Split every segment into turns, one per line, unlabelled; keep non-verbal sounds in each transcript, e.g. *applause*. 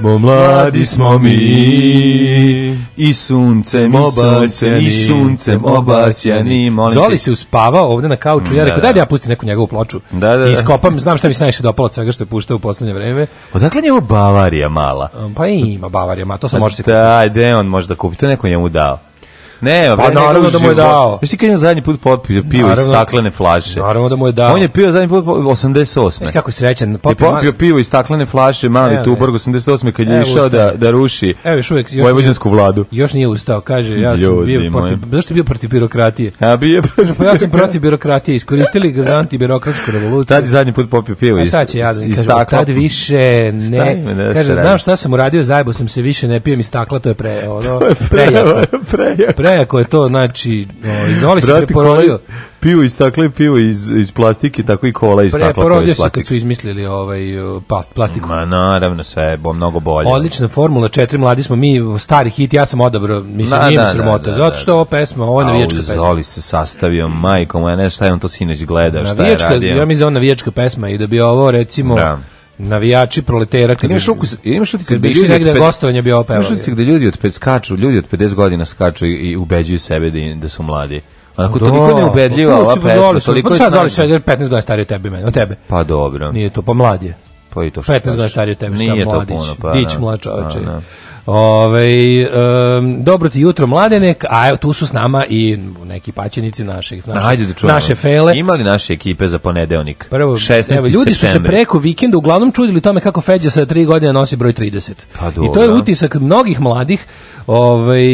smo, mladi smo mi. I suncem obasjeni. I suncem obasjani
Zoli se uspavao ovde na kauču. Ja da, rekao, da. daj da ja pustim neku njegovu ploču.
Da, da, da.
I skopam, znam šta mi se najviše dopalo od svega što je puštao u poslednje vreme.
Odakle njemu Bavarija mala?
Um, pa ima Bavarija mala, to sam pa
možete kupiti. Da, gde on možda kupi, to neko njemu dao.
Ne, pa ovaj, naravno da mu je dao.
Jesi kad
je
zadnji put popio pivo iz staklene flaše?
Naravno da mu je dao.
On je pio zadnji put 88. Znaš kako
srećan.
Popio, je popio pivo iz staklene flaše, mali evo, Tuborg 88. kad je išao da, da ruši evo,
još uvijek, još
vojvođansku vladu.
Još nije ustao, kaže, ja sam Ljudi, bio protiv, zašto je bio protiv birokratije?
Ja,
bio protiv Pa ja sam protiv birokratije, iskoristili ga za antibirokratsku revoluciju.
Tad je zadnji put popio pivo iz,
sad će ja
da
iz stakla. Tad više ne, da kaže, znam šta sam uradio, zajebo sam se, više ne pijem iz stakla, to je pre, *laughs* ono, pre,
prejako. *laughs*
prejako je to, znači, o, izvoli se preporodio.
Pivo iz stakla i pivo iz, iz plastike, tako i kola iz stakla.
Preporodio se kad su izmislili ovaj, plast, plastiku.
Ma naravno, sve je bo, mnogo bolje.
Odlična formula, četiri mladi smo mi, stari hit, ja sam odabrao, mislim, da, nije da, mi sramota, da, zato da, što da. ova pesma, ova navijačka pesma.
Zoli
se
sastavio, majko moja, ne, šta je on to sinoć gleda šta je radio.
Ja mislim da ona navijačka pesma i da bi ovo, recimo... Da navijači proletera
kad imaš ukus imaš
utisak da ljudi negde gostovanje bi opevali imaš
utisak da ljudi od pet skaču ljudi od 50 godina skaču i, ubeđuju sebe da, da su mladi Onako do, da. toliko neubedljiva ova pa pesma,
toliko pa je snažna. Pa sad 15 godina stariji od tebe, meni, od tebe.
Pa dobro.
Nije to, pa mlad je. Pa i
to što
15 godina stariji od tebe, šta mladić. Puno, pa, Dić da. mlad čoveče. Ove, um, dobro ti jutro mladenek, a tu su s nama i neki paćenici naših, naše, Ajde da naše fele.
Imali naše ekipe za ponedeonik. Prvo, 16. Evo,
ljudi su se preko vikenda uglavnom čudili tome kako Feđa sa 3 godine nosi broj 30.
Pa do,
I to je utisak mnogih mladih. Ovaj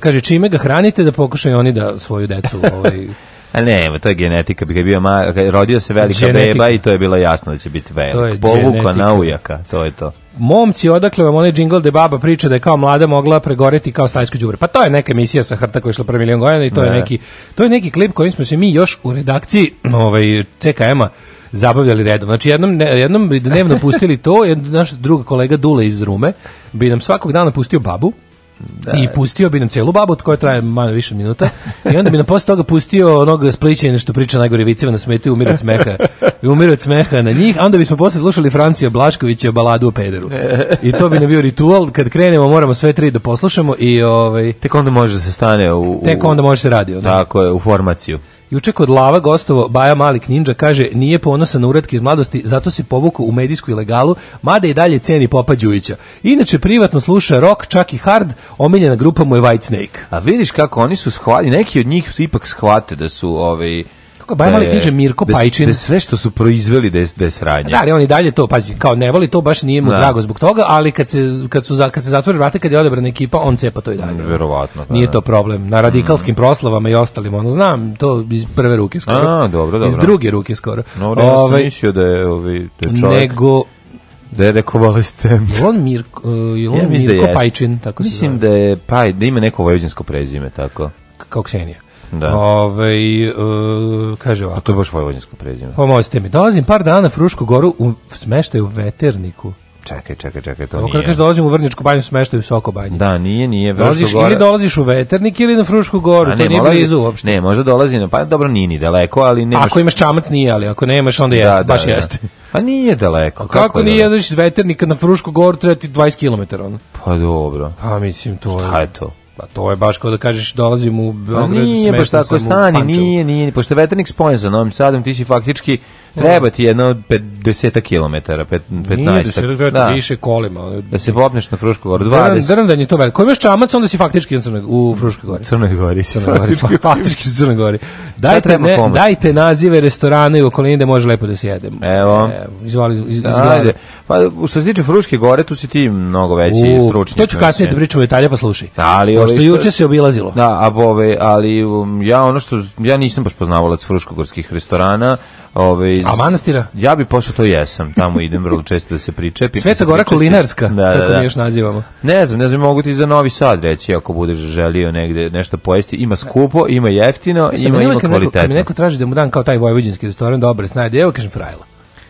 kaže čime ga hranite da pokušaju oni da svoju decu
ovaj *laughs* A ne, to je genetika. bi je bio ma, kad rodio se velika genetika. beba i to je bilo jasno da će biti velik. Povuka ujaka, to je to.
Momci, odakle vam onaj džingl de baba priča da je kao mlada mogla pregoreti kao stajsko đubre. Pa to je neka emisija sa hrta koja je šla pre milion godina i to ne. je neki to je neki klip kojim smo se mi još u redakciji ovaj CKM-a zabavljali redom. Znači jednom jednom dnevno pustili to, jedan naš drug kolega Dule iz Rume bi nam svakog dana pustio babu Da. I pustio bi nam celu babu koja traje malo više minuta. I onda bi nam posle toga pustio onog splićenja nešto priča najgore viceva na smetu i umirat smeha. I umirat smeha na njih. A onda bismo posle slušali Francija Blaškovića baladu o pederu. I to bi nam bio ritual. Kad krenemo moramo sve tri da poslušamo i ovaj...
Tek onda može da se stane u... u...
Tek onda može se radio. Tako je, u formaciju. Juče kod Lava gostovo Baja Malik Ninja kaže nije ponosan na uratke iz mladosti, zato se povukao u medijsku ilegalu, mada i dalje ceni Popa Đujića. Inače privatno sluša rock, čak i hard, omiljena grupa mu je Whitesnake.
A vidiš kako oni su shvatili, neki od njih su ipak shvate da su ovaj kako Bajmali kaže Mirko Pajčin. Da sve što su proizveli da je, da sranje.
Da, ali on i dalje to, pazi, kao ne voli to, baš nije mu da. drago zbog toga, ali kad se, kad su, kad se zatvori vrata, kad je odabrana ekipa, on cepa to i dalje.
Verovatno.
Da, nije da. to problem. Na radikalskim mm. proslavama i ostalim, ono, znam, to iz prve ruke skoro.
A, dobro, dobro.
Iz druge ruke skoro.
No, ja sam ovaj, da je, ovi, ovaj, da je čovjek... Nego, da je neko valescent.
On Mirko, uh, je on ja, da Mirko da Pajčin, tako
Mislim se zove. da je Paj, da ima neko vojvođansko prezime, tako.
Kao Ksenija.
Da.
Ove, ovaj, uh, kaže ovako.
A to je baš vojvođansko prezime.
Pomozite mi. Dolazim par dana na Frušku goru u smeštaju veterniku.
Čekaj, čekaj, čekaj, to Ovo,
nije. Kako dolazim u Vrničku banju, smeštaju u Soko banju.
Da, nije, nije. Dolaziš
gore... ili dolaziš u Veternik ili na Frušku goru, ne,
to nije
dolazi, blizu da- uopšte. Ne, možda
dolazi na, pa dobro, nije ni daleko, ali
nemaš... Ako imaš čamac, nije, ali ako nemaš, onda jeste, da, da, baš da. jeste.
Pa nije daleko.
kako, kako nije, da? iz Veternika na Frušku goru treba ti 20 km, ono?
Pa dobro. Pa
mislim,
to je... Šta je to?
Pa to je baš kao da kažeš dolazim u
pa Beograd, smešno sam u Pančevu. Nije, baš tako stani, nije, nije, pošto je veternik spojen za Novim Sadom, ti si faktički Treba ti jedno 50 km,
15. Da. više kolima.
Da se popneš na Frušku goru, 20.
Drn, drn, je to veliko. Ko imaš čamac, onda si faktički
u
Fruškoj gori.
Crnoj gori faktički. *laughs* Faktički u
Crnoj gori. Dajte, ne, dajte nazive restorana i okolini gde može lepo da se jedemo.
Evo.
Evo, izvali, iz,
izvali. Pa, što se tiče Fruške gore, tu si ti mnogo veći u, stručnjak. To
ću znači. kasnije da pričamo detalje, pa slušaj.
Da, ali, Pošto juče se obilazilo. Da, a bove, ali um, ja ono što, ja nisam baš poznavalac fruškogorskih restorana, Ove, ovaj,
A manastira?
Ja bi pošao to jesam, tamo idem vrlo često da se pričepim.
Sveta Gora Kulinarska, da, da, tako mi da. još nazivamo.
Ne znam, ne znam, mogu ti za Novi Sad reći ako budeš želio negde nešto pojesti. Ima skupo, ima jeftino, Mislim, ima, ima kvalitetno. Neko, kad
mi neko traži da mu dan kao taj vojvođinski restoran, dobro, snajde, evo kažem frajla.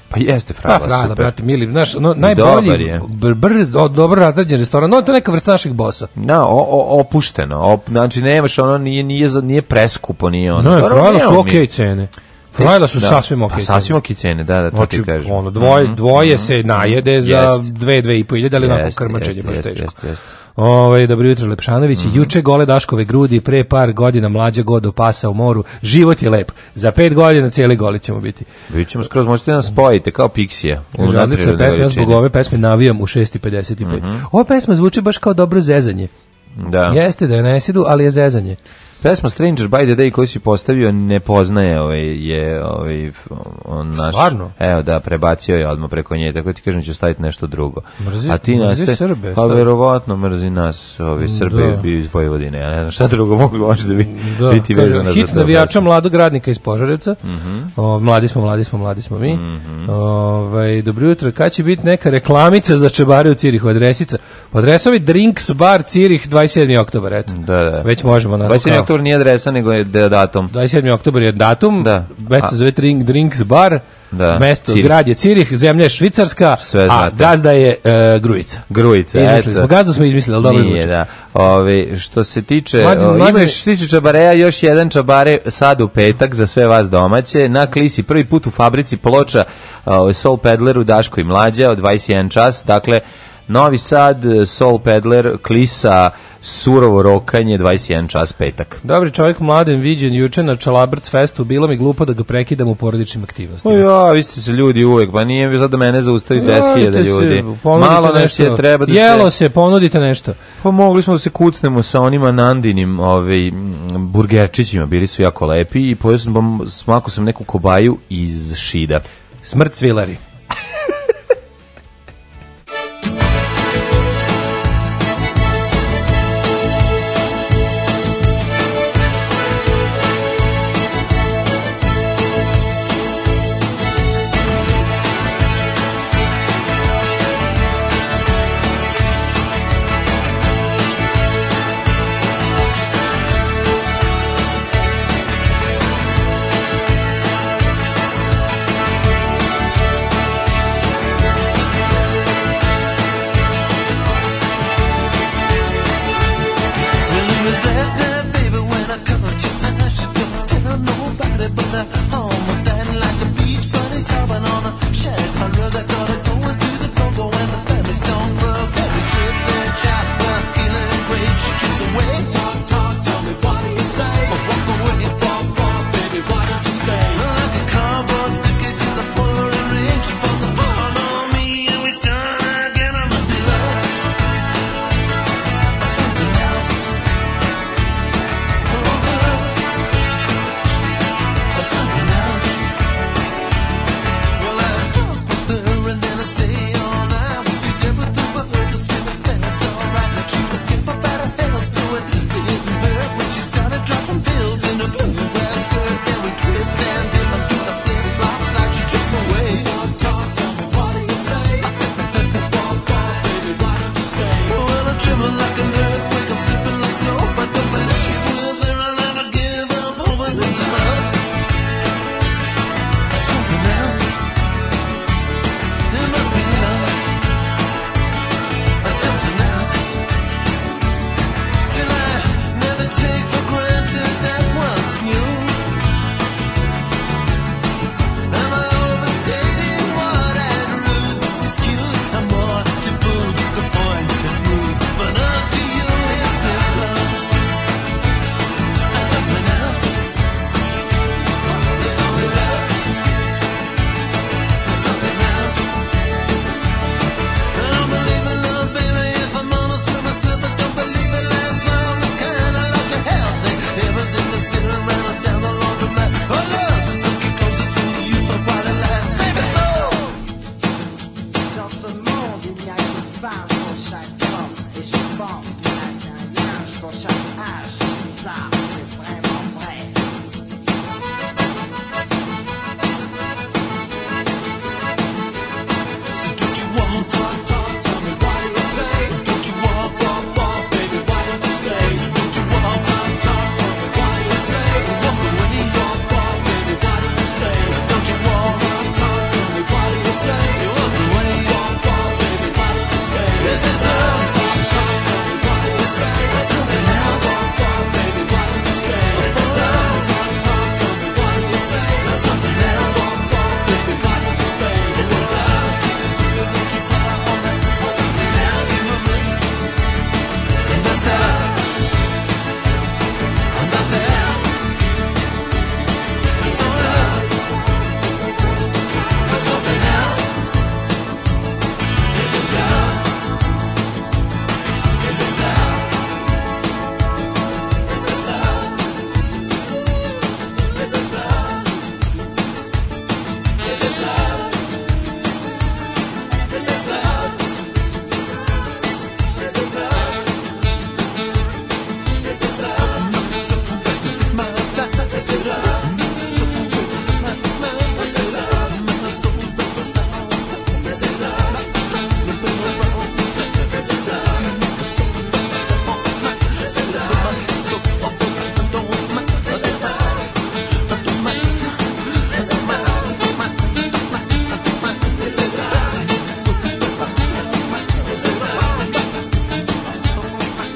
Pa jeste frajla, pa, frajla,
super. brate, mili, znaš, no, najbolji, je. Br, brz, dobro razređen restoran, no to je neka vrsta naših bosa.
Da, o, o, opušteno, op, znači nemaš ono, nije, nije, nije preskupo, nije ono.
No, je, frajla su okej okay cene. Frajla su da. sasvim okej. Okay pa
sasvim okej okay cene, da, da, to znači, ti kažeš. Ono,
dvoje, mhm. dvoje mm -hmm. se najede za jest. dve, dve i po iljede, ali onako krmačenje baš teško. Jest, jest. Ove, ovaj, dobro jutro Lepšanović, mm -hmm. juče gole Daškove grudi, pre par godina mlađa god do pasa u moru, život je lep, za pet godina cijeli goli
ćemo biti. Bićemo skroz, možete da nas spojite, kao Pixija.
Odlična pesma, ja zbog ove pesme navijam u 6.55. Mm -hmm. Ova pesma zvuči baš kao dobro zezanje.
Da.
Jeste da je nesidu, ali je zezanje.
Pesma Stranger by the Day koju si postavio ne poznaje ovaj, je ovaj, on naš... Stvarno? Evo da, prebacio je odmah preko nje, tako ti kažem da ću staviti nešto drugo.
Mrzi, A ti mrzi naste,
Srbe. Pa verovatno mrzi nas ovi mm, Srbe da. iz Vojvodine, ja ne znam šta drugo mogu možda da bi, mm, da. biti vezano
za to. Hit navijača mladog radnika iz Požarevca, mm -hmm. o, mladi smo, mladi smo, mladi smo mi. Mm -hmm. Ove, ovaj, dobro jutro, kad će biti neka reklamica za čebare u Cirihu adresica? Adresovi Drinks Bar Cirih 27. oktober,
eto. Da, da.
Već možemo
na 27. oktober oktobar nije adresa, nego je da- datum.
27. oktobar je datum, da. mesto zove drink, Drinks Bar, da. mesto Cirih. grad je Cirih, zemlja je Švicarska, Sve a gazda je e, Grujica.
Grujica, izmislili
eto. Smo, gazdu smo izmislili, ali dobro Nije, zvuči.
da. Ovi, što se tiče, mlađe, o, mlađe... imaš tiče čabareja, još jedan čabare sad u petak za sve vas domaće, na Klisi, prvi put u fabrici ploča, o, Soul Pedleru, Daško i Mlađa, od 21 čas, dakle, Novi Sad, Soul Pedler, Klisa, surovo rokanje, 21 čas petak.
Dobri čovjek mladen viđen juče na Čalabrc festu, bilo mi glupo da ga prekidam u porodičnim aktivnostima.
ja, vi ste se ljudi uvek, pa nije mi sad da mene zaustavi 10.000 ljudi. Se, Malo nešto je treba da
Jelo se, se ponudite nešto.
Pa mogli smo da se kucnemo sa onima Nandinim ovaj, burgerčićima, bili su jako lepi i pojel sam, smako sam neku kobaju iz šida.
Smrt svilari.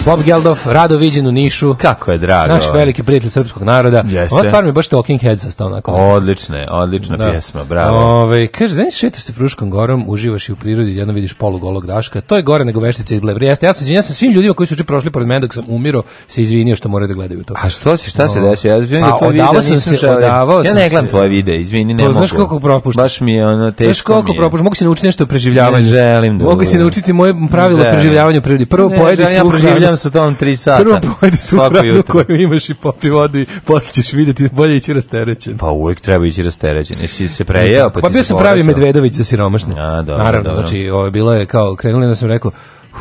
Bob Geldof, rado viđen u Nišu.
Kako je drago.
Naš veliki prijatelj srpskog naroda.
Jeste. Ova stvar
mi je baš Talking Heads sastao onako.
Odlične, odlična da. pjesma, bravo.
Ove, kaže, znaš, šetaš se Fruškom gorom, uživaš i u prirodi, jedno vidiš polu golog daška. To je gore nego veštice iz Blevri. Jeste, ja sam, ja sam svim ljudima koji su uče prošli pored mene dok sam umiro, se izvinio što moraju da gledaju to.
A
što
si, šta no.
se
desio? Ja izvinim da
tvoj sam se,
želio. odavao Ja ne gledam
tvoje
vide,
izvini,
ne to, pa, mogu. Znaš koliko propuštaš? Baš mi je ono teško. Znaš koliko propuštaš? Mogu se naučiti nešto o preživljavanju. Ne želim da. Mogu se naučiti moje pravilo preživljavanja u prirodi. Prvo pojedi
suho,
sam sa tom tri sata. Prvo
pojedi supradu koju imaš i popi vodu i posle ćeš vidjeti da bolje ići rasterećen.
Pa uvek treba ići rasterećen. Jesi se prejeo?
Pa, pa bio
sam
pravi Medvedović za siromašne.
A, dobro,
Naravno,
dobro.
znači, ovo je bilo je kao, krenuli da sam rekao, uh,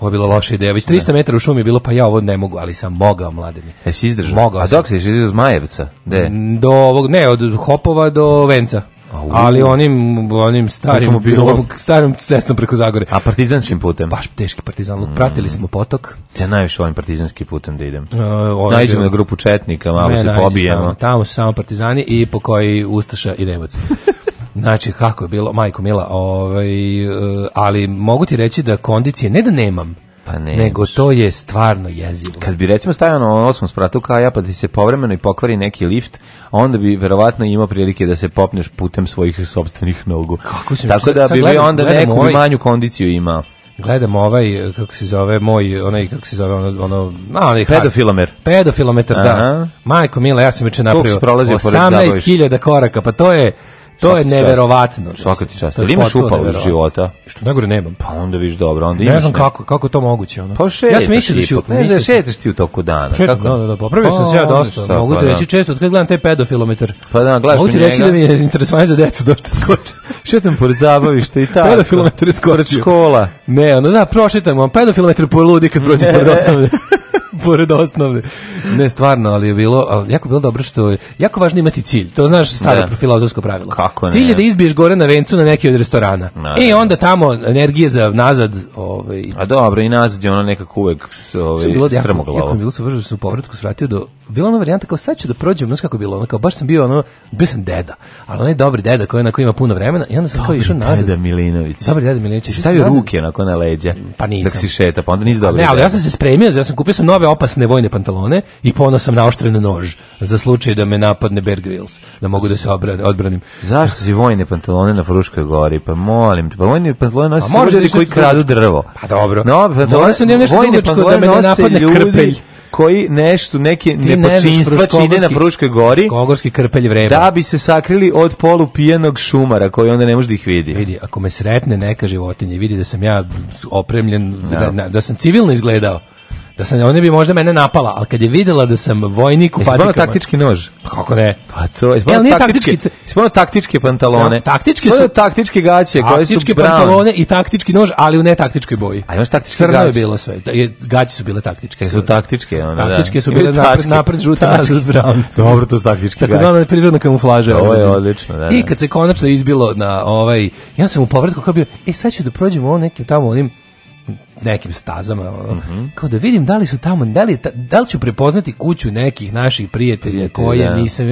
ovo je bila loša ideja. Već 300 da. metara u šumi je bilo, pa ja ovo ne mogu, ali sam mogao, mladine.
Jesi izdržao? Mogao A dok si iz Zmajevca? De? Mm,
do ovog, ne, od Hopova do Venca ali onim, onim starim, bilo... starom cestom preko Zagore.
A partizanskim putem?
Baš teški partizan. Mm. Pratili smo potok.
Ja najviše volim partizanskim putem da idem. Uh, e, ovaj Najđemo na grupu Četnika, malo ne, se pobijemo. Tamo,
tamo su samo partizani i po koji Ustaša i Nemoc. *laughs* Znači, kako je bilo, majko mila, ovaj, e, ali mogu ti reći da kondicije, ne da nemam, pa ne, nego to je stvarno jezivo.
Kad bi recimo stajao na osmom spratu ja, pa ti se povremeno i pokvari neki lift, onda bi verovatno imao prilike da se popneš putem svojih sopstvenih nogu. Kako se Tako da bi gledam, onda neku ovaj... manju kondiciju imao
gledam ovaj kako se zove moj onaj kako se zove ono ono na onaj
pedofilomer
pedofilometar da majko mila ja sam juče napravio 18.000 koraka pa to je To je neverovatno.
Svaka ti čast. Ili imaš upao života?
Što najgore nemam.
Pa onda viš dobro, onda
imaš. Ne znam kako kako to moguće ono.
Pa šetaš, ja sam
mislio
da ću, ne znam, šetaš
ti u toku dana. Šetam, kako? Da, da, da, popravio sam se ja pa, dosta. Mogu ti pa da. reći često od kad gledam taj pedofilometar.
Pa da, gledaš Mogu
ti reći da mi je interesovanje za decu dosta skoči.
*laughs* Šetam pored zabavišta i tako.
Pedofilometar skoči.
Škola.
Ne, onda da, prošetam, pedofilometar poludi kad prođe pored osnovne. *laughs* *laughs* pored osnovne. Ne, stvarno, ali je bilo, ali jako bilo dobro što je, jako važno imati cilj. To znaš staro ne. Da. filozofsko pravilo. Kako ne? Cilj je da izbiješ gore na vencu na neki od restorana. I e, onda tamo energije za nazad. Ovaj, A
dobro, i nazad je ono nekako uvek ovaj, bilo, strmoglavo.
Jako,
jako
bilo se vrlo što sam u povratku svratio do, bila ona varijanta kao sad ću da prođem, znaš kako bilo, ono kao baš sam bio ono, bio sam deda, ali onaj dobri deda koji onako ima puno vremena i onda sam kao išao nazad. Dobri deda Milinović.
Dobri deda Milinović. Stavio ruke onako na leđa.
Pa nisam.
Dok si šeta, pa onda nisi pa dobri. Ne, ali
ja sam se spremio, ja sam kupio sam nove opasne vojne pantalone i ponos sam naoštren nož za slučaj da me napadne Bear Grylls, da mogu da se obrani, odbranim.
Zašto si vojne pantalone na Fruškoj gori? Pa molim te, pa vojne pantalone nosi pa, ljudi da koji kradu drvo.
Pa dobro.
No, pantalone, da sam nešto vojne da pantalone da me ne napadne ljudi. krpelj koji nešto neke nepočinstva čine na Fruškoj gori. Kogorski krpelj vreme. Da bi se sakrili od polu pijenog šumara koji onda ne može
da
ih vidi.
Vidi, ako me sretne neka životinja vidi da sam ja opremljen, no. da, da, sam civilno izgledao da sam ona bi možda mene napala, ali kad je videla da sam vojnik u patikama.
taktički nož.
Pa kako ne?
Pa to e, je taktički. Taktički, taktički pantalone. Sam,
taktički su
taktičke gaće, koje su taktičke pantalone
i taktički nož, ali u netaktičkoj boji.
A imaš taktičke Crno je bilo
sve. Da, Gaće su bile taktičke.
Su taktičke, ona, da.
Taktičke su bile napred, napred žuta, nazad brown.
Dobro, to su taktičke gaće. Tako
prirodna kamuflaža. Ovo je odlično, da, I da. kad se konačno izbilo na ovaj, ja sam u povratku kao bio, e sad ću da prođem u nekim tamo onim nekim stazama, mm -hmm. kao da vidim da li su tamo, da li, da li ću prepoznati kuću nekih naših prijatelja Prijatelj, koje da. nisam,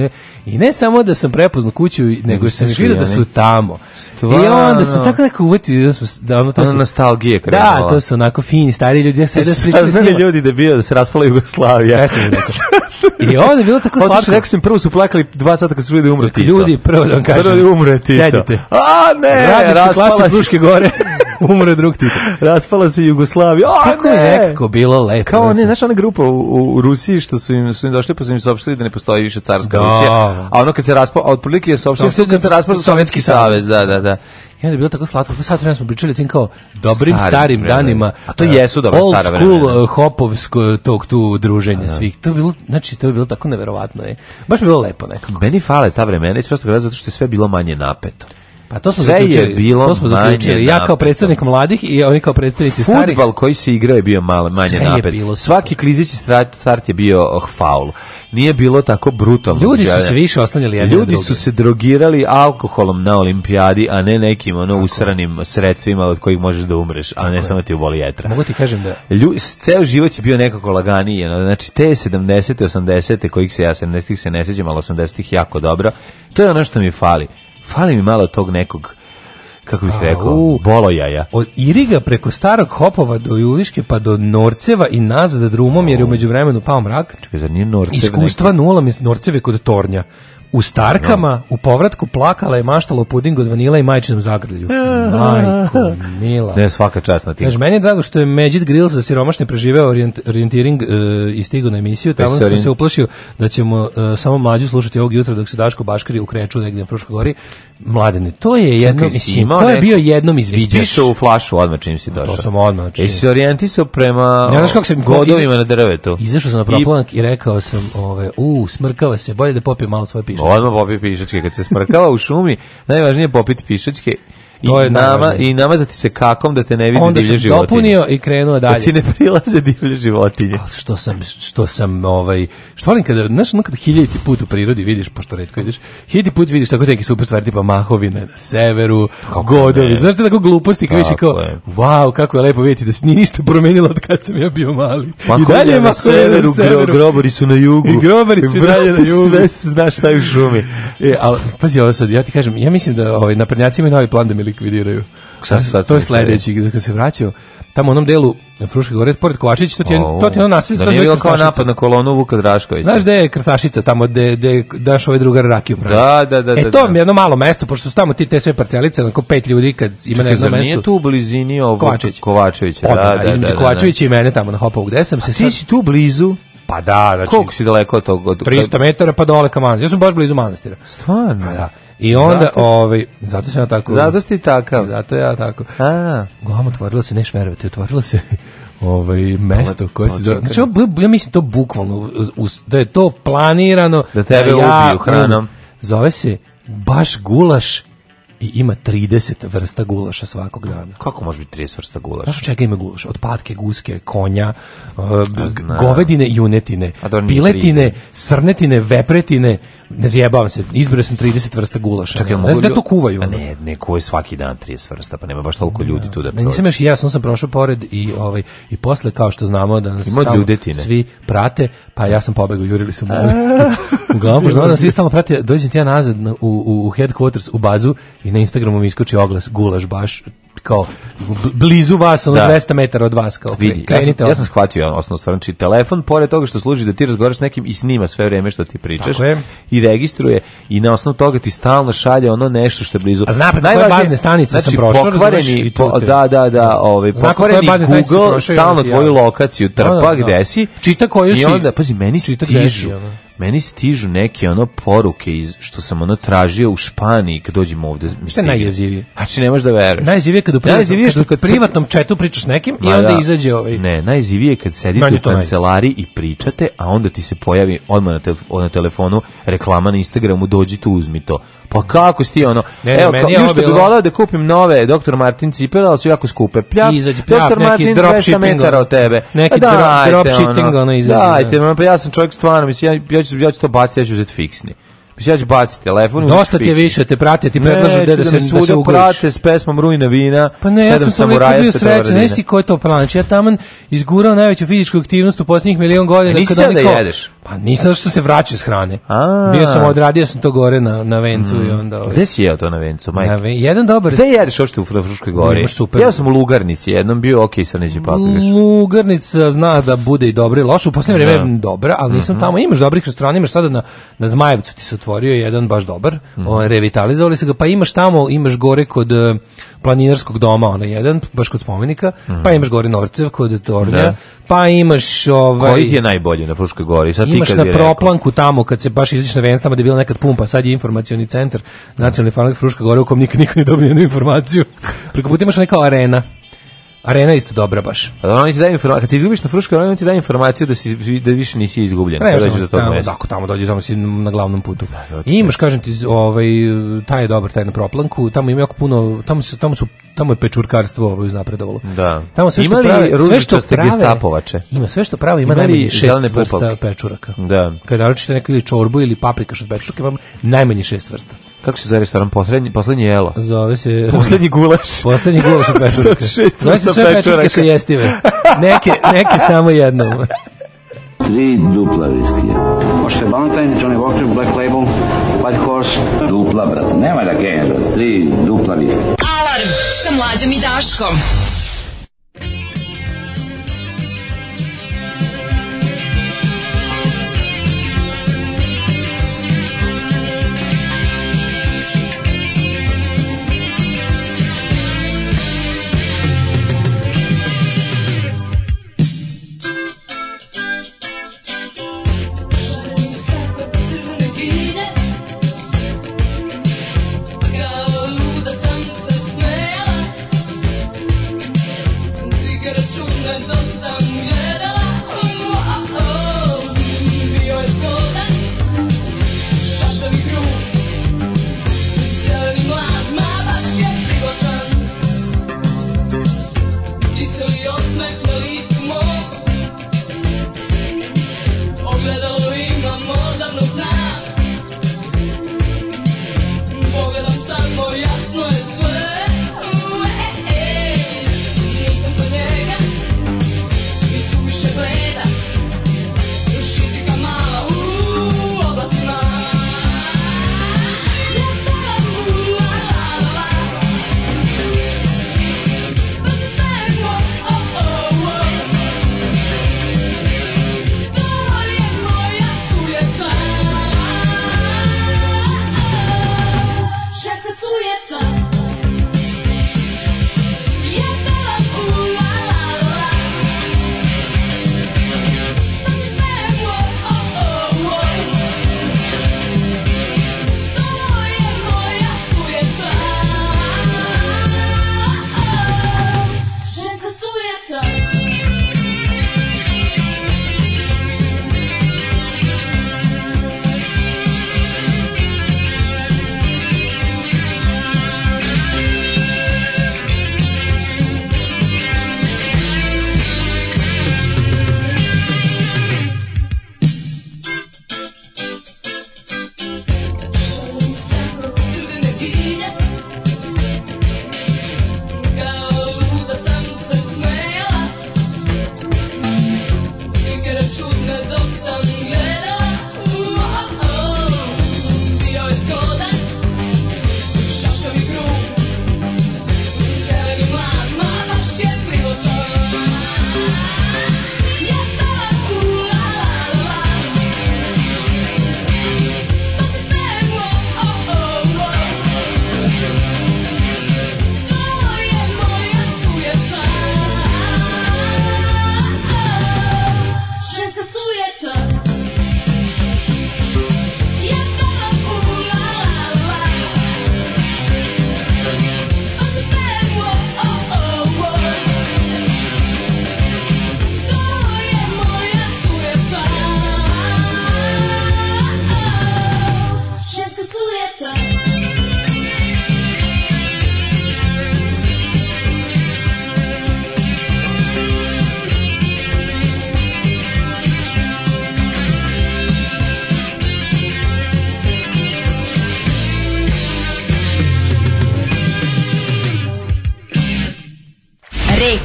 i ne samo da sam prepoznao kuću, nego, nego sam vidio da su tamo. Stvarno.
I
onda sam tako nekako uvetio, da, da ono to
ono su... nostalgije
krenula. Da, to su onako fini, stari ljudi, ja sada
sličili s njima. ljudi da bio da se raspala Jugoslavija. Sve sam
rekao. *laughs* I onda je bilo tako slatko. Rekao
sam, prvo su plakali dva sata kad su ljudi umro Tito.
Ljudi, prvo
da
vam
kažem. Prvo da
umre Tito. Sedite. A
ne, Radnički raspala se. Radnički klasa
Fruške gore, *laughs* umre drug
Tito. raspala se Jugoslavija. A, Kako ne! je nekako
bilo lepo.
Kao ne, znaš ona grupa u, u, Rusiji što su im, su im došli pa su im saopštili da ne postoji više carska
da. Rusija.
A ono kad se raspao, a otprilike je saopštili kad se da raspao Sovjetski savez, da, da, da. I onda
je bilo tako slatko, pa sad smo pričali tim kao dobrim starim, starim danima.
A to jesu dobra
old stara Old school uh, hopovsko tog tu druženja Aha. Da. svih. To je bilo, znači to je bilo tako neverovatno, je. Eh. Baš je bilo lepo nekako.
Meni fale ta vremena iz prostog razloga zato što je sve bilo manje napeto.
Pa to smo Sve je bilo to smo zaključili. Ja kao predstavnik mladih i oni kao predstavnici Futbal starih. Futbal
koji se igrao je bio malo manje napet. Svaki klizići start je bio oh, faul. Nije bilo tako brutalno.
Ljudi su se više oslanjali
jedni Ljudi su se drogirali alkoholom na olimpijadi, a ne nekim ono tako. usranim sredstvima od kojih možeš da umreš, a ne samo ti uboli jetra. Mogu
ti kažem da...
Ljudi, ceo život je bio nekako laganiji. No, znači, te 70. 80. kojih se ja 70. se ne sjećam, ali 80. jako dobro. To je ono što mi fali fali mi malo tog nekog kako bih rekao, u, bolojaja.
Od Iriga preko starog Hopova do Juliške pa do Norceva i nazad drumom, jer je umeđu vremenu pao mrak.
Čekaj, zar nije Norceve?
Iskustva nula mi Norceve kod Tornja. U starkama, no. Da. u povratku plakala je maštalo u pudingu od vanila i majčinom zagrlju. Majko, mila.
Ne, svaka čast na tim.
Znaš, meni je drago što je Magic Grills za siromašne preživeo orient, orientiring uh, e, i stigao na emisiju, tamo sam se uplašio da ćemo uh, samo mlađu slušati ovog jutra dok se Daško Baškari ukreću negdje na Fruškoj gori. Mladene, to je jedno, Čekaj, mislim, to je bio jednom izviđaš. Pišao
u flašu odmah čim si došao.
To sam odmah. Čim.
Znači- jesi orijentisao prema ne, znaš kako sam, godovima
na drvetu. Izašao sam na proplank i, i rekao sam, ove, u, smrkava se, bolje da popijem malo svoje
piše odmah popiti pišačke. Kad se smrkava u šumi, najvažnije je popiti pišačke To je nama i namazati se kakom da te ne vidi Onda divlje životinje.
Onda sam dopunio i krenuo dalje. Da ti
ne prilaze divlje životinje.
A što sam što sam ovaj što volim kada znaš ono kada hiljaditi put u prirodi vidiš pošto retko ideš, hiljaditi put vidiš tako neke super stvari tipa mahovine na severu, kako godelje. Znaš te tako gluposti kao kao wow, kako je lepo videti da se nije ništa promenilo od kad sam ja bio mali. Mahovine I dalje
na
severu, na severu. Gro,
grobari su na jugu. I
grobari su *laughs* dalje na jugu.
Sve znaš šta je u šumi. E, al pazi ovo sad, ja ti kažem, ja mislim da ovaj naprednjaci imaju novi plan da likvidiraju. Šta sad to je sledeći, da kad se vraćao, tamo u onom delu Fruške gore, pored Kovačić, to ti je, to ti je ono nasilje. Da nije bilo kao napad na kolonu Vuka Draškovića.
Znaš gde je Krstašica, tamo gde, gde daš ovaj drugar rakiju pravi?
Da, da, da.
E da, to
da. je
jedno malo mesto, pošto su tamo ti te sve parcelice, onako pet ljudi kad ima na jednom mestu. nije
tu u blizini ovog Kovačević. Kovačevića.
da, da, da, između Kovačevića i mene tamo na Hopovu, gde sam
se ti si tu blizu?
Pa da, znači... Koliko si daleko od tog? 300 metara pa dole ka manastiru. Ja sam baš blizu manastira. Stvarno? Pa da. I onda, zato, ovaj, zato sam ja tako...
Zato
si takav. Zato ja tako.
A.
Uglavnom, otvorilo se, neš verovati, otvorilo se *laughs* ovaj mesto koje se Znači, ja mislim to bukvalno, uz, da je to planirano.
Da tebe da ja, ubiju hranom.
Zove se baš gulaš i ima 30 vrsta gulaša svakog dana.
Kako može biti 30 vrsta gulaša?
Znaš čega ima gulaš? Od patke, guske, konja, uh, govedine, junetine, piletine, srnetine, vepretine, ne zjebavam se, izbira sam 30 vrsta gulaša. Čekaj, ne znam da to kuvaju.
Ono. Ne, ne kuvaju svaki dan 30 vrsta, pa nema baš toliko ljudi ja. tu
da
prođe.
Nisam još i ja, sam sam prošao pored i, ovaj, i posle, kao što znamo, da nas svi prate, pa ja sam pobegao, jurili su mu. *laughs* Uglavnom, pošto da nas svi stalno prate, dođem ti ja nazad u, u, u headquarters, u bazu, i na Instagramu mi iskuči oglas gulaš baš kao blizu vas, ono da. 200 metara od vas kao
Vidi, ja sam, ja sam shvatio osnovno stvar, znači telefon pored toga što služi da ti razgovaraš s nekim i snima sve vreme što ti pričaš i registruje i na osnovu toga ti stalno šalje ono nešto što je blizu. A
znate koje bazne stanice znači, sam prošao, pokvareni, po,
da, da, da, ovaj, pokvareni Google prošao, stalno tvoju lokaciju trpa da, da, da. gde si čita koju i onda, pazi, meni čita stižu. Desi, meni stižu neke ono poruke iz što sam ono tražio u Španiji kad dođemo ovde.
Šta je najjezivije?
Znači ne možeš da veruješ.
Najjezivije kad u privatnom, kad, kad privatnom četu pričaš nekim Ma i onda da. izađe ovaj.
Ne, najjezivije kad sedite u kancelariji i pričate, a onda ti se pojavi odmah na, te, na telefonu reklama na Instagramu dođi tu uzmi to. Pa kako si ti ono? Ne, Evo, meni kao, je još bi volao da kupim nove Dr. Martin cipele, ali su jako skupe. Pljak, izađe, pljak, Dr. Martin 200 metara od tebe. Neki pa da, dro, dropshipping ono, ono Dajte, ono, pa ja sam čovjek stvarno, mislim, ja, ja, ću, ja ću to baciti, ja ću uzeti fiksni. Mislim, ja ću baciti telefon.
Dosta ti je više, te prate, ti da predlažu
da, da se, da se ugriš.
prate s pesmom Rujna
vina,
pa ne,
ja sam samuraja,
bio srećan, ne si ko je to plan. Ja taman izgurao najveću fizičku aktivnost u posljednjih milion godina. Nisi da jedeš? Pa nisam što se vraćao iz hrane.
A.
Bio sam odradio sam to gore na na vencu mm. i onda. Ovaj.
Gde si jeo to na vencu, majke? Na,
jedan dobar.
Gde jedeš uopšte u Fruškoj gori?
Imaš super. Ja
sam u Lugarnici, jednom bio okej okay, sa neđe
paprikaš. Lugarnica zna da bude i dobro i loše, u poslednje da. vreme no. dobra, ali nisam mm -hmm. tamo. Imaš dobrih restorana, imaš sada na na Zmajevcu ti se otvorio jedan baš dobar. Mm. On ovaj, revitalizovali se ga, pa imaš tamo, imaš gore kod eh, planinarskog doma, onaj jedan baš kod spomenika, mm. pa mhm. imaš gore Norcev kod Tornja, da. pa imaš ovaj Koji je najbolji na Fruškoj gori? Sad imaš na proplanku tamo kad se baš izađeš na venstama da je bila nekad pumpa, sad je informacioni centar Nacionalni fanak Fruška Gore u kom nikad niko ne dobio jednu informaciju. Preko puta imaš neka arena Arena je isto dobra baš.
A da, oni ti daju informaciju, kad ti izgubiš na Fruškoj areni, oni ti daju informaciju da si da više nisi izgubljen.
Ne, pa da dođeš za to tamo, mesto. Tako, da, tamo dođeš, samo si na glavnom putu. Da, I imaš, kažem ti, ovaj, taj je dobar, taj na proplanku, tamo ima jako puno, tamo, se, tamo, su, tamo je pečurkarstvo ovaj, uznapredovalo.
Da.
Tamo sve što ima li prave, sve što prave,
gestapovače? Ima, sve što prave, ima, ima najmanje šest vrsta pečuraka.
Da. Kada naročite neku ili čorbu ili paprikaš od pečuraka, imam najmanje šest vrsta
kako se zove restoran poslednji poslednje jelo
zove se
poslednji gulaš
*laughs* poslednji gulaš od
pečurke
zove se sve pečurke su jestive neke, neke samo jednom tri dupla viskija možete Valentine, Johnny Walker, Black Label
White Horse dupla brate nema da genja tri dupla viskija alarm sa mlađom i daškom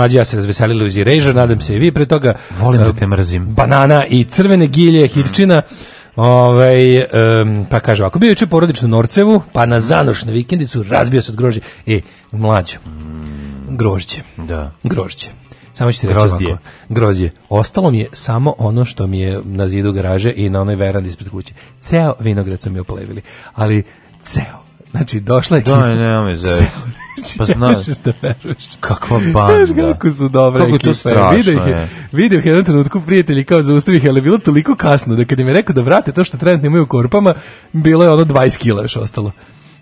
Mlađi ja se razveselili uz Ireža, nadam se i vi pre toga. Volim da ehm, te mrzim. Banana i crvene gilje, hitčina. Ovaj um, pa kaže ovako, bio je porodično Norcevu, pa na zanoš na vikendicu razbio se od
grožđe. E, mlađo, grožđe. Da. Grožđe. Samo ću ti reći ovako. Grozdje. Ostalo mi je samo ono što mi je na zidu garaže i na onoj verandi ispred kuće. Ceo vinograd su mi oplevili, ali ceo. Znači, došla je... Da, ne, ne, ne, *laughs* Pa znaš. da veruješ. Kakva banda. Znaš kako su dobre kako ekipa. Strašno, vidio ih je, vidio ih je trenutku prijatelji kao zaustavih, ali je bilo toliko kasno da kad im je rekao da vrate to što trenutno imaju u korpama, bilo je ono 20 kila još ostalo.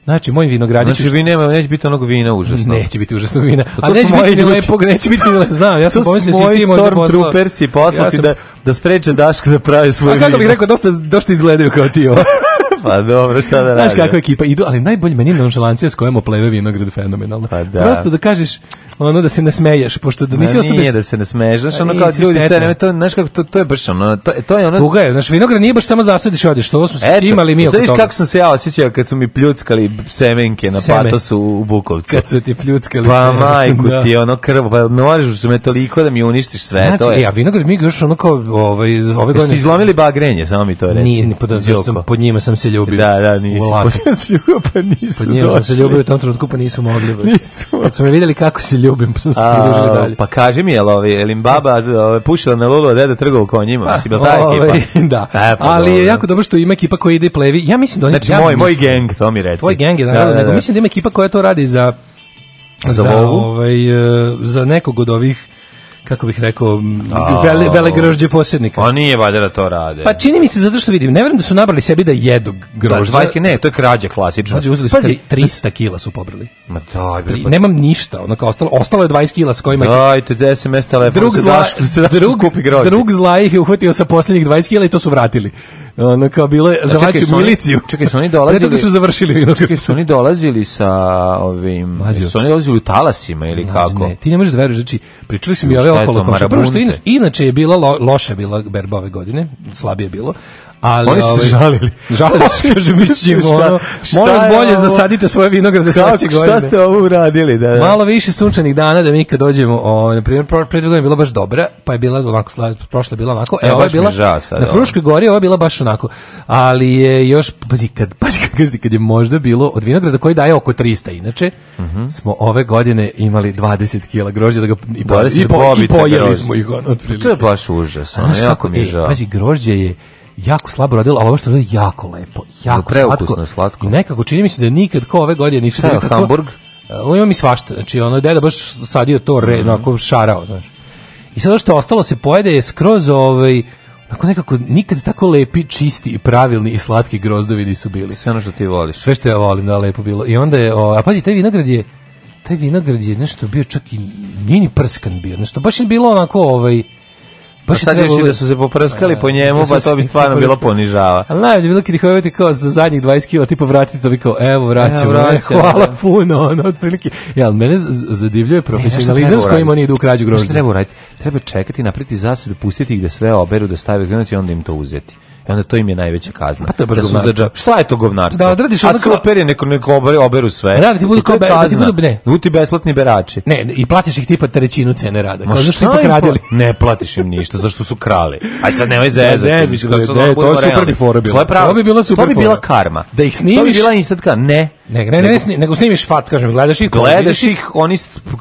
Znači, moj vinogradić... Znači, vi nema, neće biti onog vina užasno. Neće biti užasno vina. Pa A ali neće biti ni lepog, neće biti ni lepog, *laughs* znam. Ja sam pomislio da si ti možda poslao. Stormtroopers je poslati ja sam... da, da spreče Daška da pravi svoj vino. A kako bih rekao, dosta, dosta izgledaju kao ti ovo. *laughs* pa dobro, šta da radim. Znaš kako ekipa idu, ali najbolje meni je nonšalancija s kojom opleve vinograd fenomenalno. Pa da. Prosto da kažeš, ono da se ne smeješ pošto da nisi ostao bez... da se ne nasmejaš, ono e, kao ljudi, sve, to, znaš kako, to, to je baš ono, to, to je ono... Tuga je, znaš, vinograd nije baš samo zasadiš i što smo se imali mi oko toga. Znaš kako sam se ja osjećao kad su mi pljuckali semenke na Seme. patosu u Bukovcu. Kad su ti pljuckali pa, majku da. ti, ono krv, pa možeš me toliko da mi uništiš sve, znači, to je. Znači, e, ja, vinograd mi još ono kao, ovaj, iz ove godine... ste izlomili bagrenje, samo mi to reci. Nije, ni, pod, sam, pod njima sam se ljubio. Da, da, nisi, *laughs* pod njima sam se ljubio, pa nisu Pod njima se ljubio u trenutku, pa nisu mogli. Nisu. Kad su me vidjeli kako se ljubim, pa se pridružili dalje. Pa kaži mi, jel, ovi, jel im baba ove, pušila na lulu, a deda trgao konjima? Pa, Mislim, ta ove, ekipa? *laughs* Da, e, pa, ali je jako dobro što ima ekipa koja ide plevi. Ja mislim da oni... Znači, ja moj, moj geng, to mi reci. Tvoj geng je, da, da, da, da. Mislim da ima ekipa koja to radi za... Za, za, ovaj, e, za nekog od ovih kako bih rekao, vele, vele grožđe posjednika. Pa nije valjda da to rade. Pa čini mi se zato što vidim, ne vjerujem da su nabrali sebi da jedu da, grožđe. Da, 20, ne, to je krađa klasična. Mađe, uzeli su Pazi, 300 kila su pobrali. Ma daj, bre, pa... Nemam ništa, onako, ostalo, ostalo je 20 kila s kojima... Dajte, gde se mesta telefon, drug se zla, zašto, se zašto drug, skupi grožđe. Drug zla ih je uhvatio sa posljednjih 20 kila i to su vratili ono kao bile je miliciju. Čekaj, su oni dolazili. Pre toga su završili vinograd. Čekaj, su oni dolazili sa ovim, su oni dolazili u talasima ili kako? Ne, ti ne možeš da veruješ, znači pričali smo mi ove okolo komšije. Prvo što inače, je bila lo, loše bila berba ove godine, slabije bilo. Ali, Oni su ovaj, žalili. *laughs* Žalili su, kaže, mislim, ono, molim vas bolje ovo? zasadite svoje vinograde sledeće godine. Šta ste ovo uradili? Da, da. Malo više sunčanih dana da mi kad dođemo, o, na primjer, pre dve godine bila baš dobra, pa je bila onako, prošla je bila ovako, e, ova je bila, žal, sad, na Fruškoj gori, ova je bila baš onako, ali je još, pazi, kad, *laughs* pazi, kad, kad je možda bilo od vinograda koji daje oko 300, inače, uh mhm. -huh. smo ove godine imali 20 kila grožđa da ga i, po, i, po, i pojeli grožđe. smo ih, ono, otprilike. To je baš užas, ono, jako mi je e, žao. Pazi, grožđe je, jako slabo radilo, ali ovo što je jako lepo, jako slatko. slatko. I nekako čini mi se da nikad ko ove godine nisu bili tako. Hamburg. E, ovo ima mi svašta, znači ono deda baš sadio to re, mm -hmm. onako šarao, znaš. I sad što ostalo se pojede je skroz ovaj Tako nekako nikad tako lepi, čisti i pravilni i slatki grozdovi nisu bili. Sve ono što ti voliš. Sve što ja volim, da, lepo bilo. I onda je, o, a pazi, taj vinograd je, taj vinograd je nešto bio čak i, nije ni prskan bio, nešto baš je bilo onako, ovaj, Pa sad još i da su se poprskali po njemu, pa to bi stvarno bilo ponižava. Ali najbolje je bilo kad ih ovete kao za zadnjih 20 kila, tipa vratite, to bi kao, evo vraćamo, evo, vraćam, *laughs* hvala da. puno, ono, otprilike. Ja, mene zadivljuje profesionalizam s kojim oni idu u krađu grožđa. Treba uraditi? Treba čekati, napriti zasadu, pustiti ih da sve oberu, da stave, znači onda im to uzeti. I e onda to im je najveća kazna. Pa to je baš da su za Šta je to govnarstvo? Da odradiš ono kao... super neko, neko oberu, oberu sve. Pa da, da, ti budu kao... Da ti budu, ne. Da budu ti besplatni berači. Ne, i platiš ih tipa trećinu cene rada. Kao zašto ipak radili? Ne platiš im ništa, zašto su krali. Aj sad nemoj da, zezati. Ne, zezati. To je super bi fora bila. To bi bila super To bi bila karma. Da ih snimiš. To bi bila instatka. Ne. Ne, ne, ne, ne, nego snimiš fat, kažem, gledaš ih, gledaš ih, oni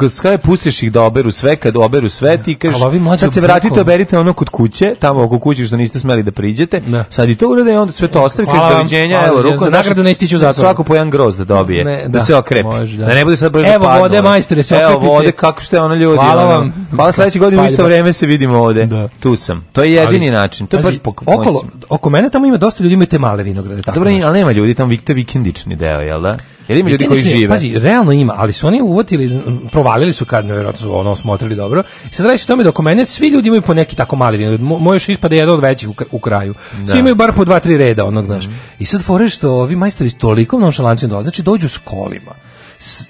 skaj pustiš ih da oberu sve, kad oberu sve ti kažeš. Sad se vratite, oberite ono kod kuće, tamo oko kuće što niste smeli da priđete Da. Sad i to urade i onda sve to ostavi kao doviđenja, evo, rukom za nagradu ne istiću za Svako po jedan grozd da dobije, ne, da. da se okrepi. Može, da. da. ne bude sad brzo Evo padno, vode majstore, se okrepite. Evo vode kako ste ono ljudi. Hvala vam. Hvala sledeće godine u isto vreme se vidimo ovde. Da. Tu sam. To je jedini ali, način. To je baš okolo oko mene tamo ima dosta ljudi imaju te male vinograde tako. Dobro, ali nema ljudi tamo, vi vikendični deo, jel da? Jel ima ljudi koji žive? Pazi, realno ima, ali su oni uvotili, provalili su kad vjerojatno su ono smotrili dobro. I sad radi se tome da oko mene svi ljudi imaju po neki tako mali vinograd. Moj još ispada jedan od većih u, kraju. Da. Svi imaju bar po dva, tri reda, onog, znaš. Mm -hmm. I sad fore što ovi majstori s tolikom nonšalancijom dolaze, znači dođu s kolima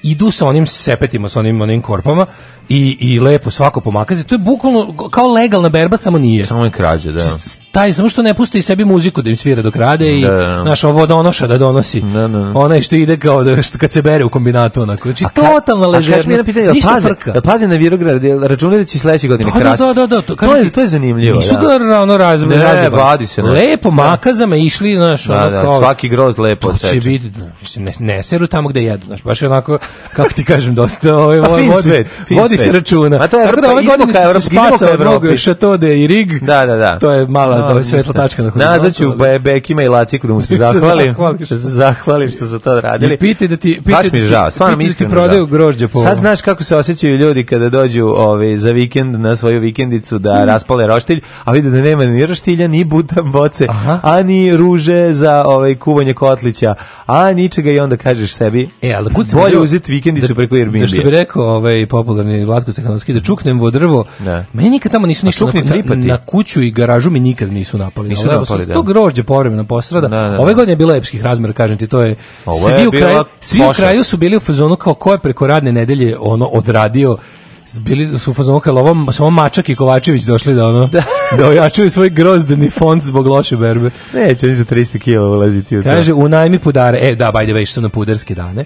idu sa onim sepetima, sa onim, onim korpama i, i lepo svako pomakaze. To je bukvalno kao legalna berba, samo nije. Samo je krađe, da. S, taj, samo što ne pusti sebi muziku da im svira dok rade i da, da. naš ovo donoša da donosi. Da, da. Onaj što ide kao da, što kad se bere u kombinatu onako. Znači, ka, totalna ležernost, pitanje, ništa paze, frka. Da paze na Virograd, računaj da će sledeće godine da, da, krasti. Da, da, da, to, kažu, to, je, to je zanimljivo. Nisu da. ga ono razme, ne, razme. vadi se. Ne. Lepo da. makazama išli, znaš, da, ono, da, kao, svaki groz lepo seče. To će biti, ne, ne seru tamo gde jedu, znaš, baš je onako, kako ti kažem, dosta ovaj, pa, ovaj, vodi, vodi se računa. A to je da, Evropa, da ove ovaj godine ka, se spasao mnogo i Šatode i Rig. Da, da, da. To je mala no, da, ovaj, svetla tačka. Na Nazvaću be, Bekima i Laciku da mu se *laughs* da zahvalim. se zahvalim što su to radili. I Piti da ti... Baš mi je žao, stvarno mi iskreno prodaju grožđe po Sad znaš kako se osjećaju ljudi kada dođu ove, ovaj, za vikend na svoju vikendicu da mm. raspale roštilj, a vide da nema ni roštilja, ni butan boce, a ni ruže za ovaj kuvanje kotlića, a ničega i onda kažeš sebi. E, ali kud se bolje uzeti vikendicu da, preko Airbnb. Da što bi rekao ovaj popularni Vlatko Stehanovski, da čuknem vo drvo. Da. Meni nikad tamo nisu ništa na, na, kuću i garažu mi nikad nisu napali. Nisu napali, napali da. To grožđe povremeno posrada. Da, da, Ove godine je bilo epskih razmera, kažem ti, to je, Ovo svi, je u kraju, svi u kraju su bili u fazonu kao ko je preko radne nedelje ono odradio bili su u fazonu kao ovom, samo Mačak i Kovačević došli da ono *laughs* da, da ojačaju svoj grozdeni fond zbog loše berbe. Neće oni za 300 kg ulaziti u to. Kaže, unajmi pudare. E, da, by the way, što na pudarske dane.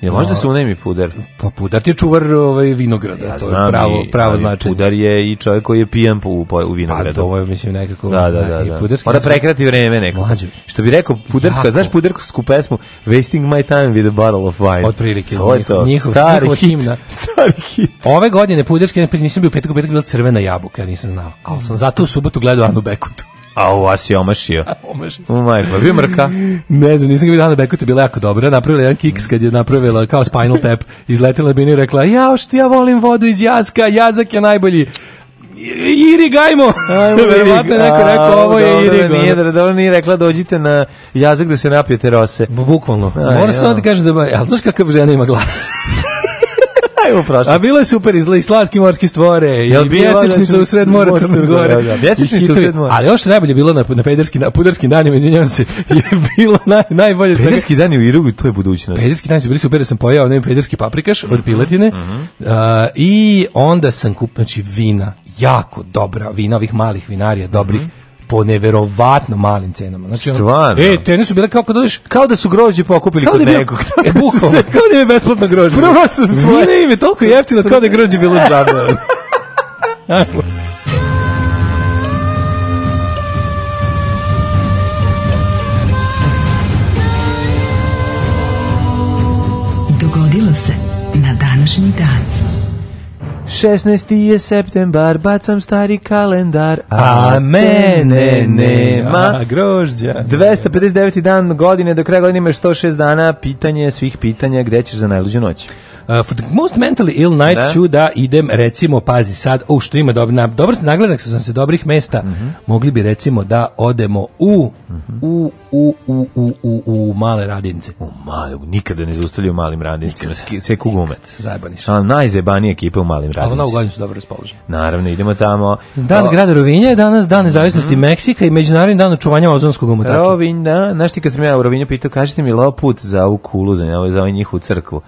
Ja možda se unajmi puder. Pa puder ti je čuvar ovaj, vinograda, ja to je pravo, i, pravo značenje. Pudar je i čovjek koji je pijan po, po, u vinogradu. Pa to je, mislim, nekako... Da, da, da. da. Mora pa da prekrati vreme neko. Mlađe. Što bi rekao, pudarska, jako. znaš pudarsku pesmu Wasting my time with a bottle of wine. Otprilike prilike. To je to. Njihov, stari njihov hit. Himna. *laughs* Stari hit. Ove godine pudarske, nisam bio petak, petak bila crvena jabuka, ja nisam znao. Ali sam zato u subotu gledao Anu Bekutu. A u vas je omašio. *laughs* Omašio sam. Majko, bio mrka? ne znam, nisam ga vidio, Ana Beković je bila jako dobra. Napravila jedan kiks kad je napravila kao Spinal Tap. *laughs* Izletila bi i rekla, jao što ja volim vodu iz jazka, jazak je najbolji. Iri gajmo. *laughs* Verovatno neko rekao ovo je Iri. nije da, da nije rekla dođite na jazak da se napijete rose. Bukvalno. Moram samo da kažem da, al znaš kakav žena ima glas. Ajmo prošlo. A bilo je super izle i slatki morski stvore, Jel i da mjesečnica u sred mora Crne Gore. Da, da mjesečnica u sred mora. Ali još najbolje bilo na, na pederski, na puderski danima, izvinjavam se, *laughs* je bilo naj, najbolje. Pederski dan u Irugu, to je budućnost. Pederski dan su bili super, sam pojao ne pederski paprikaš od piletine mm -hmm. uh, i onda sam kupio, znači, vina, jako dobra vina, ovih malih vinarija, dobrih, mm -hmm po neverovatno malim cenama. Znači, Stvarno? E, cene su bile kao kad odeš... Kao da su grožđe pokupili da kod nekog. *laughs* E, bukvalno. *laughs* Kao da je besplatno grožđe. Prvo su svoje. Nije da ime toliko jeftino kao da je grožđe bilo džabe. *laughs* Dogodilo se na današnji dan. 16. je septembar, bacam stari kalendar, a, a mene nema. grožđa. 259. dan godine, do kraja godine imaš 106 dana, pitanje svih pitanja, gde ćeš za najluđu noć? Uh, for the most mentally ill night da. ću da idem, recimo, pazi sad, o što ima dobro, na, dobro nagledak sam se dobrih mesta, mm -hmm. mogli bi recimo da odemo u, mm -hmm. u, u, u, u, u,
u male
radince. U
male, nikada ne zaustavljaju u malim radincima, sve kugumet. Zajebaniš. A, najzajbanije ekipe
u
malim
radincima. Ali na ugodnju su dobro raspoloženi.
Naravno, idemo tamo.
Dan o... grada Rovinja je danas dan mhm. nezavisnosti mm -hmm. Meksika i međunarodni dan očuvanja ozonskog omotača.
Rovinja, da. znaš ti kad sam ja u Rovinju pitao, kažete mi loput za ovu kulu, za,
za
ovaj njih u crkvu.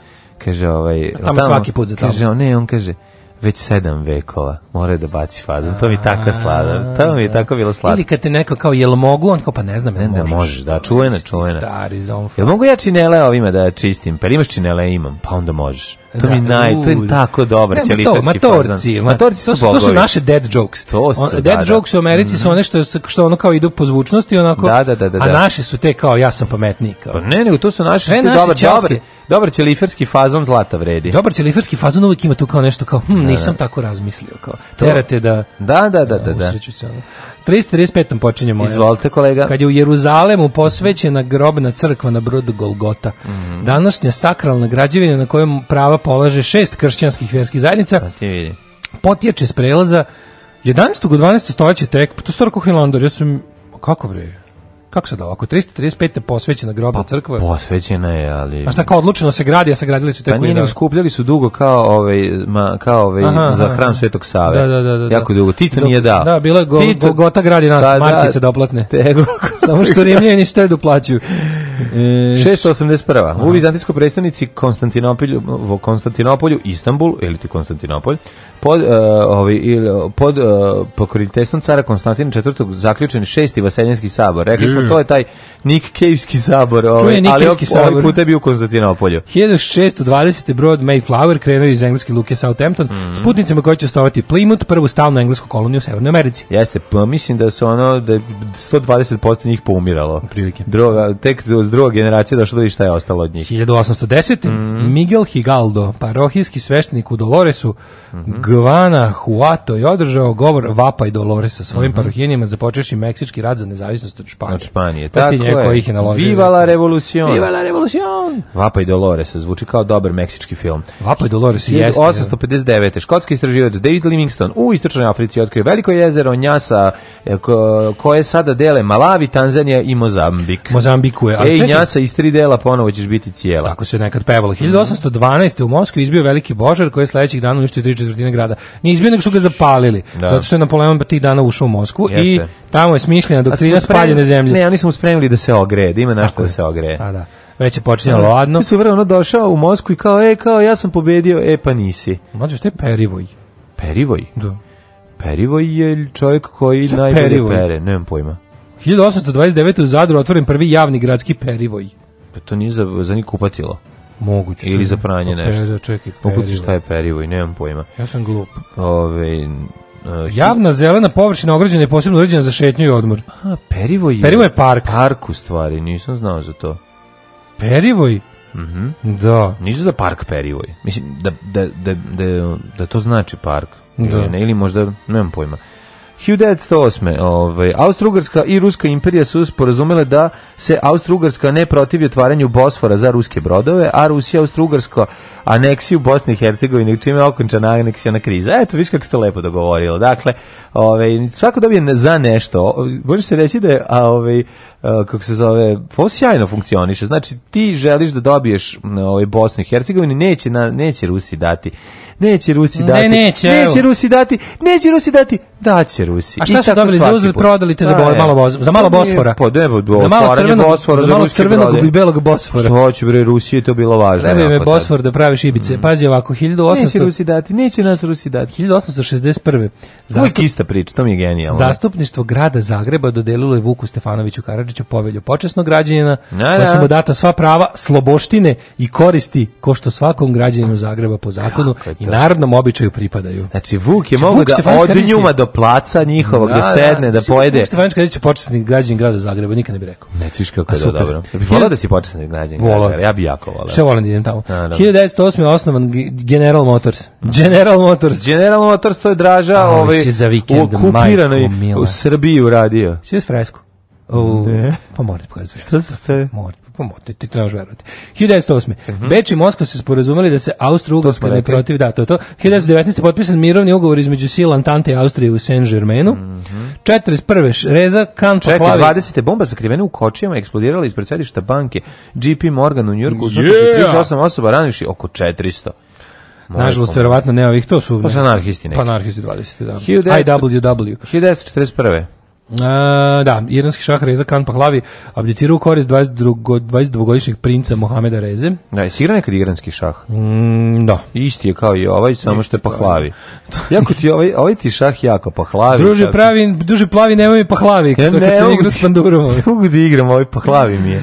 Kaže ovaj,
tamo, tamo svaki put za tamo.
Kaže, ne, on kaže, već sedam vekova mora da baci fazan. To mi tako slatko. To mi je da. tako bilo slatko.
Ili kad te neko kao jel mogu, on kao pa ne znam,
ne, da možeš, da čuje na Stari Jel mogu ja činele ovima da čistim? Pa imaš činele, imam, pa onda možeš. To da, mi naj, to je tako dobro, ne, fazon. matorci, fazan. Matorci, to su, to su
naše dead jokes.
To
su, dead da, da, jokes u Americi mm -hmm. su mhm. one što, što ono kao idu po zvučnosti, onako,
da, da, da, da, a
da. naše su te kao ja sam pametniji. Kao.
Pa ne, nego to su naše, Sve naše dobro, dobro. dobar, dobar čeliferski fazon zlata vredi.
Dobar čeliferski fazon uvijek ima tu kao nešto kao, hm, da, nisam tako razmislio. Kao, terate da...
Da, da, da, da. da.
335. počinjemo.
Izvolite kolega.
Kad je u Jeruzalemu posvećena grobna crkva na brodu Golgota. Mm -hmm. Današnja sakralna građevina na kojem prava polaže šest kršćanskih vjerskih zajednica.
Pa ti
potječe s prelaza 11. u 12. stoljeće tek, pa to staro kao Hilandar, ja sam, kako bre, Kako se da ovako? 335. posvećena grobna pa, crkva.
Posvećena je, ali...
A šta kao odlučeno se gradi, a sagradili su te
pa koji... Pa skupljali su dugo kao, ovaj, ma, kao ovaj, aha, za hram aha. Svetog Save.
Da, da, da, da. da.
Jako dugo. Tito nije
da Da, bila je go, Tito... Golgota gradi nas, pa da, markice da, doplatne.
Tego, *laughs*
Samo što Rimljani rimljeni štedu da plaćaju.
E, 681. E, aha. U vizantijskoj predstavnici Konstantinopolju, Konstantinopolju, Istanbul, ili ti Konstantinopolj, pod, uh, ovaj, pod uh, pokroviteljstvom cara Konstantina IV. zaključen šesti vaseljenski sabor. Rekli smo, mm. to je taj Nik sabor, ovaj, ali ovaj, ovaj puta je bio u Konstantinopolju.
1620. brod Mayflower krenuo iz engleske luke Southampton mm -hmm. s putnicima koji će ostavati Plymouth, prvu stalnu englesku koloniju u Severnoj Americi.
Jeste, pa mislim da su ono, da 120% njih poumiralo. Prilike.
Druga,
tek s druga generacija došlo da vi šta je ostalo od njih.
1810. Mm -hmm. Miguel Higaldo, parohijski sveštenik u Doloresu, mm -hmm Guana Huato je održao govor Vapa i Dolores sa svojim uh mhm. -huh. parohijenima započeši meksički rad za nezavisnost od Španije.
Od Španije, tako je. Koji ih je Viva la
revolucion! Viva la
revolucion! Vapa i Dolores zvuči kao dobar meksički film.
Vapa i Dolores jeste.
1859.
Da.
Škotski istraživač David Livingstone u istočnoj Africi otkrio veliko jezero Njasa e, koje sada dele Malavi, Tanzanija i Mozambik. Mozambiku
je.
Ej, čekaj. Njasa iz tri dela ponovo ćeš biti cijela.
Tako se nekad pevalo. 1812. u Moskvi izbio veliki božar koji je sledećih dana uništio tri četvrtine grada. Nije izbio, nego su ga zapalili. Da. Zato što je Napoleon tih dana ušao u Moskvu Jeste. i tamo je smišljena doktrina spaljene zemlje.
Ne, oni su mu spremili da se ogreje,
da
ima našto da se ogreje. A,
pa da već je počinjalo ladno.
Su vrlo ono došao u Moskvu i kao, e, kao, ja sam pobedio, e, pa nisi.
Mlađe, što je Perivoj?
Perivoj?
Da.
Perivoj je čovjek koji je najbolje perivoj? pere, nemam pojma.
1829. u Zadru otvoren prvi javni gradski Perivoj.
Pa to nije za,
za
kupatilo.
Moguće.
Ili za pranje nešto. Perivo, čekaj, perivo. šta je perivo i nemam pojma.
Ja sam glup.
Ove, Uh,
Javna zelena površina ograđena je posebno uređena za šetnju i odmor.
A,
Perivoj je...
Perivoj je
park.
Park u stvari, nisam znao za to.
Perivoj?
Mhm. Mm
da.
Nisu za park Perivoj. Mislim, da, da, da, da, to znači park. Da. Ili, ne, ili možda, nemam pojma. 1908. Ovaj, Austro-Ugrska i Ruska imperija su sporazumele da se Austro-Ugrska ne protivi otvaranju Bosfora za ruske brodove, a Rusija Austro-Ugrsko aneksiju Bosne i Hercegovine, čime je okončana aneksijona kriza. Eto, viš kako ste lepo dogovorili. Dakle, ovaj, svako dobije za nešto. Može se reći da je ovaj, Eh, kako se zove, ovo sjajno funkcioniše. Znači, ti želiš da dobiješ ovaj, Bosnu i Hercegovini, neće, na, neće Rusi dati. Neće Rusi dati. Ne, neće.
Neće
evo. Rusi dati. Neće Rusi dati. Daće Rusi.
A
šta I su
dobili za uzeli, prodali te za, da, bol, malo, voz, za malo pa Bosfora.
Po, pa ne, po,
za malo crvenog,
Bosfora, za malo
crvenog i belog Bosfora.
Što hoće bre, Rusiji je to bilo važno.
Treba im je da. Bosfor da pravi šibice. Mm. Pazi ovako, 1800...
Neće Rusi dati, neće nas Rusi dati.
1861.
Zastup... Uvijek ista priča, to
mi je
genijalno.
Da. Zastupništvo grada Zagreba dodelilo je Vuku Stefanoviću Karadžiću Karadžiću povelju počasnog građanina, da, da. se mu data sva prava, sloboštine i koristi ko što svakom građaninu Zagreba po zakonu i narodnom običaju pripadaju.
Znači, Vuk je znači, mogu da Stefanić od njuma do placa njihovog, da, da, da sedne, da, znači, pojede. Vuk
Stefanić Karadžić će počasni građanin grada Zagreba, nikad ne bi rekao.
Ne, Nećiš kako je dobro. Ja bih volao da si počasni građanin grada, ja bih jako volao.
Što volim
da
idem tamo. 1908. Da, je osnovan General Motors.
General Motors. General Motors, to je draža ovaj, u okupiranoj u Srbiji uradio. Sve s fresku.
U, ne. Pa morate pokazati. Šta se ste? Morate, pa morate, ti trebaš verovati. 1908. Mm -hmm. Beč i Moskva se sporazumeli da se Austro-Ugarska ne protiv, da, to to. 1919. potpisan mirovni ugovor između sila Antante i Austrije u Saint-Germainu. Mm -hmm. 41. Reza Kan Čekaj, Pahlavi.
20. bomba zakrivena u kočijama eksplodirala ispred sedišta banke JP Morgan u Njurku. Yeah. 38 osoba ranivši oko 400.
Nažalost, verovatno nema ovih, to su...
To su anarhisti neki. Pa
anarhisti 20, da. IWW.
1941.
E, da, iranski šah Reza Khan Pahlavi abdicirao u korist 22, 22-godišnjeg princa Mohameda Reze.
Da, je sigurno nekad iranski šah.
Mm, da.
Isti je kao i ovaj, samo što je Pahlavi. *laughs* jako ti ovaj, ovaj ti šah jako Pahlavi.
Druže čak... pravi, duže plavi, nemoj mi Pahlavi. Ja, e, ne, kad sam igrao s Pandurom.
*laughs* Ne mogu da igram, ovaj Pahlavi mi je.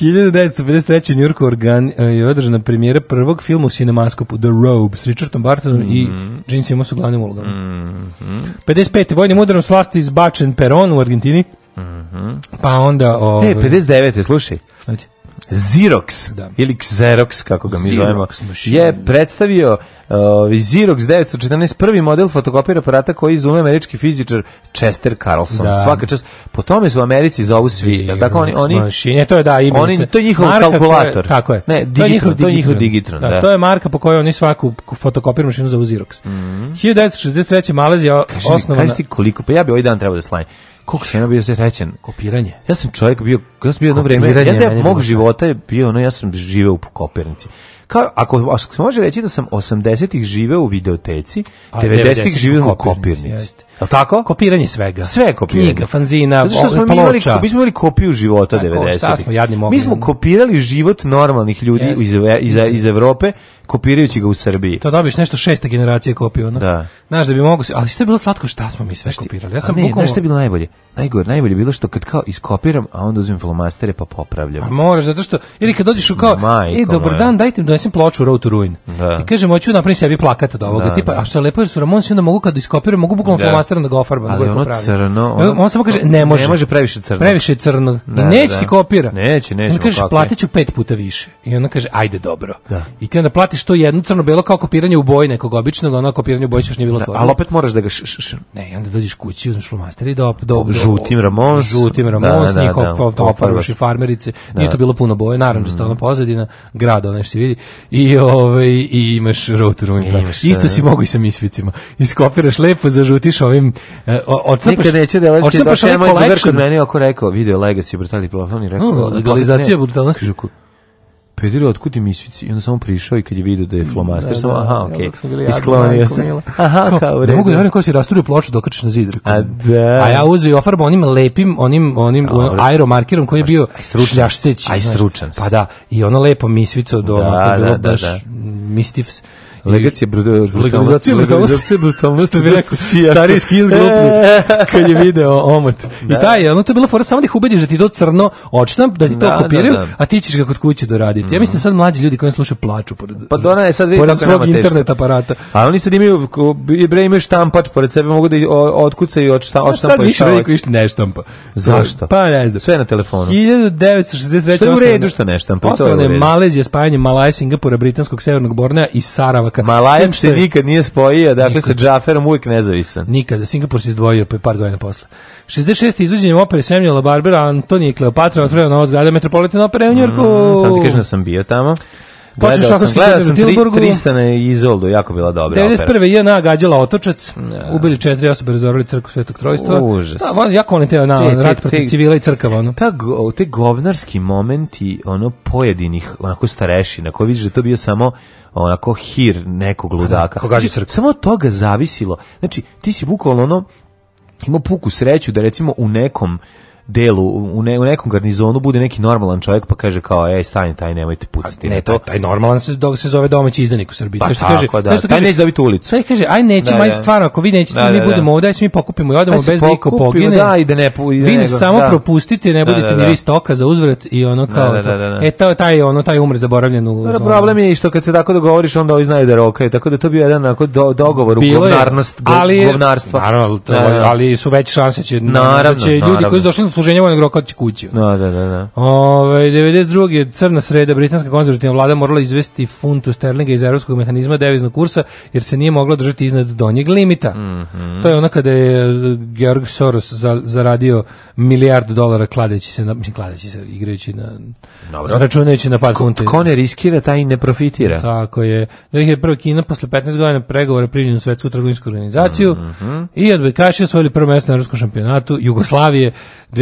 1953. u Njurku organ, je održana premijera prvog filma u cinemascopu The Robe s Richardom Bartonom mm -hmm. i Gene mhm. Simmons u glavnim ulogama.
Mm -hmm.
55. vojnim udarom slasti izbačen Peron on u Argentini.
Mhm.
Pa onda e,
ovaj E 59. slušaj. Ajde. Znači? Xerox da. ili Xerox kako ga mi Xerox zovemo mašina. je predstavio uh, Xerox 914 prvi model fotokopira aparata koji izume američki fizičar Chester Carlson. Da. Svaka čast po tome su u Americi zovu svi. Da tako oni oni mašine,
to je da imenica. Oni
to je njihov marka kalkulator.
Je, tako je.
Ne, digitron, to je njihov digitron. To je, njihov digitron
da, da. to je marka po kojoj oni svaku fotokopirnu mašinu zovu Xerox. Mm
-hmm.
1963 Malazija osnovana.
Kaži ti koliko pa ja bi ovaj dan trebao da slajim. Koliko sam ja bio srećan.
Kopiranje.
Ja sam čovjek bio Ja sam bio jedno vreme, jedan mog života je bio, ono, ja sam živeo u Kopernici. Kao, ako, ako može reći da sam 80-ih živeo u videoteci, 90-ih živeo u Kopirnici. Jeste. Je tako?
Kopiranje svega.
Sve kopiranje.
Knjiga, fanzina, Zato što smo ploča. Imali,
mi smo imali kopiju života
90-ih.
Mi smo kopirali život normalnih ljudi jeste. iz, iz, iz Evrope, kopirajući ga u Srbiji.
To dobiš nešto šeste generacije kopiju,
no? Da.
Znaš
da
bi mogu, ali što je bilo slatko, šta smo mi sve kopirali?
Ja sam ne, bukvalno... Znaš što je bilo najbolje? Najgore, najbolje bilo što kad kao iskopiram, a onda uzmem flomastere pa popravljamo. A
moraš, zato što, ili kad dođeš u kao, e, Majko e, dobar dan, dajte mi da donesem ploču Road to Ruin.
Da.
I kažem, hoću da napraviti sebi plakat od ovoga, da, tipa, da. a što je lepo, da jer su Ramonsi, onda mogu kad iskopiram, mogu bukvalno da. flomasterom da ga ofarbam.
Ali ono crno, ono,
on samo kaže, ne može.
Ne može previše crno.
Previše crno. Da, I neće da. ti kopira.
Neće, neće.
Onda kažeš, platit pet puta više. I ona kaže, ajde, dobro.
Da.
I ti onda platiš to jedno crno-belo kao kopiranje u boji nekog običnog, ono kopiranje u boji još nije bilo da, to. Ali opet moraš da ga š, š, Ne, onda dođeš kući, uzmeš flomaster i da, da, da, žutim Ramons, žutim Ramons, da, njihov prvoši farmerice, da. nije to bilo puno boje, naranđasta mm. ona pozadina, grad onaj se vidi, i, ovaj, i imaš router u running. Isto da. se mogu i sa misvicima. Iskopiraš lepo, zažutiš
ovim... Uh, e, odstapaš, Nikad neće da leći, došao da, je moj drugar kod mene, rekao, video legacy, brutalni plafon, i rekao... No, mm,
legalizacija brutalnosti. Kažu,
pederu, otkud im isvici? I onda samo prišao i kad je vidio da je flomaster, da, samo, da, aha, da, okej, okay. isklonio se. Aha, kao u redu. Ne
mogu
da vjerujem ko
si rasturio ploču dok na zid. A, da. a ja uzeo i ofarbao onim lepim, onim, onim no, aeromarkerom koji je bio šljašteći. Aj
stručan.
Pa da, i ono lepo misvico do, da, da, da, da, mistifs.
Legacija brutalizacije,
legalizacije brutalnosti, bi rekao, stari skins *laughs* kad je video omot. I da. taj, je, ono to je bilo fora, samo da ih ubediš da ti to crno očnam, da ti to da, da, kopiraju, a ti ćeš ga kod kuće doraditi. Ja mislim mhm. sad mlađi ljudi koji slušaju plaču pored, pa dona je
sad
vidi kako svog internet aparata.
A oni sad imaju, bre imaju štampač pored sebe, mogu da otkucaju od štampa. Sad
više veliko išta ne štampa.
Zašto?
Pa ne znam.
Sve na telefonu.
1963. Što je u redu što ne štampa? Ostalo je Malezija, spajanje Malaja, Singapura, Britanskog, Severnog Bornea
i Saravak Balkan. Malajem se nikad nije spojio, dakle nikad. sa Džaferom uvijek nezavisan.
Nikada, Singapur se izdvojio pa par godina posle. 66. izvođenjem opere Samuela Barbera, Antonije Kleopatra, otvoreno nova zgrada Metropolitan opere u Njorku. Mm, sam
ti kažem da sam bio tamo.
Počeo šahovski turnir u Tilburgu.
Tristana i Izoldu, jako bila dobra
91. opera. 91. JNA gađala Otočac, ja. Da. ubili četiri osobe, razorili crkvu Svetog Trojstva.
Užas.
Da, jako
oni te,
na te, rat protiv civila i crkava. Ono.
Ta, te govnarski momenti ono pojedinih onako stareši, na koji vidiš da to bio samo onako hir nekog ludaka. Znači, samo od toga zavisilo. Znači, ti si bukvalno ono, imao puku sreću da recimo u nekom delu, u, ne, u nekom garnizonu bude neki normalan čovjek pa kaže kao ej stani taj nemojte pucati.
Pa, ne, to taj, taj normalan se dok se zove domaći izdanik u Srbiji. Pa što
kaže, da.
što taj kaže, neće dobiti ulicu. Taj kaže aj neće da, maj da. stvarno ako vi nećete da, mi da, budemo da. ovdje, mi pokupimo i odemo bez da iko pogine.
Da,
i
da ne,
i
da
vi ne, samo da. propustite, ne budete ni vi stoka za uzvrat i ono kao da, da, E to taj ono taj umr zaboravljen u.
Da, problem je što kad se tako dogovoriš onda oni znaju da roka tako da to bio jedan onako dogovor u
govnarnost, govnarstva. Ali su veće šanse će ljudi koji su došli odsluženja vojnog roka od kući. No, da, da, da, da. Ove, 92.
je
crna sreda, britanska konzervativna vlada morala izvesti funtu sterlinga iz evropskog mehanizma deviznog kursa, jer se nije mogla držati iznad donjeg limita. Mm
-hmm.
To je ono kada je e, Georg Soros za, zaradio milijard dolara kladeći se, na, mislim, kladeći se, igrajući na, Dobro. računajući na par
funte. Ko ne riskira, taj ne profitira.
Tako je. 2001. Kina posle 15 godina pregovora primljena u svetsku trgovinsku organizaciju
mm -hmm.
i odbojkaši osvojili prvo mesto na evropskom šampionatu Jugoslavije 2002.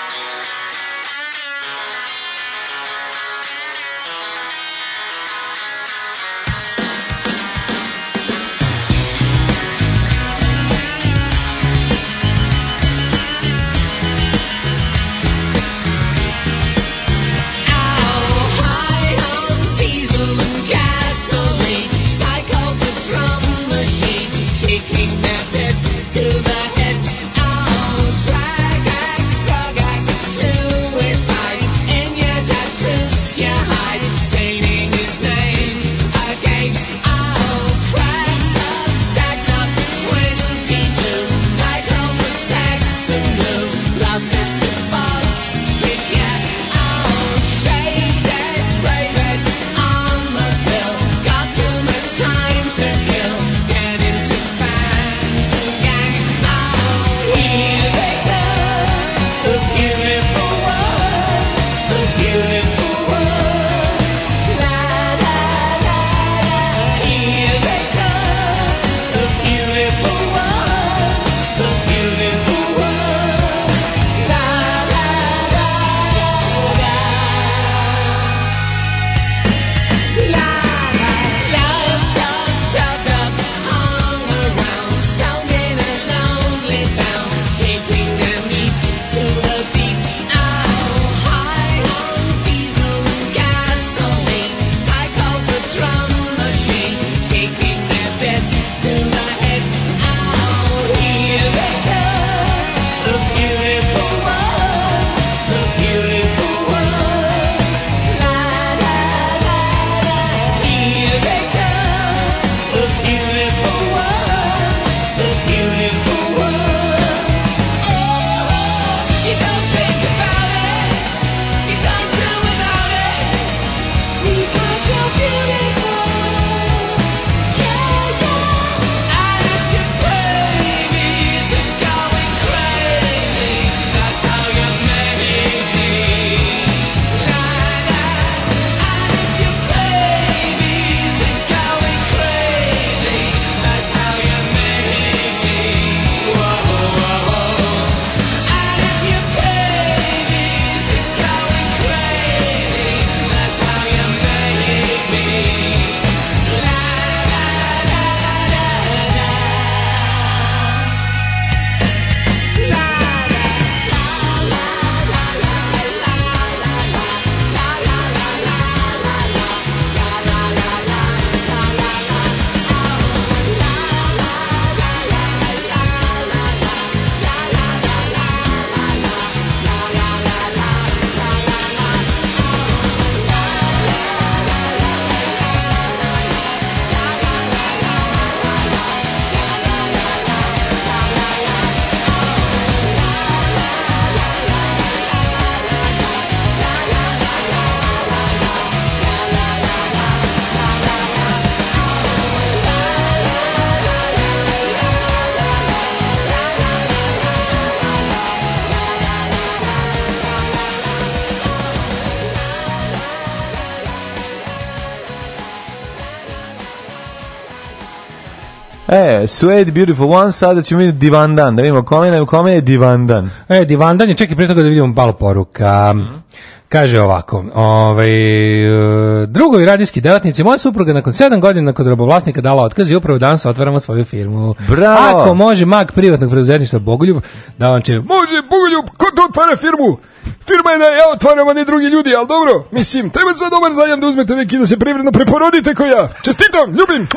je Sweet Beautiful One, sada ćemo vidjeti Divandan, da vidimo kome je, kome je Divandan.
E, Divandan je, čekaj, prije toga da vidimo malo poruka. Mm. Kaže ovako, ovaj, e, drugovi radijski delatnici, moja supruga nakon 7 godina kod robovlasnika dala otkaz i upravo danas otvaramo svoju firmu.
Bravo!
Ako može mag privatnog preduzetništva Bogoljub, da vam će, može Bogoljub, ko da otvara firmu? firma je da ja otvaram, a ne drugi ljudi, ali dobro, mislim, treba za dobar zajam da uzmete neki da se privredno preporodite ko ja. Čestitam, ljubim.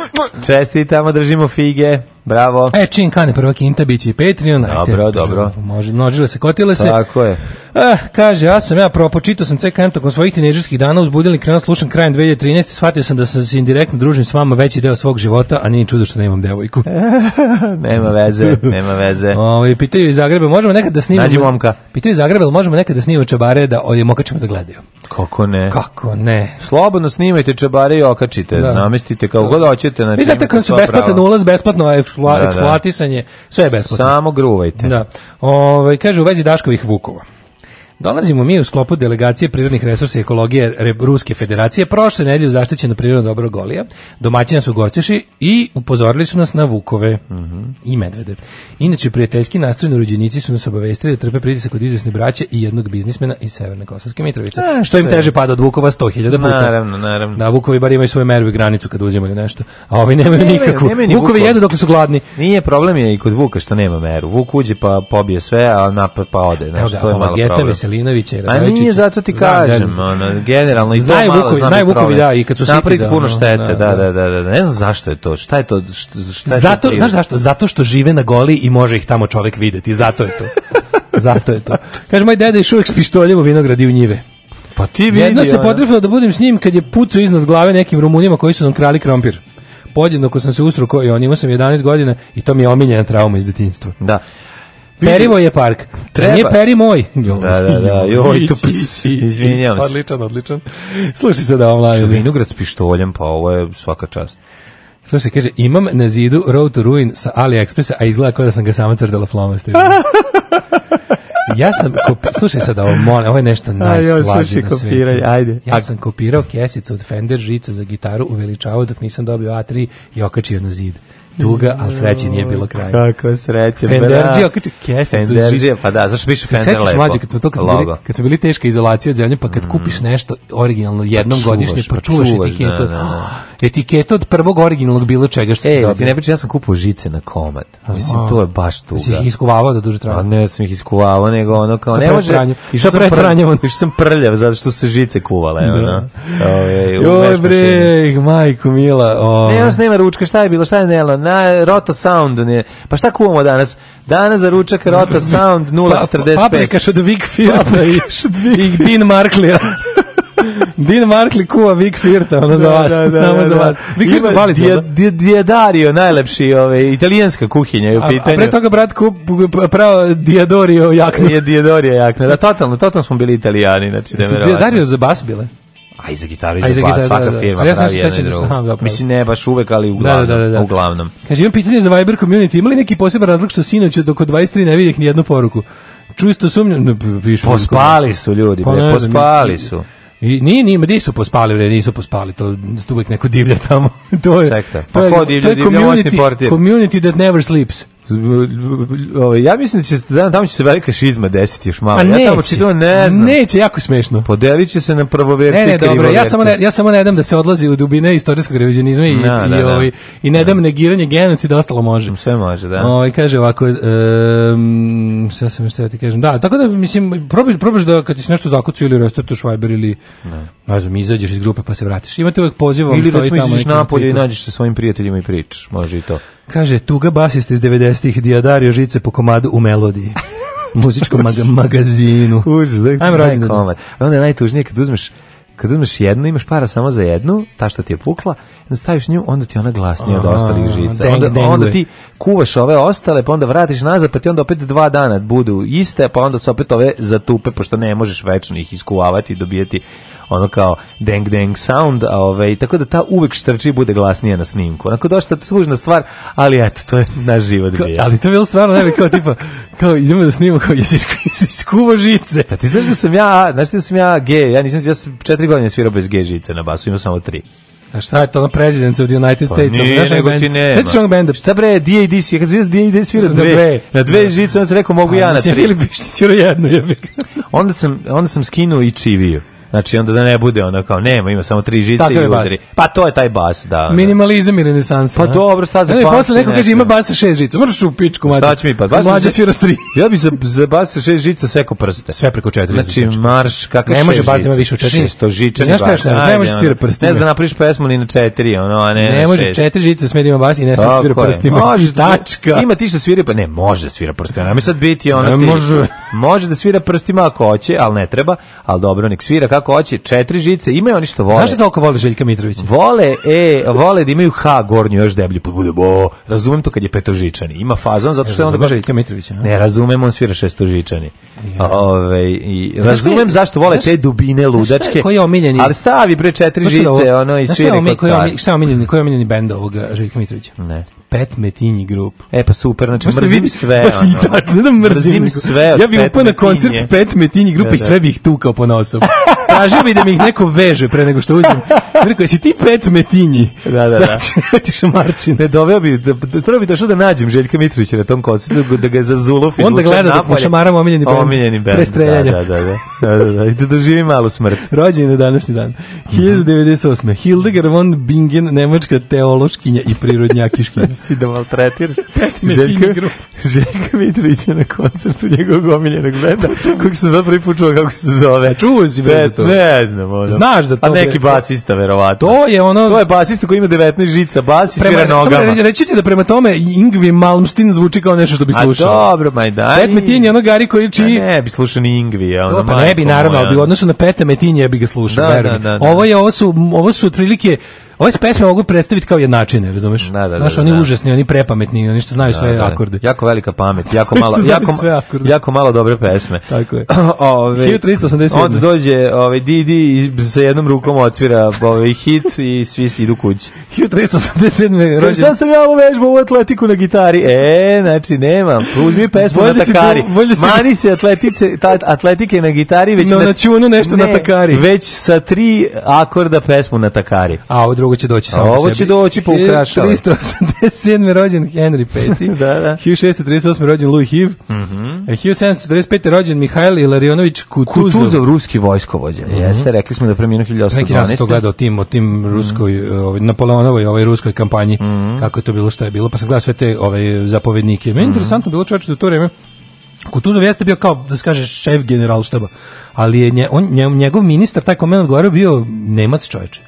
Čestitamo, držimo fige. Bravo.
E, čin kane prvak Inta, bit će i Patreon.
Dobro, ajte, dobro.
Može, množile se, kotile se.
Tako je.
Eh, kaže, ja sam ja propočitao sam CKM tokom svojih tinežerskih dana uzbudili krenut slušam krajem 2013. Shvatio sam da sam se indirektno družim s vama veći deo svog života, a nije čudo što nemam devojku.
*laughs* nema veze, nema veze.
*laughs* Ovo, ovaj, pitaju iz Zagreba, možemo nekad da snimamo...
Nađi momka.
Pitaju iz Zagreba, možemo nekad da snimamo čabare da ovdje mokačemo da gledaju?
Kako ne?
Kako ne?
Slobodno snimajte čabare i okačite, da. namestite kao god da. hoćete. Znači, Vi znate kako se besplatno da ulaz, besplatno
eksploatisanje, da, da. sve je besplatno.
Samo gruvajte.
Da. Ove, ovaj, kaže, u vezi Daškovih Vukova. Dolazimo mi u sklopu delegacije prirodnih resursa i ekologije Ruske federacije. Prošle nedelje u zaštićeno prirodno dobro Golija. Domaćina su gostiši i upozorili su nas na vukove
mm -hmm.
i medvede. Inače, prijateljski nastrojni urođenici su nas obavestili da trpe pritisak od izvesne braće i jednog biznismena iz Severne Kosovske Mitrovice. A, što im teže pada od vukova 100.000
puta. Naravno, naravno.
Da, vukovi bar imaju svoju meru i granicu kad uzimaju nešto. A ovi
nemaju
nikakvu.
Nemaju ni
vukovi jedu dok su gladni.
Nije problem je i kod vuka što nema meru. Vuk uđe pa pobije sve, a napad pa ode. Znači, Evo ga, to je malo problem Milinovića i Radovičića. A nije zato ti da, kažem, znam, ono, generalno i znaju da
Vukovi, malo
znaju
Vukovi, da, i kad su siti da,
puno štete, da, da, da, da, da, ne znam zašto je to, šta je to,
šta, šta je zato, to znaš zašto? Zato što žive na goli i može ih tamo čovek videti, zato je to. *laughs* zato je to. Kaže, moj deda je uvijek s pištoljem u vinogradi u njive.
Pa ti vidi. Jedno
se potrefilo da budem s njim kad je pucu iznad glave nekim Rumunima koji su nam krali krompir podjednako sam se usrukao i on imao sam 11 godina i to mi je omiljena trauma iz detinjstva. Da. Perivo je park. Treba. Nije peri moj.
Joj, da, da, da. *laughs* Joj, to ps, izvinjam se.
Odličan, odličan. Slušaj sad ovom laju.
Vinograd s pištoljem, pa ovo je svaka čast.
Slušaj, kaže, imam na zidu Road to Ruin sa AliExpressa, a izgleda kao da sam ga sama crtala flomasterom. *laughs* ja sam kopi... slušaj sad ovo, molim, ovo je nešto najslađe na svijetu.
Ajde.
Ja sam kopirao kesicu od Fender žica za gitaru, uveličavao dok nisam dobio A3 i okačio na zid tuga, ali sreće nije bilo kraja.
Kako sreće,
Fenderđija,
kako ću kesicu Fenderđija, pa da,
zašto piše Fender lepo. mlađe, kad smo to, kad smo, bili, kad smo bili teška izolacija od zemlje, pa kad mm. kupiš nešto originalno pa jednom pa godišnje, pa, pa čuvaš, etiketu. Da,
da. da.
*gasps* Etiketu od prvog originalnog bilo čega što e, si dobio.
ti ne priča, ja sam kupao žice na komad. Mislim, to je baš tuga. Si
ih iskuvavao da duže traje?
A ne, sam ih iskuvavao, nego ono kao, ne može... Sa pretranjem. Išao *laughs* sam prljav, zato što su žice kuvale. Da. Ono. Ovaj, Joj, bre, majku mila. Ne, ovaj. još nema ručka, šta je bilo, šta je nela, na Roto Sound. Ne. Pa šta kuvamo danas? Danas za ručak Roto Sound 045.
Pa, pa paprika Šudvig Firta i, i Din Marklija. Din Markli kuva Vic Firta, ono da, za vas, da, da, samo da, za da. vas. Vic Firta
palica. Dija, dija, Diadario, najlepši ove, ovaj, italijanska kuhinja je u pitanju. A, a
pre toga brat ku, pravo Diadorio
Nije Diadorio jaknu, da, totalno, totalno smo bili italijani. Znači,
Diadario za bas bile?
A i za gitaru i za, bas, da, svaka da, da. da. firma A ja pravi jedno i drugo. Da Mislim, ne baš uvek, ali da, da, uglavnom. Da, da, da, uglavnom.
Kaže, imam pitanje za Viber community. Ima li neki poseban razlog što sinoć dok od 23 ne vidjeh ni jednu poruku? Čusto sumnjam.
Pospali su ljudi, pa bre,
pospali
su.
I ni ni ma nisu pospali, bre, nisu pospali, to uvek neko divlja tamo. *laughs* to je sekta. Pa ko divlja, divlja community, community that never sleeps.
Ovaj, ja mislim da će da, tamo će se velika šizma desiti još malo. neće, pa ja tamo čitam, ne znam. Neće,
jako smešno.
Podelit će se na prvoverce ne, ne, dobro,
ja samo ne, ja samo ne dam da se odlazi u dubine istorijskog revizionizma i, da, da i, da. ovaj, i ne dam negiranje genocida, ostalo može.
Sve može, da.
Ovaj kaže ovako, ehm sad se misle da ti kažem. Da, tako da mislim probaš probaš da kad ti se nešto zakucu ili restartuješ Viber ili ne, ne znam, izađeš iz grupe pa se vratiš. Imate uvek poziv,
ili recimo izađeš napolje i nađeš se svojim prijateljima i pričaš, može i to.
Kaže, tuga basista iz 90-ih, Dijadario žice po komadu u melodiji. *laughs* muzičkom mag magazinu.
Užas, da, da komad. Onda je najtužnije kad uzmeš kad uzmeš jednu, imaš para samo za jednu, ta što ti je pukla, onda staviš nju, onda ti ona glasnija od ostalih žica. Deng, onda, onda ti kuvaš ove ostale, pa onda vratiš nazad, pa ti onda opet dva dana budu iste, pa onda se opet ove zatupe, pošto ne možeš večno ih iskuvavati i dobijati ono kao deng deng sound, a ovaj, tako da ta uvek štrči bude glasnija na snimku. Onako došta služna stvar, ali eto, to je naš život bio.
Ali to
je
bilo stvarno, nebi kao tipa, kao idemo da snimamo, kao *laughs* jesi iskuvo žice.
Pa ti znaš da sam ja, znači da sam ja G, ja nisam, ja sam četiri godine svirao bez G žice na basu, imao samo tri.
A šta je to na Presidents od United pa States? Pa nije, nego
ti nema. Sveći
onog benda.
Šta bre, D.A.D.C. Ja kad zvijez D.A.D.C. svira na dve, na dve da. žice, onda sam rekao mogu ja na tri. Mislim, Filip Bišći svira jednu jebik. onda, sam, onda sam skinuo i čivio. Znači onda da ne bude ono kao nema, ima samo tri žice Tako i udari. Pa to je taj bas, da. Ono. Da.
Minimalizam i renesansa.
Pa dobro, šta za ne,
Posle neko kaže ima bas sa šest žica. Možeš u pičku mati. Šta će mi pa? Bas mlađa svira s tri.
ja bi za, za bas sa šest žica sekao prste.
Sve preko
četiri.
Znači
marš kakav Ne može bas da
ima više od
četiri. Šesto žičani bas. Znaš šta je, ne može da svira prstima. Ne da napriš pesmu ni na četiri, ono, a ne Ne
može četiri žice sme da ima bas i ne sme svira prstima.
Može, tačka. Ima ti što svira pa ne može svira prstima. Mi sad biti ona ti. Ne može. Može da svira prstima ako hoće, ali ne treba, ali dobro, nek svira kako hoće. Četiri žice, imaju oni što vole.
Zašto toliko vole Željka Mitrovića? Vole,
e, vole da imaju H gornju još deblju, pa bude bo. Razumem to kad je petožičani. Ima fazon zato e, što je onda
Željka Mitrovića.
Ne, razumem, on svira šestožičani. Ja. Ove, ovaj, i, razumem zašto vole te dubine ludačke.
Koji je omiljeni?
Ali stavi bre četiri žice, ono i svira kod Koji je
omiljeni, koji je omiljeni bend ovoga Željka Mitrovića?
Ne.
Pet Metini Group.
E pa super, znači baš mrzim vidi, sve.
Baš ono. tačno *laughs* da
mrzim.
mrzim
sve.
Ja bih upao na koncert Pet Metini Group da, da. i sve bih tukao po nosu. *laughs* tražio bi da mi ih neko veže pre nego što uđem. Rekao, jesi ti pet metinji? Da, da, da. Sad da ti šamarčin.
Ne, doveo bi, da, da prvo bi došao da nađem Željka Mitrovića na tom koncertu, da ga je da za Zulov Onda gleda
da šamaramo omiljeni band. Omiljeni band,
prestreljanja. Da, da, da. da, da, da. I da doživi malu smrt.
Rođen je današnji dan. 1998. Hildegard von Bingen, nemačka teološkinja i prirodnjakiškinja.
*laughs* si da maltretiraš.
Pet metinji grup.
Željka Mitrovića na koncertu njegovog omiljenog benda, kog sam zapravo i počuo kako se zove. Čuo si vezda to to? Ne znam,
ono. Znaš da to.
A neki basista verovatno.
To je ono
To je basista koji ima 19 žica, bas i svira nogama.
Samo reći ti da prema tome Ingvi Malmsteen zvuči kao nešto što bi slušao.
A dobro, maj da.
Pet Metin je ono Gari koji čiji
Ne bi slušao ni Ingvi, ja ono. Pa
ne bi naravno, ali bi odnosno na Pet Metin je bi ga slušao, da, verujem. Da, da, ovo je ovo su ovo su otprilike Ove pesme mogu predstaviti kao jednačine, razumeš? Da,
da, da, Znaš, da,
oni da. užasni, oni prepametni, oni što znaju da, sve da, da. akorde.
Jako velika pamet, *laughs* jako malo, jako, jako malo dobre pesme.
Tako je. *laughs* ove, 1387.
Onda dođe ove, Didi i sa jednom rukom odsvira ove, hit i svi si idu kući.
1387. *laughs* Rođen... Šta
sam ja ovo vežbao u atletiku na gitari? E, znači, nemam. Uzmi pesmu na takari. Si, bolje si... Mani se atletice, ta, atletike na gitari. Već
no, na, na čunu nešto ne, na takari.
Već sa tri akorda pesmu na takari.
A, drugo će doći samo
Ovo će doći po ukrašavu.
387. rođen Henry V.
*laughs* da, da.
1638. rođen Louis Hiv. Mm -hmm. 1745. rođen Mihajl Ilarionović Kutuzov. Kutuzov,
ruski vojskovođa. Mm -hmm. Jeste, rekli smo da je 1812.
Neki nas to gledao tim, o tim ruskoj, mm -hmm. ovaj, Napoleonovoj ovaj ruskoj kampanji,
mm -hmm.
kako je to bilo, što je bilo, pa sam gledao sve te ovaj, zapovednike. Meni mm -hmm. interesantno bilo čovječe da u to vreme, Kutuzov jeste bio kao, da se kaže, šef generalštaba, ali je nje, on, njegov ministar, taj kome odgovarao, bio Nemac čoveče.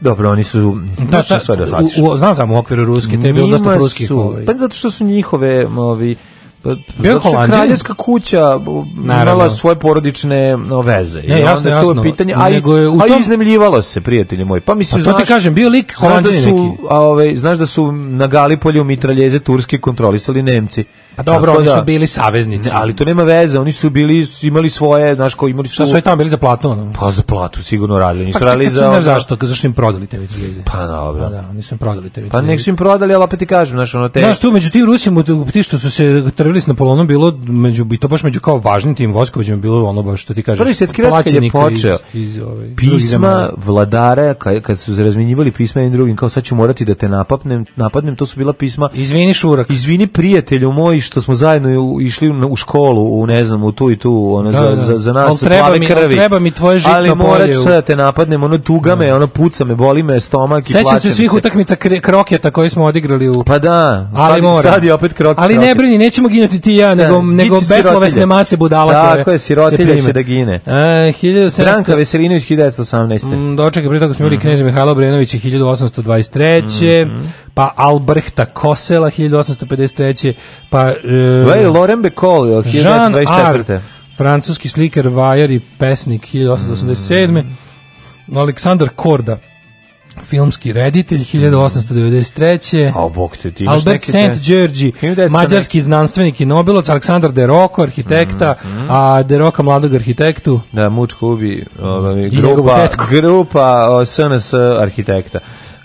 Dobro, oni su
da, ta, sve da u, u, znam sam u okviru ruske,
te je bilo dosta ruskih. Su, ovaj. Pa zato što su njihove, ovi, pa-
Bio
kraljevska kuća imala svoje porodične veze.
Ne, I
onda To je pitanje, a, i, je tom... a iznemljivalo se, prijatelji moji. Pa mislim,
pa to znaš, kažem,
bio lik da Holandžin neki. A, ovaj znaš da su na Galipolju mitraljeze turske kontrolisali Nemci. Pa
dobro, oni da, su bili saveznici.
ali to nema veze, oni su bili imali svoje, znaš, ko imali
su. Šta su tamo bili za platu? Ono?
Pa za platu sigurno radili, nisu pa, radili za. Ne
zašto, zašto im prodali te vitrilize. Pa
dobro. Pa,
da, nisu im prodali te
vitrilize. Pa nek su im prodali, al opet ti kažem, znaš, ono te.
Znaš, tu među tim Rusima, ti što su se trvili s Napoleonom bilo među i to baš među kao važnim tim vojskovođima bilo ono baš što ti kažeš. Prvi svetski
rat je počeo.
Iz, iz, ovaj,
pisma vladara kad, kad su razmenjivali pisma jednim drugim, kao sad ću morati da te napapnem, napadnem, to su bila pisma.
Izvini šurak.
Izvini prijatelju moj što smo zajedno išli u školu, u ne znam, u tu i tu, ono da, za, da. za za nas al treba
mi,
krvi. Al
treba mi tvoje žitno Ali morat ću
da te napadnem, ono tuga me, da. ono puca me, boli me stomak
i plačem Sećam se svih utakmica kroketa koje smo odigrali u
Pa da, ali sad, sad je opet
kroket.
Ali
ne brini, nećemo ginuti ti ja, nego da, nego beslovesne mase budala koje.
Tako je, sirotilje će da gine. E,
1700
Branka Veselinović 1918.
Mm, dočekaj pre toga smo bili mm Mihailo Brenović 1823. Pa Albrehta Kosela 1853. Pa
Vej, Loren Bacall, 1924.
Francuski slikar, vajar i pesnik 1887. Mm. Aleksandar Korda, filmski reditelj 1893. A
Albert
St. Đorđi, mađarski znanstvenik i nobelovac, Aleksandar De Rocco, arhitekta, mm -hmm. a De Rocca mladog arhitektu.
Da, Mučko ubi, ovaj, grupa, grupa SNS arhitekta.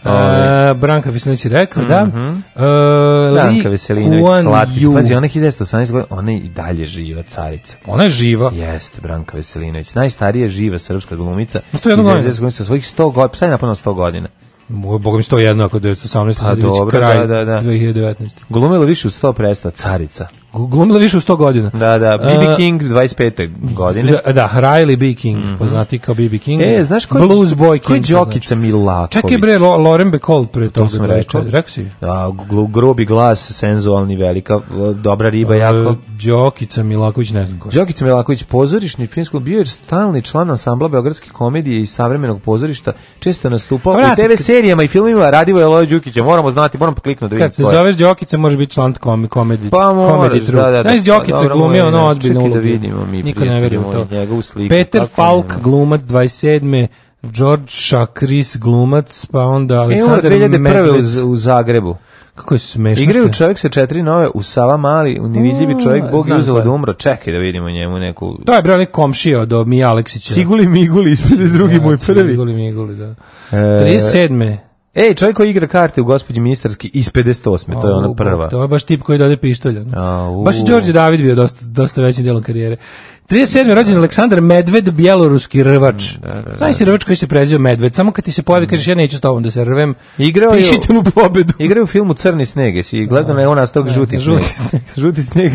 E, Branka Veselinović rekao, mm -hmm. da. Mhm. E,
Branka Veselinović, slatkic. Pazi, ona je 1918 godina, ona je i dalje živa carica.
Ona je živa.
Jeste, Branka Veselinović. Najstarija živa srpska glumica. Sto jedno godina. svojih 100 godina, psa je napunao 100 godina.
Boga mi 101 ako je 1918, pa, sad dobro, kraj da, da, da. 2019.
Glumila više od 100 presta, carica
glumila više od 100 godina.
Da, da, B.B. King 25. godine.
Da, da Riley B. King, mm -hmm. poznati kao B.B. King.
E, znaš ko je,
Blues Boy ko King,
Đokica znači. Milaković?
Čekaj bre, Loren Bacall pre toga.
To sam reče. Rekao si? Da, grubi glas, senzualni, velika, dobra riba, jako.
Đokica Milaković, ne znam
ko je. Milaković, pozorišni filmski bio je stalni član ansambla Beogradske komedije i savremenog pozorišta, često nastupao pa Vrati, u TV serijama i filmima, radivo je Loja Đukića, moramo znati, moramo
kliknuti da vidim. Kad se zoveš Đokica, može biti član komi, komedije.
Pa mora, true. Da, da, da.
Znaš, Đokica pa, glumio ono ozbiljno da ulogu.
da vidimo mi. Niko ne veruje to. Sliku,
Peter Falk, glumac 27. George Chris glumac, pa onda e, Aleksandar Medved. Evo 2001.
u Zagrebu.
Kako je smešno.
Igraju čovjek sa četiri nove u Sava Mali, u nevidljivi mm, čovjek, Bog je uzela da umra. Čekaj da vidimo njemu neku...
To je bro onaj komšija od Mija Aleksića.
Siguli Miguli, ispred drugi moj prvi.
Siguli Miguli, da. E... 37.
Ej, čovjek koji igra karte u gospođi ministarski iz 58. to je ona prva.
To je baš tip koji dode pištolja. Baš i Đorđe David bio dosta, dosta većim dijelom karijere. 37. rođen Aleksandar Medved, bjeloruski rvač. Mm, da, da, da. Znaš si rvač koji se preziva Medved, samo kad ti se pojavi, mm. kažeš ja neću s tobom da se rvem,
igrao
pišite mu pobedu.
*laughs* Igrao u filmu Crni sneg, jesi gledano je da. on nastavak
da, žuti da, sneg. Žuti sneg. Žuti sneg.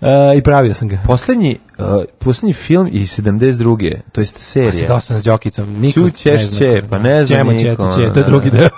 Uh, *laughs* i pravio sam ga.
Poslednji Uh, poslednji film i 72. To jest serija. A
se dosta s Đokicom. Niko Ču,
češ, pa ne znam Čemo, niko. Če,
to je da, drugi da. deo.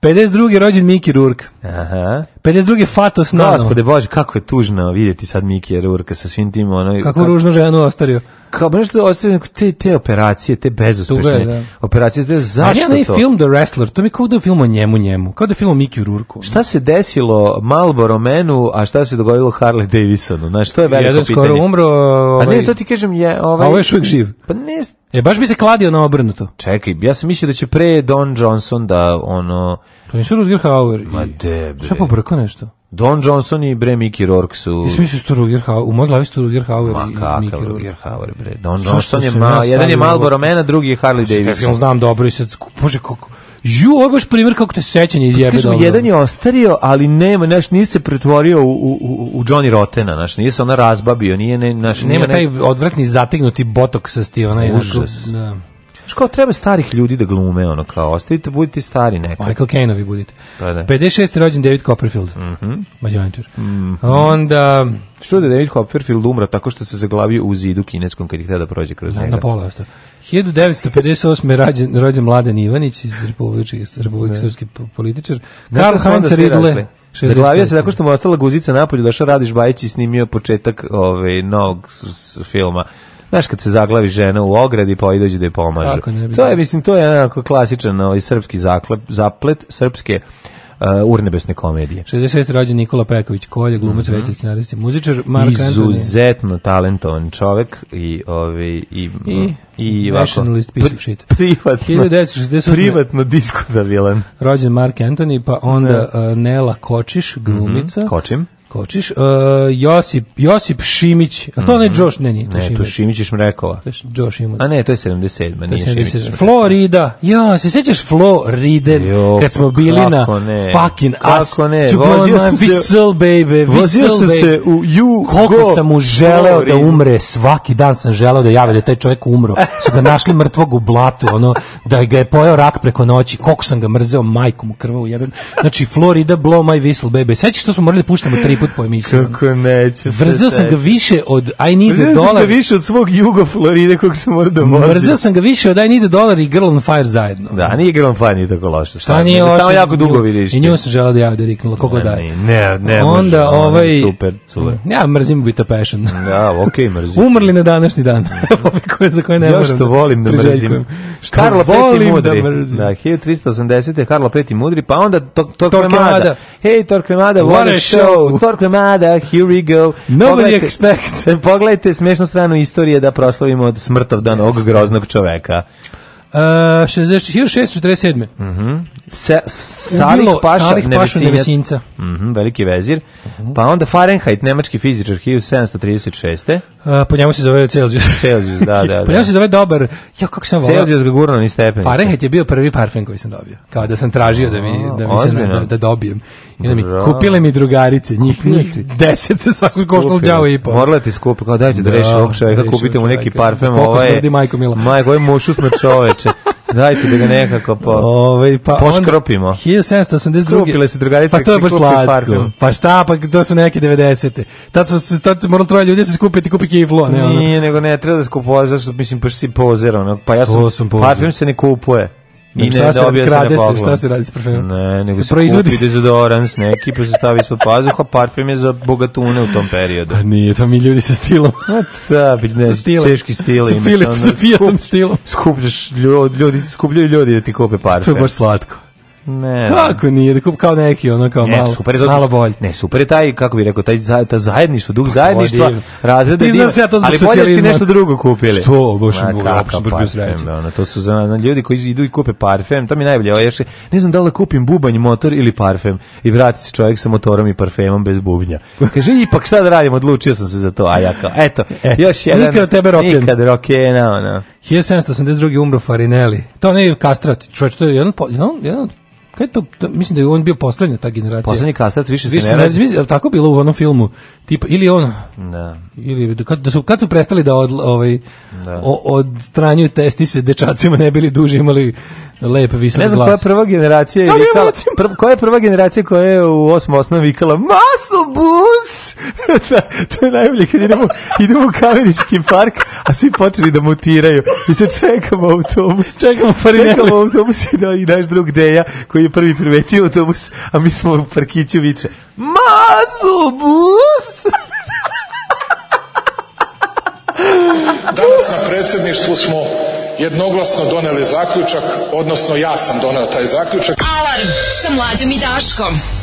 52. *laughs* rođen Miki Rourke.
Aha.
52. Fatos Nano.
Gospode Bože, kako je tužno vidjeti sad Miki Rourke sa svim tim ono...
Kako, kako ružno ženu ostario. Kao
nešto da ostario, te, te operacije, te bezuspešne je, da. operacije, te da, zašto Ali ja to?
film The Wrestler, to mi kao da je film o njemu njemu, kao da je film o Miki Rourke.
Šta se desilo Malboro menu, a šta se dogodilo Harley Davisonu? Znaš, to je
veliko Jedan pitanje. Jedan skoro umro... Pa ovaj...
A ne, to ti kažem, je... Ovaj... A ovo
ovaj je živ.
Pa ne,
E, baš bi se kladio na obrnuto.
Čekaj, ja sam mislio da će pre Don Johnson da ono...
To pa nisu Rutger Hauer.
Ma i... de,
bre. Šta pobrko nešto?
Don Johnson i bre Mickey Rourke su...
Ti misliš da tu Rutger Hauer? U mojoj glavi su Rutger
Hauer Ma, i Mickey Rourke. Rutger Hauer, bre. Don Johnson je, ma, jedan je Marlboro Mena, drugi je Harley Davidson.
Ja znam dobro i sad, bože, kako. Ju, ovo je baš primjer kako te sećanje
pa
izjebe
dobro. jedan je ostario, ali nema, naš nije se pretvorio u, u, u Johnny Rotena, naš nije se ona razbabio, nije, ne, naš,
nema, nema taj odvratni zategnuti botok sa sti, onaj, Užas. da. Što
treba starih ljudi da glume, ono kao, ostavite, budite stari nekako.
Michael caine vi budite.
Pa da, da.
56. rođen David Copperfield,
mm -hmm.
mađančar. Mm -hmm. Onda...
Što da David Copperfield umra tako što se zaglavio u zidu kineskom kad je htio da prođe kroz njega?
Na pola ostao. 1958. rođen, rođen Mladen Ivanić iz Republike, Republike da. Srpski političar. Karl Heinz da Ridle.
Zaglavio se tako što mu ostala guzica napolju, došao Radiš Bajić i snimio početak ove, ovaj, novog filma. Znaš kad se zaglavi žena u ogradi pa i dođe da je pomaže. To je mislim to je onako klasičan ovaj srpski zaklep, zaplet srpske Uh, urnebesne komedije.
66. rođen Nikola Peković Kolje, glumac, mm -hmm. reći scenarist i muzičar. Mark
Izuzetno talentovan čovek i, ove, ovaj, i,
I, i nationalist piece of shit. Privatno,
1968. privatno diskutabilan.
Rođen Mark Anthony, pa onda da. uh, Nela Kočiš, glumica.
Mm -hmm. Kočim.
Kočiš, uh, e, Josip, Josip Šimić, a to mm -hmm. ne Đoš, ne, nije, to
ne,
Šimić.
Šimić je Šmrekova.
To je Đoš Šimić.
A ne, to je 77, to nije 77. Šimić.
Florida, jo, se sjećaš Floride, kad smo bili na ne. fucking
kako as, ne, vozio
sam se, Bissell, baby, vozio
sam se u Jugo,
koliko sam mu želeo da umre, svaki dan sam želeo da jave da taj čovjek umro, su ga našli mrtvog u blatu, ono, da ga je pojao rak preko noći, koliko sam ga mrzeo, majkom u krvu jebem, znači Florida, blow my whistle, baby, sećaš što smo morali da puštamo tri put po emisiji. Kako neću
Vrzao sam
ga više od I need a dollar. Vrzao sam ga
više od svog Jugo Floride kog sam morao da mozio.
Vrzao sam ga više od I need a dollar i Girl on Fire zajedno.
Da, nije Girl on Fire nije tako loše. Šta nije loše? Samo jako dugo vidiš.
I nju sam želao da ja da riknula, kako da
je. Ne, ne, Onda može, ovaj... Super, super.
Ja mrzim a Passion.
Da, okej, okay, mrzim.
Umrli na današnji dan. *laughs* Ove ovaj koje za koje ne moram.
Ja da- što volim da mrzim. Karlo V. Da Mudri. Da, 1380. Karlo V. Mudri, pa onda to, to Torquemada. Hej, Torquemada, what a show! Torque Mada, here we go. Nobody expect. *laughs* Pogledajte smešnu stranu istorije da proslavimo od smrtov dan ovog groznog čoveka.
Uh, 60, 1647.
Mhm. Mm
se, Salih Paša, Salih Paša Nevesinca.
Mm -hmm, veliki vezir. Mm -hmm. Pa onda Fahrenheit, nemački fizičar 1736.
Uh, po njemu se zove Celsius. *laughs*
Celsius, da, da. da.
po njemu da. se zove dobar. Ja kako sam volao.
Celsius ga gurno ni stepenice.
Fahrenheit je bio prvi parfem koji sam dobio. Kao da sam tražio da mi da mi se da, da dobijem. I da mi Bro. kupile mi drugarice, njih *laughs* njih 10 se svako koštalo đavo i
po. Morala ti skupo, kao dajte da, da rešim ovog čoveka, kupite mu neki parfem,
ovaj.
Majko Mila. Majko, ovaj mošus na čoveče. *laughs* Dajte da ga nekako po, Ove, ovaj, pa poškropimo.
1782. Skrupile
se drugarice.
Pa to je baš slatko. Pa šta, pa to su neke 90. Tad smo se, tad morali troje ljudi da se skupiti i kupi kiflo.
Ne, Nije, ono. nego ne, treba da skupova, zašto, mislim, pa si pozirao. ono. Pa ja sam, to sam parfum se ne kupuje
i znači,
ne
dobija se na Se, šta se radi s parfemom?
Ne, nego se, se proizvodi kupi dezodorans neki pa se stavi ispod pazuha, parfem je za bogatune u tom periodu.
A pa nije, to mi ljudi sa stilom.
A ta, da, ne, stilom. teški
stil. Sa, Filip, sa Fiatom stilom. Skupljaš
ljudi, ljudi, skupljaju ljudi da ti kope parfem.
To je baš slatko.
Ne.
Kako nije, da kao neki, ono kao
ne, malo, super je
to, malo
bolje. Ne, super je taj, kako bi rekao, taj za, ta zajedništvo, duh pa, zajedništva, razreda
diva. Ja
to ali bolje da ste nešto drugo kupili.
Što, baš mi
bilo, da, to su za na, ljudi koji idu i kupe parfem, to mi najbolje, ovo još, ne znam da li kupim bubanj, motor ili parfem. I vrati se čovjek sa motorom i parfemom bez bubnja. Kaže, ipak sad radim, odlučio sam se za to, a ja kao, eto, e, još jedan. Nikad
tebe
roken.
Nikad rokena, ono. 1782. umro Farinelli. To ne je kastrat, čovječ, to je jedan, jedan, jedan Kaj to, to, mislim da je on bio poslednja ta generacija.
Poslednji kastrat, više, više se
ne radi. Mislim, tako bilo u onom filmu tip ili on da ili kad
da
su kad su prestali da od ovaj da. stranju odstranjuju testise dečacima ne bili duže imali lep visok glas. Ne
znam
glas.
koja je prva generacija da ili kao pr, koja je prva generacija koja je u osmoj osnovi vikala masobus. *laughs* da, to je najbolje kad idemo idemo u Kamenički park, a svi počeli da mutiraju. Mi se čekamo autobus. Čekamo
prvi
čekamo autobus i da i naš drug Deja koji je prvi primetio autobus, a mi smo u parkiću viče Mazo bus!
Danas na predsedništvu smo jednoglasno doneli zaključak, odnosno ja sam donela taj zaključak.
Alarm sa mlađom i Daškom.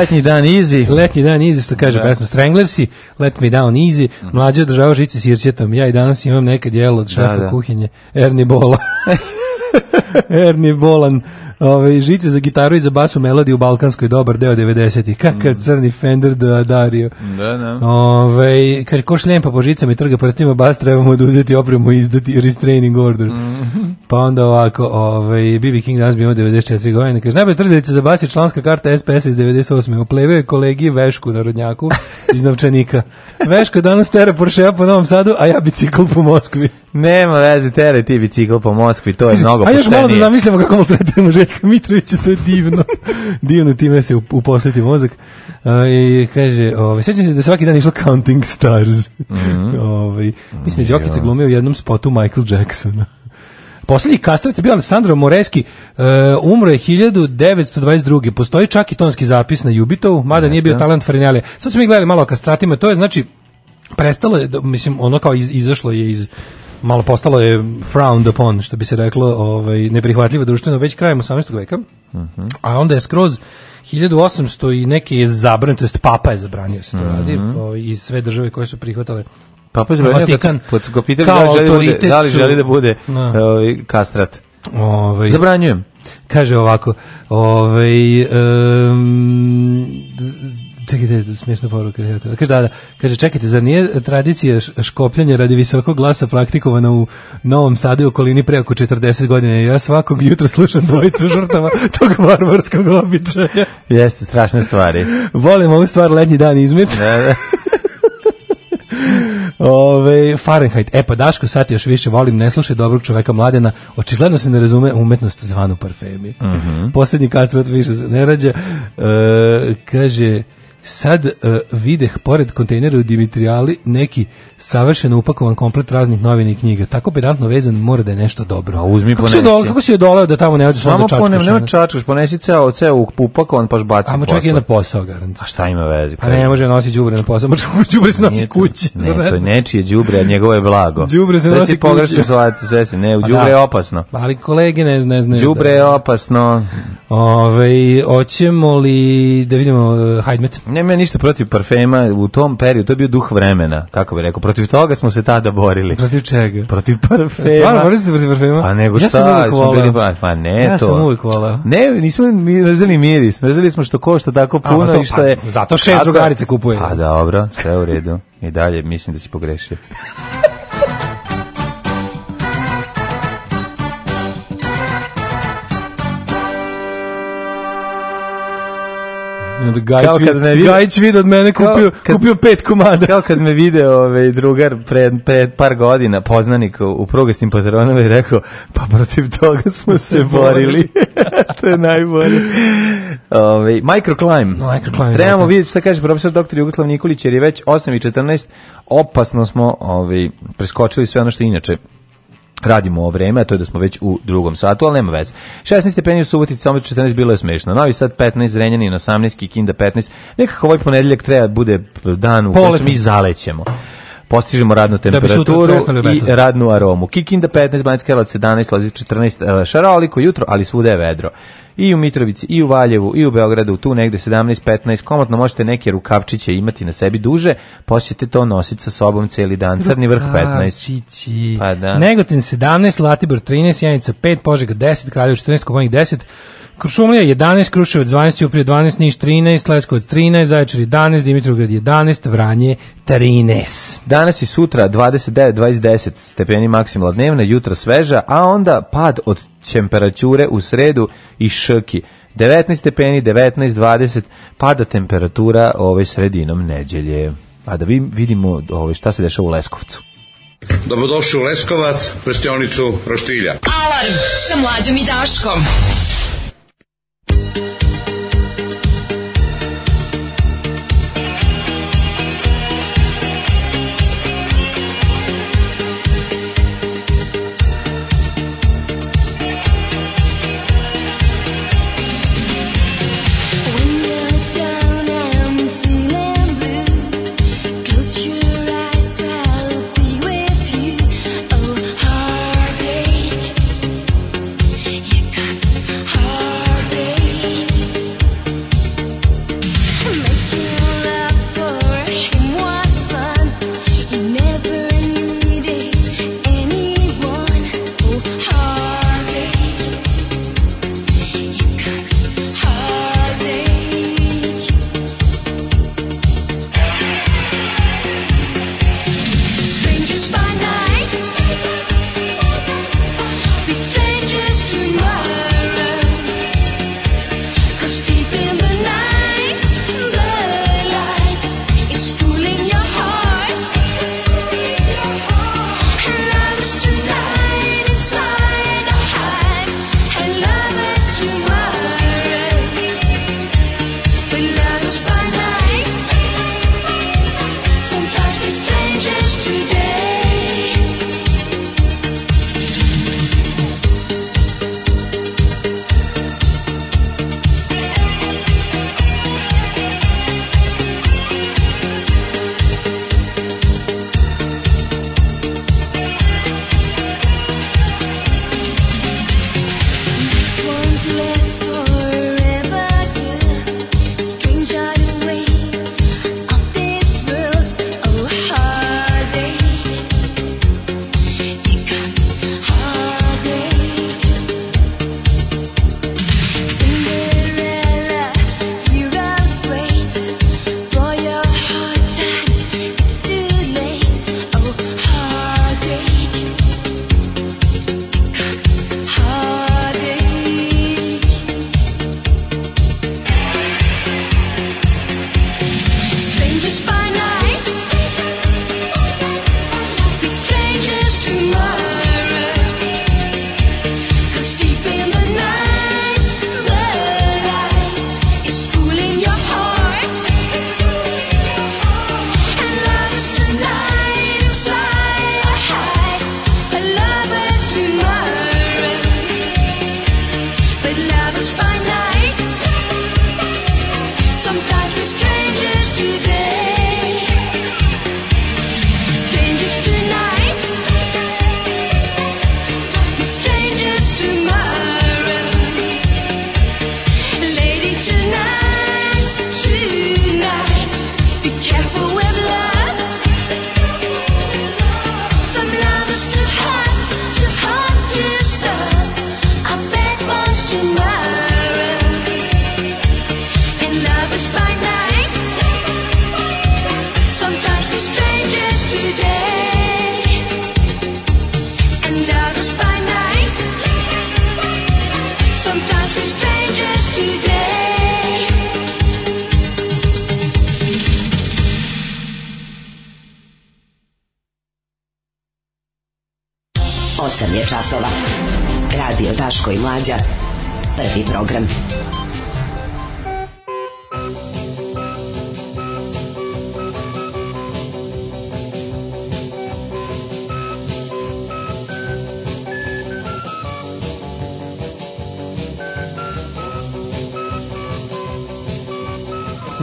Letnji dan easy. Letnji dan easy, što kaže da. pesma Stranglersi, Let me down easy, mhm. mlađe održava žice s irčetom. Ja i danas imam nekad jelo od šefa da, da. kuhinje, Erni Bola. *laughs* Erni Bolan. Ove, žice za gitaru i za basu melodiju u Balkanskoj dobar deo 90-ih. Kakav mm. crni Fender da Dario.
Da, da.
Ove, kaže, ko šljempa po žicama i trga prstima bas, trebamo oduzeti opremu i izdati restraining order.
Mm.
Pa onda ovako, ove, BB King danas bi imao 94 godine. Kaže, najbolje trzalica za bas je članska karta SPS iz 98. Uplevio je kolegi Vešku narodnjaku iz Novčanika. *laughs* Veško danas tera Porsche po Novom Sadu, a ja bicikl po Moskvi.
Nema veze, tere ti bicikl po Moskvi, to je mnogo
poštenije. A još malo
da
zamislimo kako mu tretiramo Željka Mitrovića, to je divno. *laughs* divno time se uposliti mozak. I kaže, ove, ovaj, sjećam se da svaki dan išlo Counting Stars. Mm
-hmm.
ove, mislim da Đokić mm, se glumio u jednom spotu Michael Jacksona. Posljednji kastrat je bio Alessandro Moreski, uh, umro je 1922. Postoji čak i tonski zapis na Jubitovu, mada nije bio talent Farinjale. Sad smo mi gledali malo o kastratima, to je znači prestalo je, da, mislim, ono kao iz, izašlo je iz malo postalo je frowned upon, što bi se reklo, ovaj, neprihvatljivo društveno, već krajem 18. veka, uh mhm.
-huh.
a onda je skroz 1800 i neki je zabranio, to je papa je zabranio da se to uh mhm. -huh. radi, ovaj, i sve države koje su prihvatale
Papa je zabranio Vatikan, kad, su ga pitali da li, želi da, da li želi da bude na. Da da ovaj, kastrat.
Ovaj,
Zabranjujem.
Kaže ovako, ovaj, um, čekajte, smiješna poruka. Kaže, da, da, kaže, čekajte, zar nije tradicija škopljanja radi visokog glasa praktikovana u Novom Sadu i okolini pre oko 40 godina? Ja svakog jutra slušam dvojicu žrtava *laughs* tog varvarskog običaja.
Jeste, strašne stvari.
Volim ovu stvar, letnji dan izmet.
Da, da.
*laughs* Ove, Fahrenheit. E pa Daško, sad još više volim, ne slušaj dobrog čoveka mladena, očigledno se ne razume umetnost zvanu parfemi.
Mm -hmm.
Posljednji kastrat više se ne rađa. E, kaže, Sad uh, videh pored kontejnera u Dimitrijali neki savršeno upakovan komplet raznih novina i knjiga. Tako pedantno vezan mora da je nešto dobro.
A uzmi kako ponesi.
Si dola, kako si je da tamo ne ođeš Samo
da ponem, ne čačkaš, ponesi ceo,
ceo
upakovan paš baci A mu čovjek je
na posao garant.
A šta ima veze? A pa
ne može nositi đubre na posao, *laughs* može đubre se nosi kući. Ne,
ne, to je nečije đubre, a njegovo je blago.
Đubre se nosi kući.
Pogrešno zvati, sve se, ne, pa đubre da. je opasno.
Ali kolege ne, ne znaju.
Đubre da- je opasno.
Ove, ovaj, hoćemo li da vidimo e, Hajdmet?
Nema ništa protiv parfema u tom periodu, to je bio duh vremena, kako bi rekao. Protiv toga smo se tada borili.
Protiv čega?
Protiv parfema.
Stvarno, borili ste protiv parfema?
Pa nego ja šta? Ja sam uvijek bili, pa ne ja
to. Ja sam uvijek volao.
Ne, nismo mi mrzeli miris, mrzeli smo što košta tako pa puno A, to, i što pa je... Pa,
zato šest drugarice kupuje.
Pa dobro, sve u redu. I dalje, mislim da si pogrešio.
Gajić, kad me video, Gajić vidi od mene kupio, kad, kupio pet komada.
Kao kad me vide ovaj, drugar pred, pred par godina, poznanik u prugastim patronama i rekao, pa protiv toga smo *laughs* se borili. *laughs* to je najbolje.
Ovaj microclimb. microclimb.
Trebamo dakle. videti šta kaže profesor doktor Jugoslav Nikolić, jer je već 8.14 opasno smo ovaj, preskočili sve ono što inače radimo ovo vreme, a to je da smo već u drugom satu, ali nema veze. 16 stepeni u Subotici, samo 14 bilo je smešno. Novi Sad 15, Zrenjanin 18, Kikinda 15. Nekako ovaj ponedeljak treba da bude dan u kojem mi zalećemo postižemo radnu da temperaturu da i radnu aromu. Kikinda 15, Banjska Karlovac 17, Lazic 14, šaroliko jutro, ali svuda je vedro. I u Mitrovici, i u Valjevu, i u Beogradu, tu negde 17, 15, komotno možete neke rukavčiće imati na sebi duže, posjete to nositi sa sobom celi dan, crni vrh 15.
Pa da. Negotin 17, Latibor 13, Janica 5, Požeg 10, Kraljevo 14, Komonik 10, Krušumlija 11, Kruševac 12, Uprije 12, Niš 13, Leskovac 13, Zaječar 11, Dimitrovgrad 11, Vranje 13.
Danas i sutra 29, 20, 10 stepeni maksimala dnevna, jutra sveža, a onda pad od temperature u sredu i ški. 19 stepeni, 19, 20, pada temperatura ove sredinom neđelje. A da vidimo ovaj, šta se dešava u Leskovcu.
Dobrodošli u Leskovac, prštionicu Roštilja. Alarm sa mlađom i Daškom.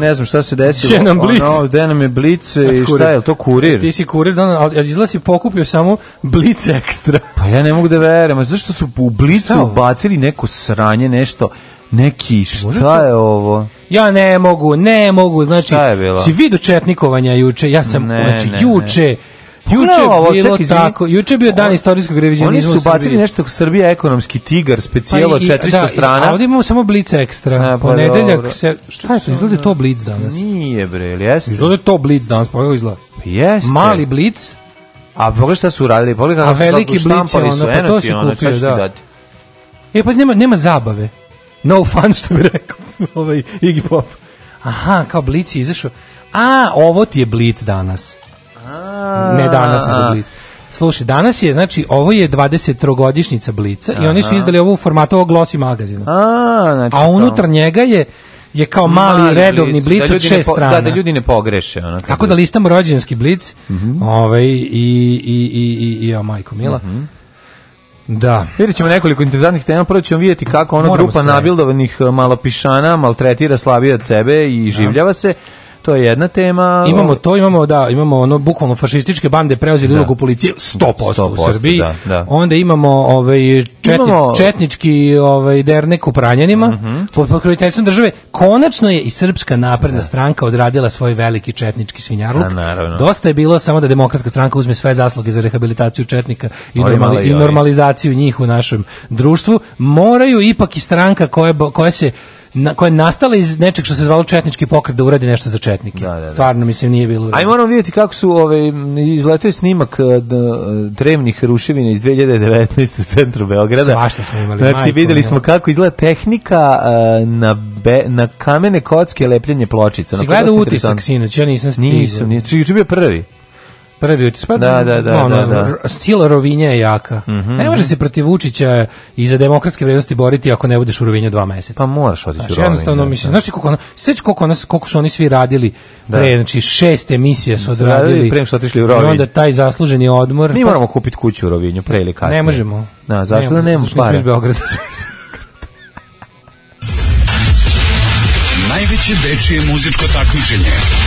ne znam šta se desilo. Gde
nam blic?
Ono, gde nam je blic i šta je, to kurir?
E, ti si kurir, da, ali izgleda da si pokupio samo blic ekstra.
Pa ja ne mogu da verujem, zašto su u blicu ubacili neko sranje, nešto, neki, šta je ovo?
Ja ne mogu, ne mogu, znači, si vidio četnikovanja juče, ja sam, ne, znači, ne, juče, ne Pa juče je ovo, bilo ček, tako, juče bio dan istorijskog revizionizma.
Oni su bacili nešto Srbija ekonomski tigar, specijalo pa 400 da, strana. A
ovdje imamo samo blic ekstra. A, pa Ponedeljak dobro. se šta je to izgleda da to blic danas?
Nije bre, jeste.
Izgleda da to blic danas, pa izgleda. Pa jeste. Mali blic.
A pogledaj šta su radili, pogledaj
kako su veliki blic je ono, pa to se kupio, da. E pa nema nema zabave. No fun što bi rekao *laughs* ovaj Iggy Pop. Aha, kao blic izašao. A, ovo ti je blic danas. Ne danas, nego Blic. Slušaj, danas je, znači, ovo je 23-godišnjica Blica i oni su izdali ovo u formatu ovog Glossy magazina.
A, znači
A unutar to. njega je je kao mali, mali redovni blic, da od šest po, strana. Da,
da ljudi ne pogreše. Ona,
Tako da, da listamo rođenski blic mm -hmm. ovaj, i, i, i, i, i, o majko Mila. Mm -hmm. Da.
Vidjet ćemo nekoliko interesantnih tema, prvo ćemo vidjeti kako ona Moramo grupa se. nabildovanih malopišana maltretira slabije od sebe i da. življava se to je jedna tema.
Imamo to, imamo da, imamo ono bukvalno fašističke bande preuzeli da. ulogu policije
100%,
100% u Srbiji.
Da, da.
Onda imamo ovaj četni, imamo... četnički ovaj dernek u Pranjanima mm -hmm. pod pokroviteljstvom države. Konačno je i Srpska napredna da. stranka odradila svoj veliki četnički svinjarluk. Da, Dosta je bilo samo da demokratska stranka uzme sve zasluge za rehabilitaciju četnika i, normali, i normalizaciju njih u našem društvu. Moraju ipak i stranka koja, koja se na, koja je nastala iz nečeg što se zvalo četnički pokret da uradi nešto za četnike.
Da, da, da.
Stvarno mislim nije bilo.
Aj moram videti kako su ove ovaj, izletio snimak eh, eh, drevnih ruševina iz 2019 u centru Beograda.
Svašta smo imali.
Znači videli smo kako izgleda tehnika eh, na be, na kamene kocke lepljenje pločica. Si gledao
utisak sinoć, ja nisam stigao. Nisam,
nisam. Juče bio
prvi prvi otis. Pa, da, da, da, ono, da, da. Sila rovinja je jaka.
Mm -hmm.
Ne može se protiv Vučića i za demokratske vrednosti boriti ako ne budeš u Rovinju dva meseca.
Pa moraš otići znači, u Rovinju.
Jednostavno, da, mislim, da. znaš ti koliko, ono, sveći koliko, nas, koliko su oni svi radili da. znači šest emisija su odradili. Da,
Pre nego što otišli
u rovinju. I onda taj zasluženi odmor.
Mi pa moramo kupiti kuću u rovinju, pre
ili kasnije. Ne možemo.
Da, zašto da nemamo pare? iz Beograda.
*laughs* Najveće dečije muzičko takmičenje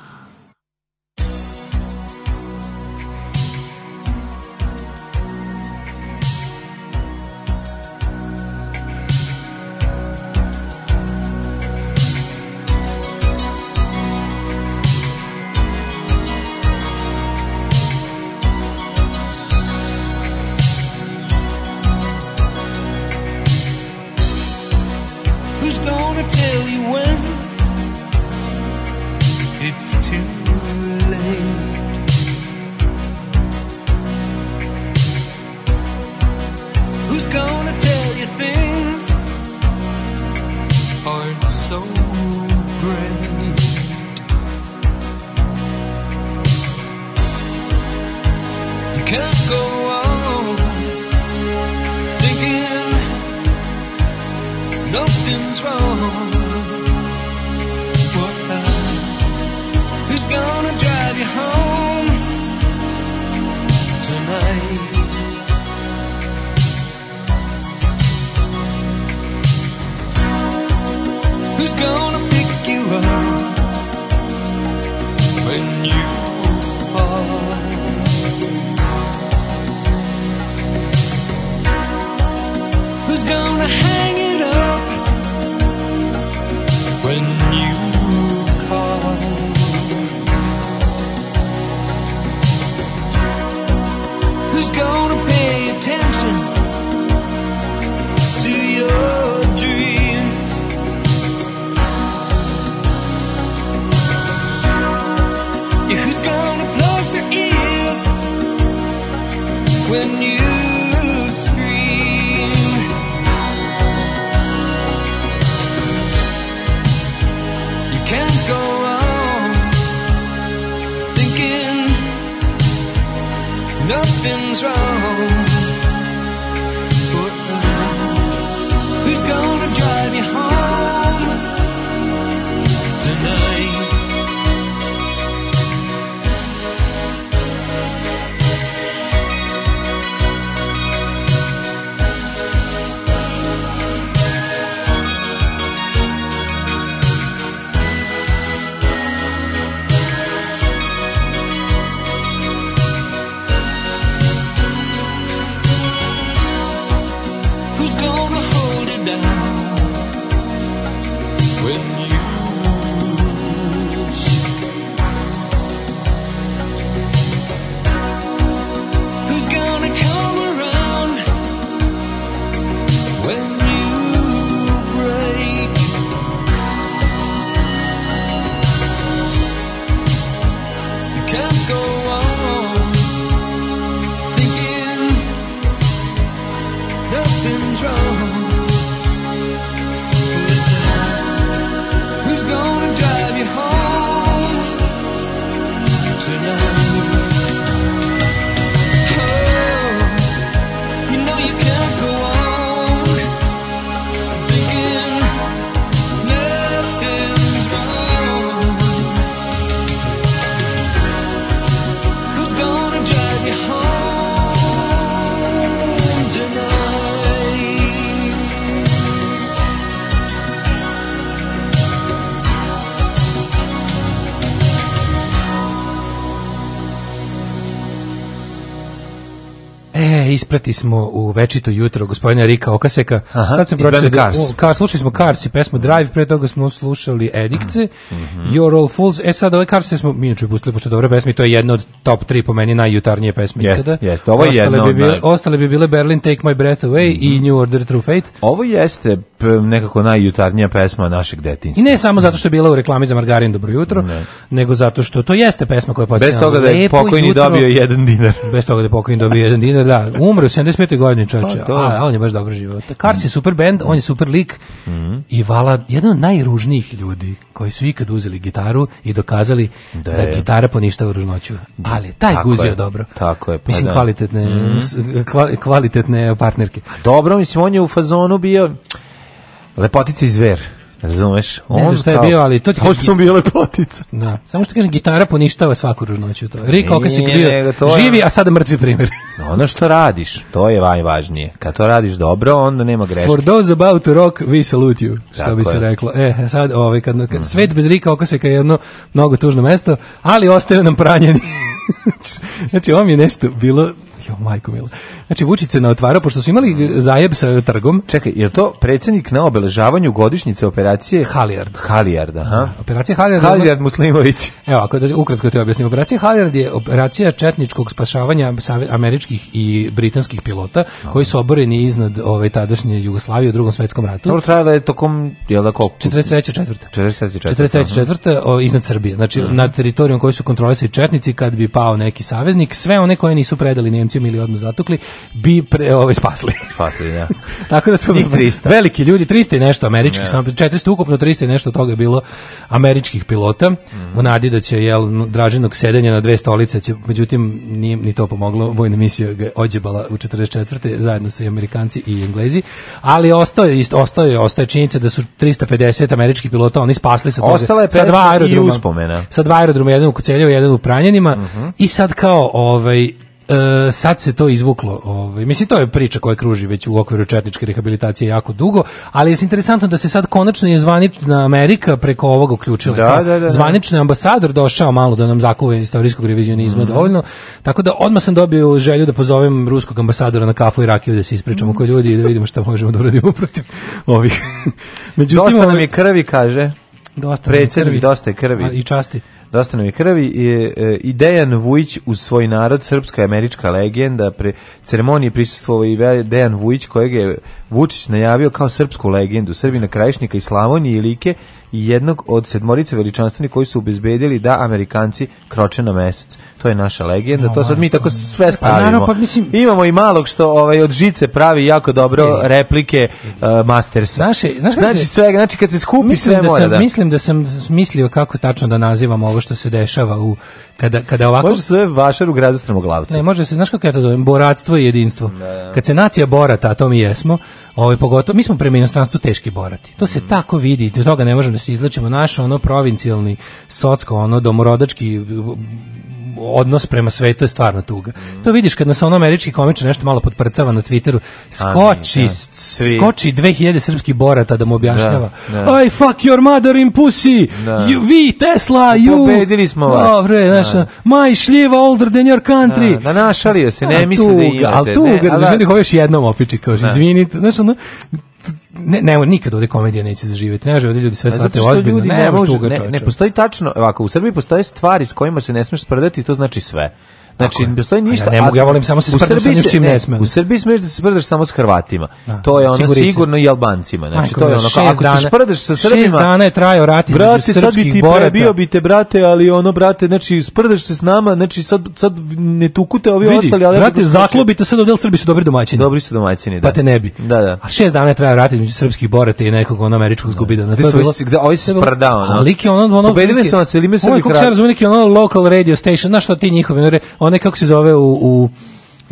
Opevati smo u večito jutro gospodina Rika Okaseka.
Aha,
Sad sam pročitao da- Kars. slušali smo Cars i pesmu Drive, pre toga smo slušali Edikce, mm -hmm. You're All Fools. E sad ove Cars smo mi inače pustili pošto dobre pesme, to je jedna od top 3 po meni najjutarnije pesme yes,
ikada. ovo je jedna Bi bile,
ostale bi bile Berlin Take My Breath Away mm -hmm. i mhm. New Order True Fate.
Ovo jeste nekako najjutarnija pesma našeg detinjstva. I
ne samo zato što je bila u reklami za margarin dobro jutro, ne. nego zato što to jeste pesma koja je Bez
toga da
je
pokojni jutro, dobio jedan dinar.
Bez toga da je pokojni dobio jedan dinar, da. Umro 75. godine čoveče. Pa, da. a, on je baš dobro živio. Kars je super bend, on je super lik mm i vala jedan od najružnijih ljudi koji su ikad uzeli gitaru i dokazali da, da gitara poništava ružnoću. Ali taj tako guzio je, dobro. Tako je. Pa, mislim, da. kvalitetne, mm -hmm. kvalitetne partnerke.
Dobro, mislim, on je u fazonu bio lepotica i zver. Razumeš? Ne
znam šta je
bio,
ali to
ti kažem... Kao bile
potica. Da, samo što kažem, gitara poništava svaku ružnoću. To. Rik Okas je bio živi, a sada mrtvi primjer.
ono što radiš, to je najvažnije. Kad to radiš dobro, onda nema greške.
For those about to rock, we salute you, što Tako bi se reklo. E, sad, ovaj, kad, kad mm -hmm. svet bez Rika se je jedno mnogo tužno mesto, ali ostaje nam pranjeni. *laughs* znači, ovo mi je nešto bilo Jo, majko mila. Znači, Vučić se naotvara, pošto su imali zajeb sa trgom.
Čekaj, je to predsjednik na obeležavanju godišnjice operacije? Halijard.
Halijard, aha. Da, operacija Halijard.
Halijard Muslimović.
Evo, ako da ukratko te objasnim. Operacija Halijard je operacija četničkog spašavanja američkih i britanskih pilota, koji su oboreni iznad ove tadašnje Jugoslavije u drugom svetskom ratu.
Dobro, da je tokom, jel da koliko?
43. četvrta. 43. četvrta. 43. iznad Srbije. Znači, da. na teritorijom koji su kontrolisali četnici, kad bi pao neki saveznik, sve one koje nisu predali Nemci delikvencijom ili odmah zatukli, bi pre, ovaj, spasli.
Spasli, da.
*laughs* Tako da su veliki ljudi, 300 i nešto američki, samo 400 ukupno 300 i nešto toga je bilo američkih pilota, mm u nadi da će jel, draženog sedenja na dve stolice, će, međutim nije ni to pomoglo, vojna misija ga ođebala u 44. zajedno sa i Amerikanci i Englezi, ali ostaje, ostaje, ostaje činjenica da su 350 američkih pilota, oni spasli sa,
toga, sa
dva
aerodroma. I uspomena.
Sa dva aerodroma, jedan u Koceljevu, jedan u Pranjenima mm -hmm. i sad kao ovaj E, sad se to izvuklo. Ovaj mislim to je priča koja kruži već u okviru četničke rehabilitacije jako dugo, ali je interesantno da se sad konačno je zvanična Amerika preko ovog uključila.
Da, da, da, da.
Zvanično je ambasador došao malo da nam zakuva istorijskog revizionizma mm dovoljno. Tako da odmah sam dobio želju da pozovem ruskog ambasadora na kafu i rakiju da se ispričamo mm -hmm. ljudi i da vidimo šta možemo da uradimo *laughs* protiv ovih. *laughs*
Međutim, dosta nam je krvi kaže.
Dosta Predsednik,
dosta je krvi.
A, I časti.
Dosta nam je krvi. I, e, i Dejan Vujić uz svoj narod, srpska američka legenda, pre ceremonije prisustvovao i Dejan Vujić kojeg je Vučić najavio kao srpsku legendu, Srbina krajišnika i Slavonije i Like, jednog od sedmorice veličanstveni koji su obezbedili da Amerikanci kroče na mesec. To je naša legenda. No, to sad mi tako sve pa stavimo. Pa, pa, mislim... Imamo i malog što ovaj, od žice pravi jako dobro e, replike uh, Mastersa.
Znaš,
znaš znači, se, sve, znači kad se skupi mislim sve
da
mora
sam, da. Mislim da sam mislio kako tačno da nazivam ovo što se dešava u kada, kada ovako...
Može se vašar u gradu strmoglavca.
Ne, može se, znaš kako ja to zovem, boratstvo i jedinstvo. Da, Kad se nacija borata, a to mi jesmo, ovaj, pogotovo, mi smo prema inostranstvu teški borati. To se mm. tako vidi, do toga ne možemo da se izlačimo naš ono provincijalni socsko ono domorodački odnos prema svetu je stvarno tuga. Mm. To vidiš kad nas ono američki komičar nešto malo potprcava na Twitteru, skoči, Ani, da. skoči 2000 srpskih borata da mu objašnjava. Da, da. Aj, fuck your mother in pussy! Da. You, vi, Tesla, pa you!
Pobedili smo vas. Dobre, da.
naša, da. my šljiva older than your country!
Da, da našalio se, ne misli da imate.
Ali tuga, znaš, onda još jednom opiči, kao, da. izvinite, znaš, ono, ne, ne, nikad ovde komedija neće zaživeti. Ne može ovde ljudi sve pa shvate ozbiljno. ne, ne, može, ne, ne
postoji tačno, ovako, u Srbiji postoje stvari s kojima se ne smeš spredati i to znači sve. Znači, ne postoji ništa. Ja
ne mogu, ja volim samo da se sprdaš sa ničim ne, ne smem.
U Srbiji smeš da se sprdaš samo s Hrvatima. Da, to je ono sigurica. sigurno i Albancima. Znači, Majko, to je ono, kao,
ako dana, se sprdaš sa Srbima... Šest dana je trajao rat
između brate, sad bi ti borata. prebio bi te, brate, ali ono, brate, znači, sprdaš se s nama, znači, sad, sad ne tukute ovi Vidi, ostali,
ali... Brate, zaklobite sad odel Srbi su dobri domaćini.
Dobri su domaćini, da.
Pa te ne bi.
Da, da.
A šest dana je trajao rat između srpskih borata i nekog ono američkog zgubidana.
Da. Gde su ovi se sprdao?
Ali ono...
Pobedili
su
nas, ili mi se... Ovo
je, kako se razume, neki ono local radio station, znaš što ti njihovi, one kako se zove u, u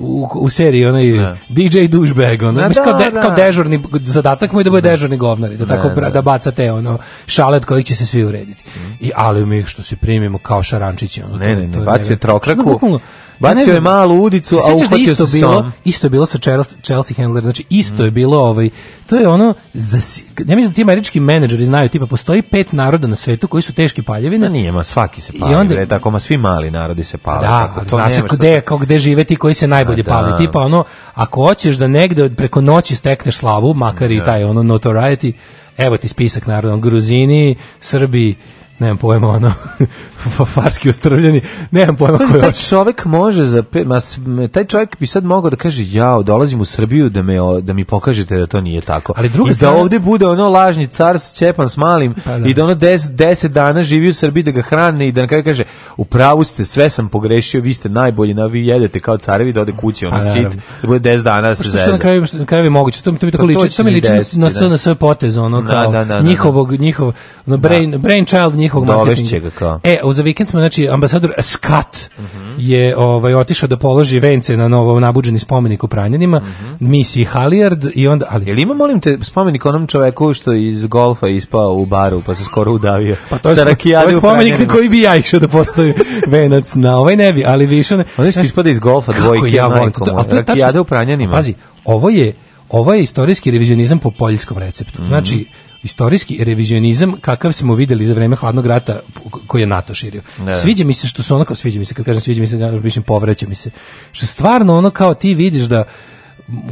u, u seriji onaj ne. Da. DJ douchebag ono da, kao, de, da. kao dežurni zadatak mu je da bude ne. Da. dežurni govnari, da, da tako ne, ne. da bacate ono šalet koji će se svi urediti mm. i ali mi što se primimo kao šarančići ono
ne to, ne ne, ne bacite trokraku Bacio je malu udicu, a da uhvatio se
bilo, Isto je bilo sa Chelsea, Chelsea Handler, znači isto mm. je bilo ovaj, to je ono, zasi, ja mislim da ti američki menadžeri znaju, tipa postoji pet naroda na svetu koji su teški paljevine.
Da nije, ma svaki se pali, I onda, bre, tako, ma svi mali narodi se pali. Da,
tako, to zna se gde, kao gde žive ti koji se najbolje da. pali, tipa ono, ako hoćeš da negde preko noći stekneš slavu, makar da. i taj ono notoriety, evo ti spisak naroda, Gruzini, Srbi, nemam pojma, ono, *laughs* farski ostrvljeni, nemam pojma
ko je Taj čovjek može, za, ma, taj čovjek bi sad mogao da kaže, ja dolazim u Srbiju da, me, da mi pokažete da to nije tako. Ali druga da strana... da ovde bude ono lažni car s čepan s malim pa, da. i da ono 10 deset dana živi u Srbiji da ga hrane i da na kraju kaže, u pravu ste, sve sam pogrešio, vi ste najbolji, na vi jedete kao carevi da ode kući, ono pa, sit, da bude 10 dana da se zezati. Na
kraju, na kraju je moguće, to, to mi tako pa liči, to, to mi liči na, na, da. na, sve potez, ono, kao da, njihovog, njihov, no, brain, brain child,
njihov njihovog da, marketinga. kao.
E, u za vikend smo, znači, ambasador Skat uh -huh. je ovaj, otišao da položi vence na novo nabuđeni spomenik u Pranjanima, uh mhm. -huh. misiji Halijard i onda... Ali... Jel
ima, molim te, spomenik onom čoveku što iz golfa ispao u baru pa se skoro udavio? Pa to je, to je spomenik na
koji bi ja išao da postoji venac na ovaj nebi, ali više Ne...
Ono što ispada iz golfa dvojke, ja majko moja, rakijade u Pranjanima.
Pazi, ovo je ovo je istorijski revizionizam po poljskom receptu. Mhm. Znači, istorijski revizionizam kakav smo videli za vreme hladnog rata koji je NATO širio. Ne. Sviđa mi se što su onako, sviđa mi se, kad kažem sviđa mi se, mislim povraća mi se. Što stvarno ono kao ti vidiš da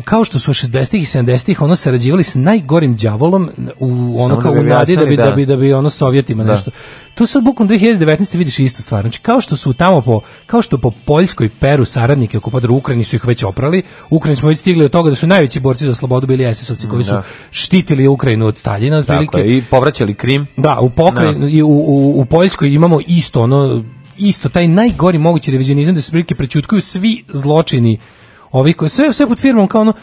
kao što su 60-ih i 70-ih ono sarađivali s najgorim đavolom u ono Samo da kao da u nadi da bi da. bi da. da bi ono sovjetima da. nešto. To sad bukom 2019 vidiš isto stvar. Znači kao što su tamo po kao što po Poljskoj Peru saradnike okupatora Ukrajini su ih već oprali. Ukrajini smo već stigli do toga da su najveći borci za slobodu bili SS-ovci koji su da. štitili Ukrajinu od Staljina
otprilike i povraćali Krim.
Da, u pokrajini i u, u, u Poljskoj imamo isto ono isto taj najgori mogući revizionizam da se prilike prećutkuju svi zločini ovi koji sve sve pod firmom kao ono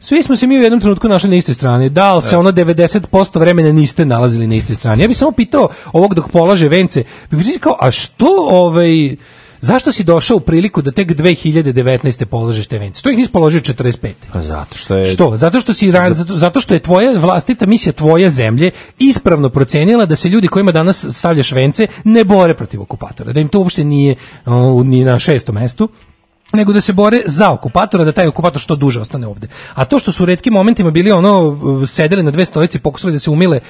svi smo se mi u jednom trenutku našli na istoj strani. Da, al se da. ono 90% vremena niste nalazili na istoj strani. Ja bih samo pitao ovog dok polaže vence, bi pitao kao, a što ovaj Zašto si došao u priliku da tek 2019. položiš te vence? Što ih nisi položio 45.
Pa zato što je
Što? Zato što si ran, zato, zato što je tvoja vlastita misija tvoje zemlje ispravno procenila da se ljudi kojima danas stavljaš vence ne bore protiv okupatora, da im to uopšte nije, o, nije na šestom mestu, nego da se bore za okupatora, da taj okupator što duže ostane ovde. A to što su u redkim momentima bili ono, sedeli na dve stojice i pokušali da se umile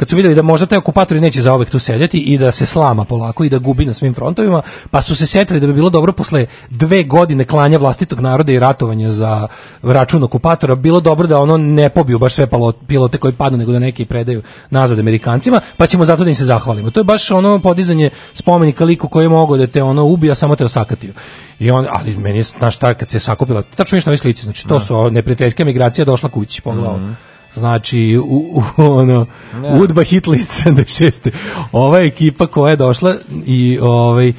kad su videli da možda taj okupatori neće za tu sedjeti i da se slama polako i da gubi na svim frontovima, pa su se setili da bi bilo dobro posle dve godine klanja vlastitog naroda i ratovanja za račun okupatora, bilo dobro da ono ne pobiju baš sve pilote koji padnu, nego da neki predaju nazad Amerikancima, pa ćemo zato da im se zahvalimo. To je baš ono podizanje spomenika liku koji je mogao da te ono ubija, samo te osakatio. I on, ali meni je, znaš, ta, kad se sakupila, tačno ništa na slici, znači to da. su neprijateljska migracija došla kući, pogledao. Mm -hmm znači u, u ono yeah. Udba Hitlist 76. Ova ekipa koja je došla i ovaj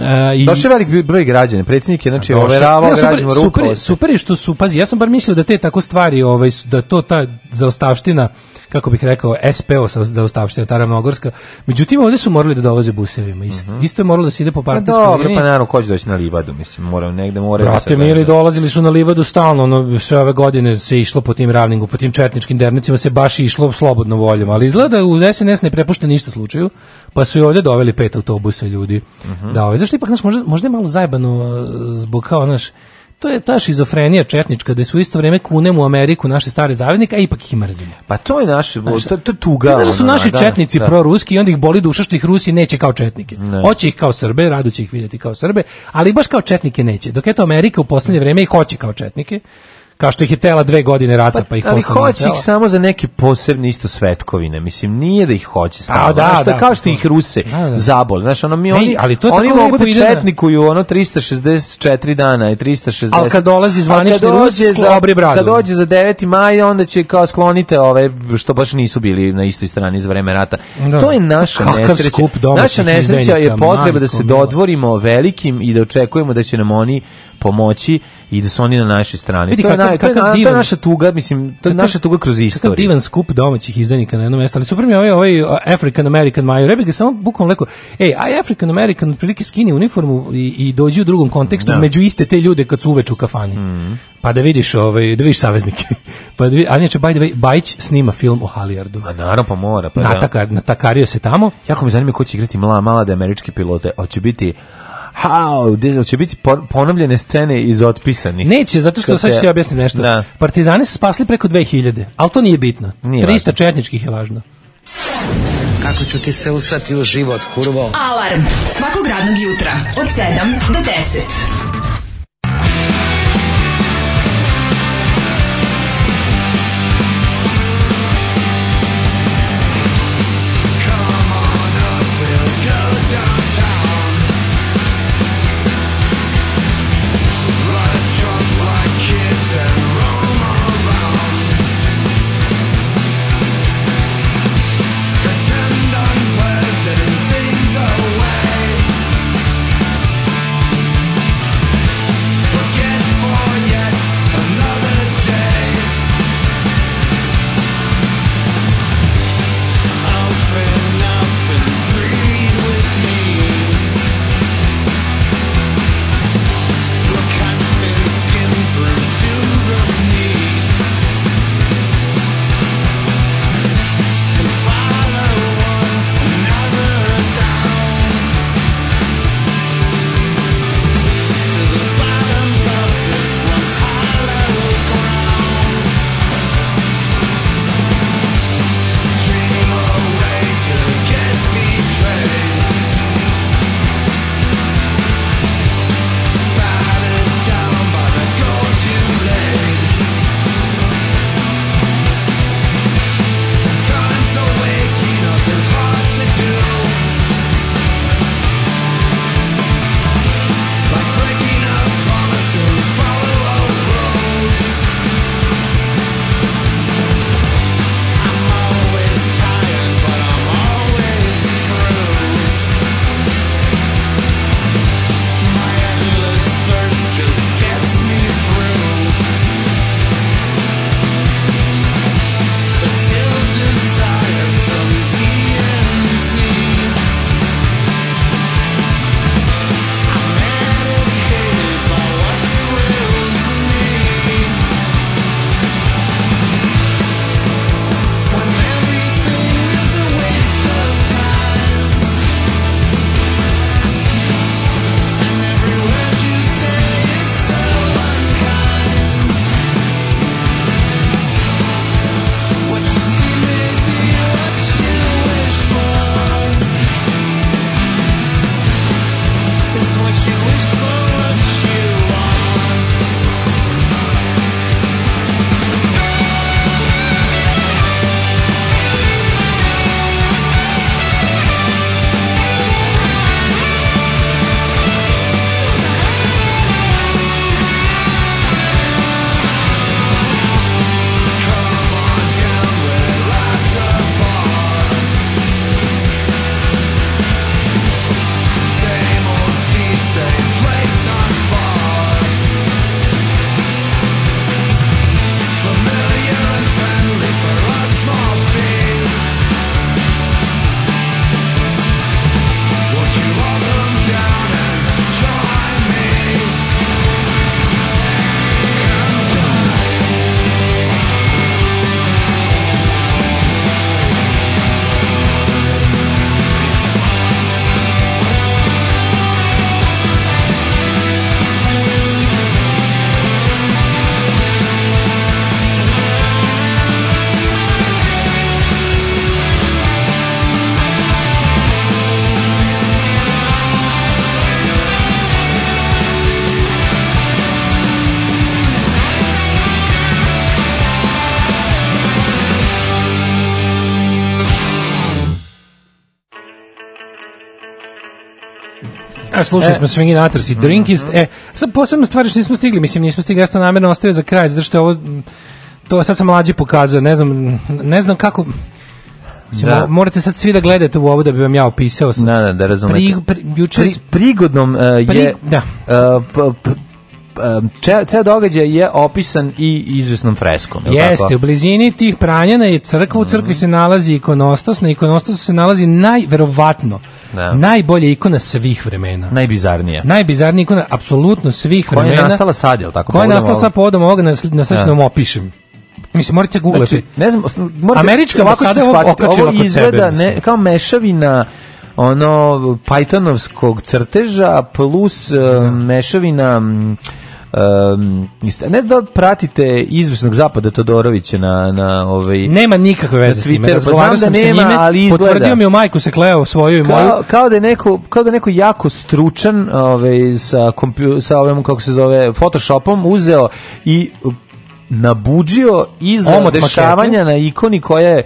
E, i Došao velik broj građana, predsjednik je znači overavao ja, građanima ruku. Super,
super je što su, pazi, ja sam bar mislio da te tako stvari, ovaj, da to ta zaostavština, kako bih rekao, SPO sa zaostavština, ta ravnogorska. Međutim, ovde su morali da dovoze busevima. Isto, uh mhm. -huh. isto je moralo da se ide po pa partijskom Dobro,
pa naravno, ko će doći na Livadu, mislim, moram negde moraju.
Da
Brate, mi
ili dolazili su na Livadu stalno, ono, sve ove godine se išlo po tim ravningu, po tim četničkim dernicima se baš išlo slobodno voljom, ali izgleda da u SNS ne prepušta ništa slučaju, pa su i ovde doveli pet autobusa ljudi uh mhm. -huh. da ovaj, zašto ipak, znaš, možda, možda je malo zajebano uh, zbog kao, znaš, to je ta šizofrenija četnička da su isto vrijeme kunem u Ameriku naše stare zavednike, a ipak ih mrzimo.
Pa to je naše, znači, to, to tuga. Da
su naši da, da, četnici da, proruski i onda ih boli duša što ih Rusi neće kao četnike. Ne. Hoće ih kao Srbe, rado će ih vidjeti kao Srbe, ali baš kao četnike neće. Dok eto Amerika u posljednje vrijeme ih hoće kao četnike. Kao što ih je tela dve godine rata, pa, pa ih
Ali
hoće
ih samo za neke posebne isto svetkovine. Mislim, nije da ih hoće stalno. A, da, da, da, kao što ih Ruse da, da, da. zabole. Znaš, ono, mi, ne, oni, ali to oni mogu da četnikuju ono 364 dana i 360.
Ali kad dolazi zvanični Rus, sklobri bradu.
Kad dođe za 9. maj, onda će kao sklonite ove što baš nisu bili na istoj strani za vreme rata. Da. To je naša nesreća. Naša nesreća je potreba da se dodvorimo velikim i da očekujemo da će nam oni pomoći i da su oni na našoj strani. Vidi, to, kakav, je, na, to, je, divan, to je naša tuga, mislim, to je naša tuga kroz istoriju. Kakav
divan skup domaćih izdanjika na jednom mjestu, ali super mi je ovaj, ovaj African American Major, ja bih ga samo bukvalno leko, ej, aj African American otprilike skini uniformu i, i dođi u drugom kontekstu, da. među iste te ljude kad su uveč u kafani. Mm. Pa da vidiš, ovaj, da vidiš saveznike. *laughs* pa da vidiš, a neče, by the way, Bajić snima film o Halijardu. A
naravno, pa mora. Pa Natakar,
da. natakario se tamo.
Jako mi zanima ko će igrati mala, mala da američki pilote. Hoće biti How, gde će biti ponovljene scene iz otpisanih.
Neće, zato što sad ću ti objasniti nešto. Da. Partizani su spasli preko 2000, ali to nije bitno. Nije 300 važno. četničkih je važno.
Kako ću ti se usrati u život, kurvo?
Alarm svakog radnog jutra od 7 do 10.
da, slušali e. smo Swingin' Atrus i Drinkist. Mhm. E, sad posebno stvari što nismo stigli, mislim, nismo stigli, ja sam namjerno ostavio za kraj, zato što je ovo, to sad sam mlađi pokazao, ne znam, ne znam kako,
da.
Morate sad svi da gledate u ovo da bi vam ja opisao. Sam. Da, da,
da razumete. Pri, pri, jučer... pri, prigodnom uh, je... Pri, da. Uh, p, p, ceo događaj je opisan i izvesnom freskom.
Je Jeste, tako? u blizini tih pranjana je crkva, u mhm. crkvi se nalazi ikonostas, na ikonostasu se nalazi najverovatno da. najbolja ikona svih vremena.
Najbizarnija.
Najbizarnija ikona apsolutno svih koja vremena.
Koja je nastala sad, je li tako? Koja
je nastala sad povodom ovoga, na, na sličnom da. opišem. Mislim, morate googlati. Znači, ne znam, morate, Američka vas sada
okačila
kod
izgleda sebe, ne, kao mešavina ono, pajtonovskog crteža plus uh, mešavina... Um, Um, ne znam da pratite izvršnog zapada Todorovića na, na ovaj
Nema nikakve veze s time. Pa razgovarao da sam da nema, ali izgleda. potvrdio mi je majku se kleo svoju i
moju. Kao, da je neko, kao da neko jako stručan ovaj, sa, kompju, sa ovim, kako se zove, Photoshopom uzeo i nabuđio iz odešavanja na ikoni koja je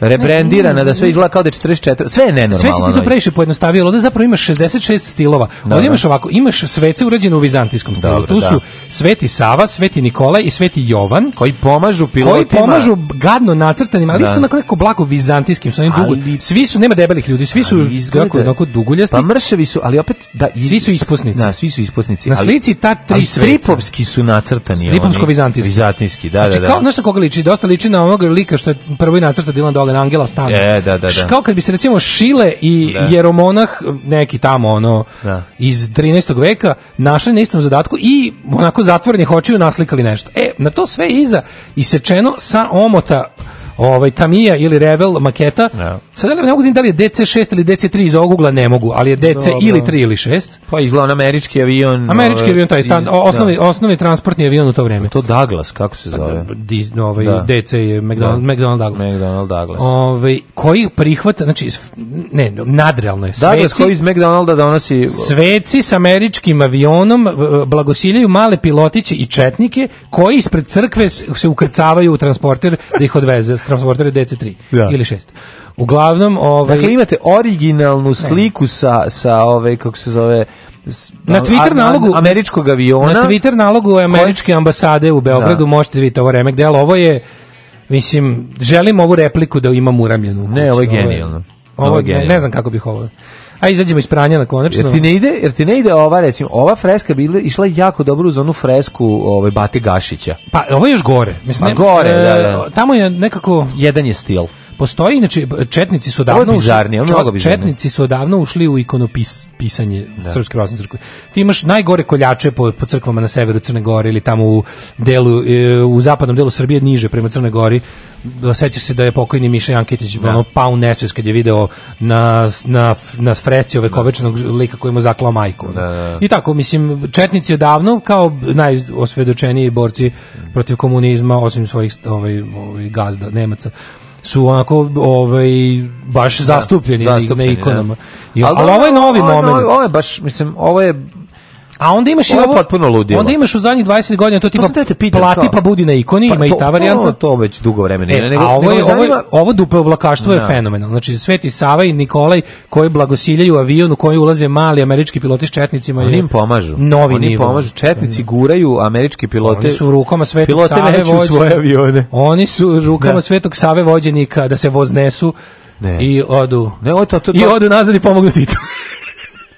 rebrendirana, da sve izgleda kao da je 44, sve je nenormalno.
Sve si ti
to
previše pojednostavio, onda zapravo imaš 66 stilova. Onda da. imaš ovako, imaš svece urađene u vizantijskom stilu. Dobro, tu da. su Sveti Sava, Sveti Nikolaj i Sveti Jovan.
Koji pomažu pilotima. Koji
pomažu gadno nacrtanim, ali da. isto nekako blago vizantijskim. Su dugo, svi su, nema debelih ljudi, svi su kako onako duguljasti.
Pa mršavi su, ali opet
da i, svi su ispusnici. Da,
svi su ispusnici. Na
slici ta tri ali stripovski
su nacrtani.
Stripovsko
vizantijski. Vizantijski, da, da, znači, da.
Znači kao nešto koga liči,
dosta liči
na onog lika što je prvo nacrta Dylan Dogan Malen Angela stan. E, da,
da, da.
Kao kad bi se recimo Šile i da. Jeromonah neki tamo ono da. iz 13. veka našli na istom zadatku i onako zatvorenih očiju naslikali nešto. E, na to sve iza isečeno sa omota ovaj Tamiya ili Revel maketa. Ja. Da. Sad da ne mogu da, da li je DC6 ili DC3 iz ovog ugla ne mogu, ali je DC Dobro. ili 3 ili 6.
Pa izgleda američki avion.
Američki ove, ovaj, avion taj stan, iz, osnovni da. osnovni transportni avion u to vrijeme.
To Douglas kako se zove?
Diz, ovaj da. DC je McDonald, da. McDonald Douglas.
McDonald Douglas.
Ovaj koji prihvata, znači ne, nadrealno je.
Sveci, Douglas koji iz McDonalda donosi
Sveci sa američkim avionom blagosiljaju male pilotiće i četnike koji ispred crkve se ukrcavaju u transporter da ih odveze transportere DC3 da. ili 6. Uglavnom, ovaj
Dakle imate originalnu sliku sa sa ove ovaj, kako se zove na Twitter nalogu američkog aviona.
Na Twitter nalogu američke ambasade u Beogradu da. možete da videti ovo remek delo. Ovo je mislim želim ovu repliku da imam uramljenu.
Ne, ovo je genijalno. Ovo, ovo je
genijalno. Ne, ne znam kako bih ovo. A izađemo iz pranja na konačno.
Jer ti ne ide, jer ti ne ide ova recimo, ova freska bila išla jako dobro uz onu fresku ovaj Bati Gašića.
Pa ovo je još gore.
Mislim,
pa,
gore, ne, e, da, da.
Tamo je nekako
jedan je stil.
Postoji, znači četnici su davno ušli, mnogo bizarnije. četnici su davno ušli u ikonopis, pisanje da. Srpske pravoslavne crkve. Ti imaš najgore koljače po, po crkvama na severu Crne Gore ili tamo u delu, e, u zapadnom delu Srbije, niže prema Crnoj Gori, osjeća se da je pokojni Miša Janketić da. ono pao nesvest kad je video na, na, na fresci ove da. kovečnog lika koji mu zaklao majku. Da, da, da. I tako, mislim, četnici davno kao najosvedočeniji borci protiv komunizma, osim svojih ovaj, ovaj gazda, Nemaca, su onako ovaj baš zastupljeni, da, zastupljeni na da. ikonama. Da. ali, ali ovo je novi ovo, moment. Ovo je
baš mislim ovo je
A onda imaš i ovo,
potpuno ludilo.
Onda imaš u zadnjih 20 godina to tipa to te pitam, plati kao? pa budi na ikoni, pa, ima to, i ta varijanta. To,
to već dugo vremena.
E, nego, a ovo, nego ovo, zanima... ovo duplo vlakaštvo je da. fenomenalno. Znači Sveti Sava i Nikolaj koji blagosiljaju avion u koji ulaze mali američki piloti s četnicima.
Oni im pomažu. Novi
Oni
nivo. pomažu. Četnici guraju američki pilote. Oni
su rukama Svetog Save vođeni. svoje avione. Oni su rukama da. Svetog Save vođenika da se voznesu ne. i odu. Ne, to, to, to, I odu nazad i pomognu Titu.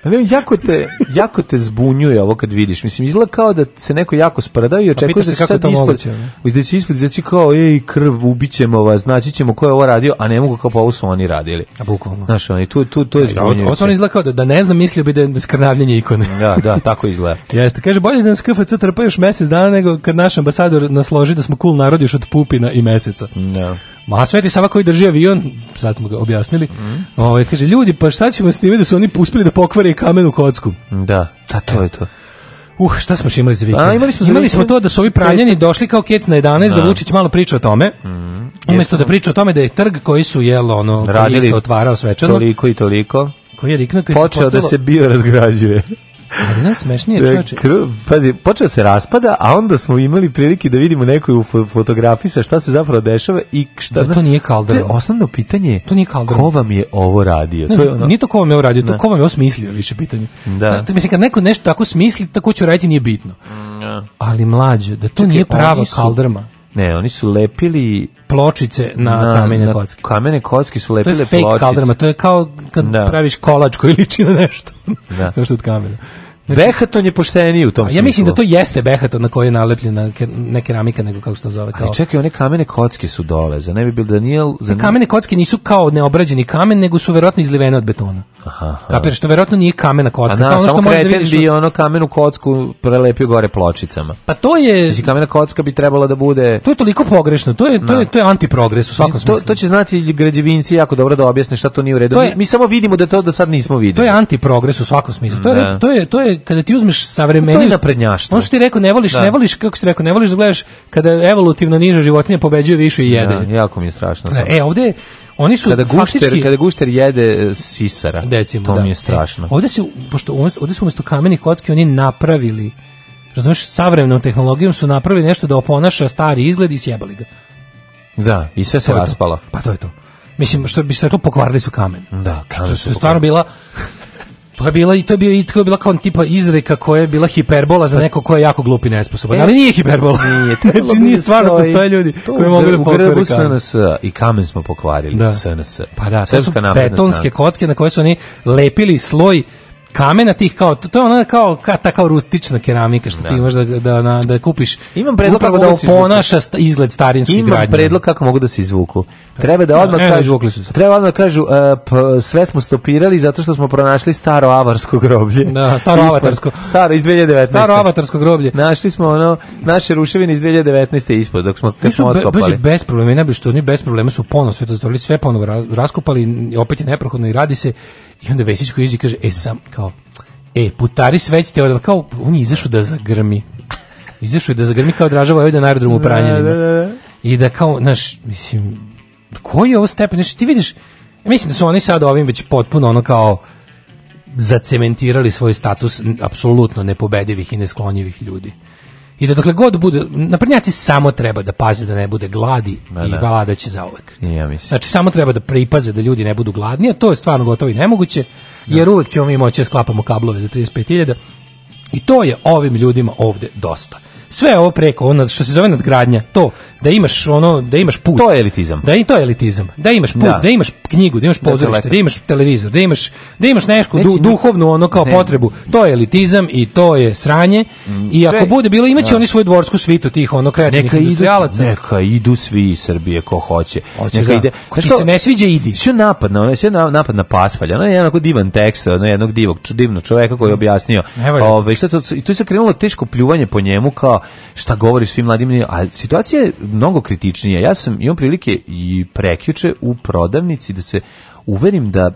Ne, jako te, jako te zbunjuje ovo kad vidiš. Mislim, izgleda kao da se neko jako spradao i pa očekuješ da će sad ispod, da će ispod, da kao, ej, krv, ubićemo vas, znači ćemo ko je ovo radio, a
ne
mogu kao pa ovo su oni radili. A bukvalno.
Znaš,
oni, tu, tu, to je
e,
zbunjujuće.
Ovo
stvarno
izgleda kao
da, da
ne znam, mislio bi
da
je skrnavljenje ikone.
da,
da,
tako izgleda. *laughs*
Jeste, kaže, bolje da nas KFC trpa mesec dana nego kad naš ambasador nasloži da smo cool narod još od pupina i meseca. Da. Ma Sveti Sava koji drži avion, sad smo ga objasnili, mm. ovaj, kaže, ljudi, pa šta ćemo s time
da
su oni uspeli
da
pokvare kamenu kocku? Da, a
da, to je to.
Uh, šta smo imali za vikend?
A,
imali smo, imali smo to da su ovi pravljeni došli kao kec na 11, a. Da, da Vučić malo priča o tome. Mm, umesto da priča o tome da je trg koji su jelo ono, koji isto otvarao svečano.
Toliko i toliko.
Koji je riknuo, koji Počeo postalo,
da se bio razgrađuje.
Ali najsmešnije da, čoveče.
Pazi, počeo se raspada, a onda smo imali prilike da vidimo nekoju fotografiji sa šta se zapravo dešava i šta...
Da,
to
nije Calderon. To je
osnovno pitanje.
To nije
Calderon. Ko vam je
ovo radio? Ne, to je ono... Nije to ko vam je ovo radio, to da. ko vam je ovo smislio više pitanje. Da. Mislim, kad neko nešto tako smisli, tako će raditi nije bitno. Mm, Ali mlađe, da to Čekaj, nije prava
su...
Kalderma.
Ne, oni su lepili
pločice na, na kamene na kocke.
Kamene kocke su lepile pločice.
To je fake pločice. to je kao kad da. praviš kolač koji liči na nešto. *laughs* Da. Samo što od kamena. Znači,
Behaton je pošteniji u tom
smislu. Ja mislim da to jeste Behaton na koji je nalepljena ne keramika, nego kako se to zove.
Kao... Ali čekaj, one kamene kocke su dole, za ne bi bilo Daniel... nije... Za...
Kamene kocke nisu kao neobrađeni kamen, nego su verovatno izlivene od betona. Aha. Kapiraš, to verovatno nije kamena kocka.
Da,
kao
ono što možeš da vidiš. Bi ono kamenu kocku prelepio gore pločicama.
Pa to je
Mislim kamena kocka bi trebala da bude
To je toliko pogrešno. To je to je
to
je, to je antiprogres u svakom smislu.
To, to će znati građevinci jako dobro da objasne šta to nije u redu.
Je, mi,
mi, samo vidimo da to do sad nismo videli.
To je antiprogres u svakom smislu. To je
da. to je
to je kada ti uzmeš savremeni To je
naprednjaštvo.
Ono što ti rekao ne voliš, da. ne voliš kako si rekao, ne voliš da gledaš kada evolutivna niža životinja pobeđuje više
i jede. Ja, da, jako mi je strašno. Da, to. E, ovde
Oni su kada
faktički,
gušter, kada
gušter jede e, sisara. Decimo, to da. mi je e, strašno. E,
ovde se pošto ovde su umesto kamenih kocki oni napravili razumeš, savremenom tehnologijom su napravili nešto da oponaša stari izgled i sjebali ga.
Da, i sve se raspalo.
Pa to je to. Mislim, što bi se reklo, pokvarili su kamen. Da, kamen Što su stvarno bila To pa je bila i to je bio i to je bila kao tipa izreka koja je bila hiperbola za pa- neko ko je jako glup i nesposoban. E, ali nije hiperbola. Nije, *laughs* to znači, nije da stvarno postoje ljudi koji mogu da pokvare. SNS
i kamen smo pokvarili
da.
SNS.
Pa da, to su betonske stana. kocke na koje su oni lepili sloj kamena tih kao to, to je ona kao ka, ta kao rustična keramika što
da.
ti možeš
da da,
na, da kupiš.
Imam predlog kako da oponaša da sta,
izgled starinskih Imam gradnja.
Imam
predlog
kako mogu da se izvuku. Da. Treba da, da odmah kažu, ne, su se. treba odmah kažu uh, p, sve smo stopirali zato što smo pronašli staro avarsko groblje. Da,
staro
avarsko. Staro iz 2019.
Staro avarsko groblje.
Našli smo ono naše ruševine iz 2019. ispod dok smo
kad smo otkopali. Be, bez problema, ne bi što oni bez problema su ponovo sve to zatvorili, sve ponovo raskopali, opet je neprohodno i radi se. I onda Vesić koji kaže, e sam, kao kao, e, putari sveć te kao, on je izašao da zagrmi. Izašao je da zagrmi kao dražava ovaj da na aerodromu u da, da, da, Pranjanima. Da, da, da. I da kao, naš mislim, koji je ovo stepen? znači ti vidiš, mislim da su oni sad ovim već potpuno ono kao, zacementirali svoj status apsolutno nepobedivih i nesklonjivih ljudi. I da dokle god bude, naprnjaci samo treba da paze da ne bude gladi da, i vlada će zauvek.
Ja mislim.
Znači samo treba da pripaze da ljudi ne budu gladni, a to je stvarno gotovo i nemoguće jer uvek ćemo mi moći da sklapamo kablove za 35.000 i to je ovim ljudima ovde dosta sve ovo preko ono što se zove nadgradnja to da imaš ono da imaš put to je
elitizam
da i to je elitizam da imaš put da, da imaš knjigu da imaš da pozorište da, imaš televizor da imaš da imaš nešku du, duhovnu ono kao ne. potrebu to je elitizam i to je sranje mm, i ako bude bilo imaće da. oni svoju dvorsku svitu tih ono kreativnih industrijalaca
neka idu svi iz Srbije ko hoće Hoćeš neka
da. ide
ko
ti se ne sviđa idi
sve napadno na ono sve napad na Paspalja ono je jedan divan tekst ono jednog divog divnog čoveka koji je objasnio ovaj šta to i tu se krenulo teško pljuvanje po njemu kao šta govori svim mladim, a situacija je mnogo kritičnija. Ja sam imam prilike i prekjuče u prodavnici da se uverim da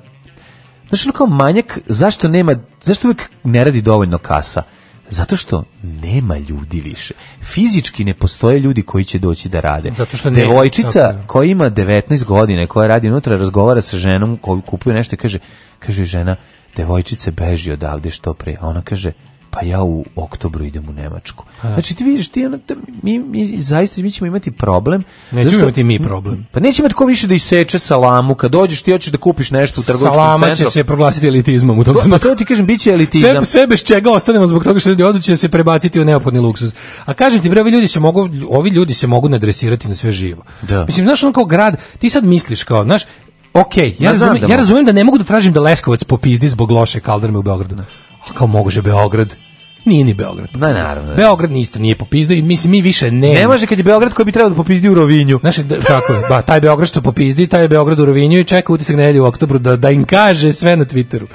Znaš, ono kao manjak, zašto nema, zašto uvijek ne radi dovoljno kasa? Zato što nema ljudi više. Fizički ne postoje ljudi koji će doći da rade.
Zato što
Devojčica koja ima 19 godine, koja radi unutra, razgovara sa ženom, koju kupuje nešto i kaže, kaže žena, devojčice beži odavde što pre. ona kaže, pa ja u oktobru idem u Nemačku. Znači ti vidiš, ti, ono, mi, mi, zaista mi ćemo imati problem.
Nećemo zašto, imati mi problem.
Pa neće imati ko više da iseče salamu, kad dođeš ti hoćeš
da
kupiš nešto
u
trgovačkom centru.
Salama će se proglasiti elitizmom u
tom to, trenutku. To ti
kažem,
bit će elitizam.
Sve, sve bez čega ostanemo zbog toga što ljudi odluče da se prebaciti u neophodni luksus. A kažem ti, bre, ovi ljudi se mogu, ovi ljudi se mogu nadresirati na sve živo. Da. Mislim, znaš, on kao grad, ti sad misliš kao, znaš, Ok, ja, razumem, da ja razumem da ne mogu da tražim da Leskovac popizdi zbog loše kaldrme u Beogradu. A kao može Beograd Nije ni Beograd.
Da, naravno.
Ne. Beograd ni isto nije popizdio i mislim mi više ne.
Ne može kad je
Beograd koji
bi trebao da
popizdi
u Rovinju.
Znaš, da, tako je. Ba, taj Beograd što popizdi, taj je Beograd u Rovinju i čeka utisak nedelje u oktobru da, da im kaže sve na Twitteru.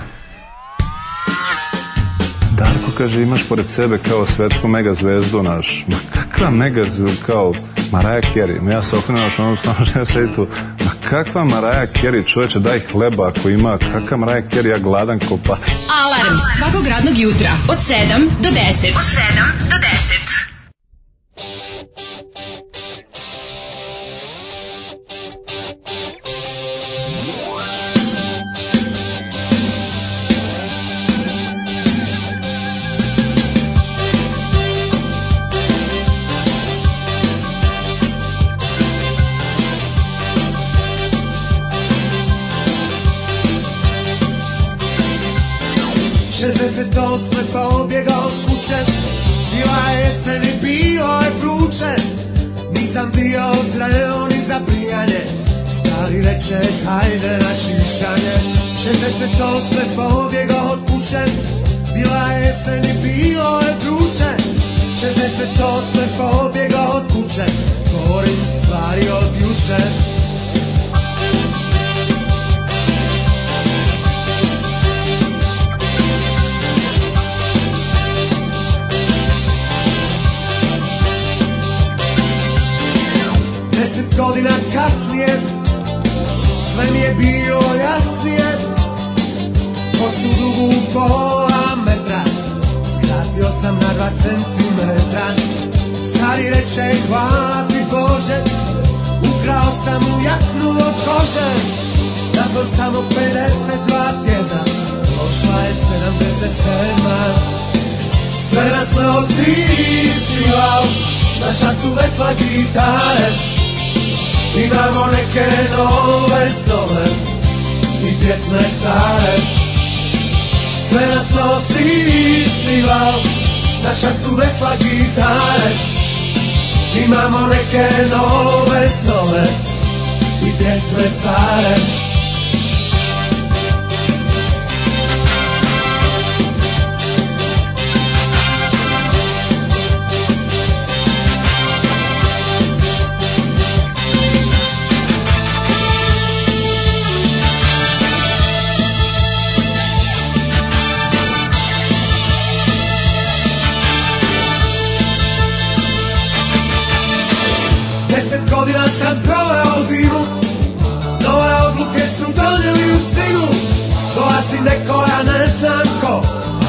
Kako kaže, imaš pored sebe kao svetsku megazvezdu naš. Ma kakva megazvezdu kao Maraja Carey? Ja se okrenuo što ono stano žena sedi tu. Ma kakva Maraja Carey? Čoveče, daj hleba ako ima. Kakva Maraja Carey? Ja gladan ko pas. Alarm svakog radnog jutra od 7 do 10. Od 7 do 10. se osme pa objega od kuće Bila je jesen i bilo je vruće Nisam bio zreo ni za prijanje Stari reče hajde na šišanje 68. pa objega od kuće Bila je jesen i bilo je vruće 68. pa od kuće Govorim stvari od juče Deset godina kasnije Sve mi je bilo jasnije Po sudugu pola metra Skratio sam na dva centimetra Stari reče hvala ti Bože Ukrao sam u jaknu od kože Nakon samo 52 tjedna Došla je 77 Sve nas nosi isti lav Na času vesla gitare Imamo neke nove snove i pjesme stare Sve nas nosi isti naša su vesla gitare Imamo neke nove snove i pjesme stare
godina sam proveo u divu Nove odluke su donijeli u sinu Dolazi neko ja ne znam ko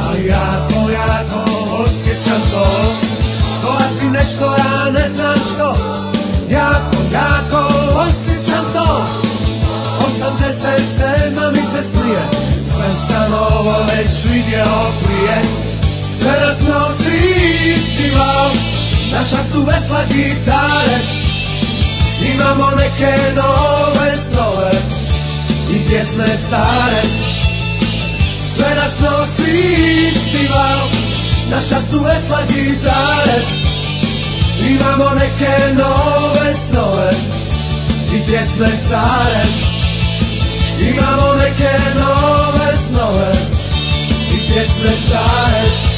Ali jako, jako osjećam to Dolazi nešto ja ne znam što Jako, jako osjećam to Osamdeset sedma mi se smije Sve sam ovo već vidio prije Sve da smo svi isti Naša su vesla gitare Imamo neke nove snove i pjesme stare Sve nas nosi isti val, naša su vesla gitare Imamo neke nove snove i pjesme stare Imamo neke nove snove i pjesme stare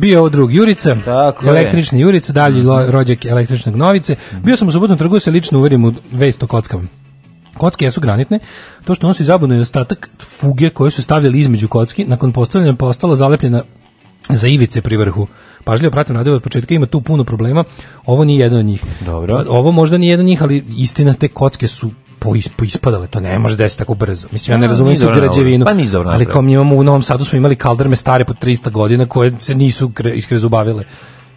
bio ovo drug Jurica, Tako električni je. Jurica, dalji mm. rođak električnog Novice. Mm. Bio sam u subotnom trgu da se lično uverim u vest kockama. Kocke su granitne, to što nosi zabunu je ostatak fuge koje su stavljali između kocki, nakon postavljanja postala zalepljena za ivice pri vrhu. Pažljivo pratim radio od početka, ima tu puno problema. Ovo nije jedan od njih.
Dobro.
Ovo možda nije jedan od njih, ali istina te kocke su poispadale, to ne može desiti tako brzo. Mislim, ja ne da, razumijem se građevinu, pa ali kao mi imamo u Novom Sadu smo imali kaldrme stare po 300 godina koje se nisu iskrezubavile.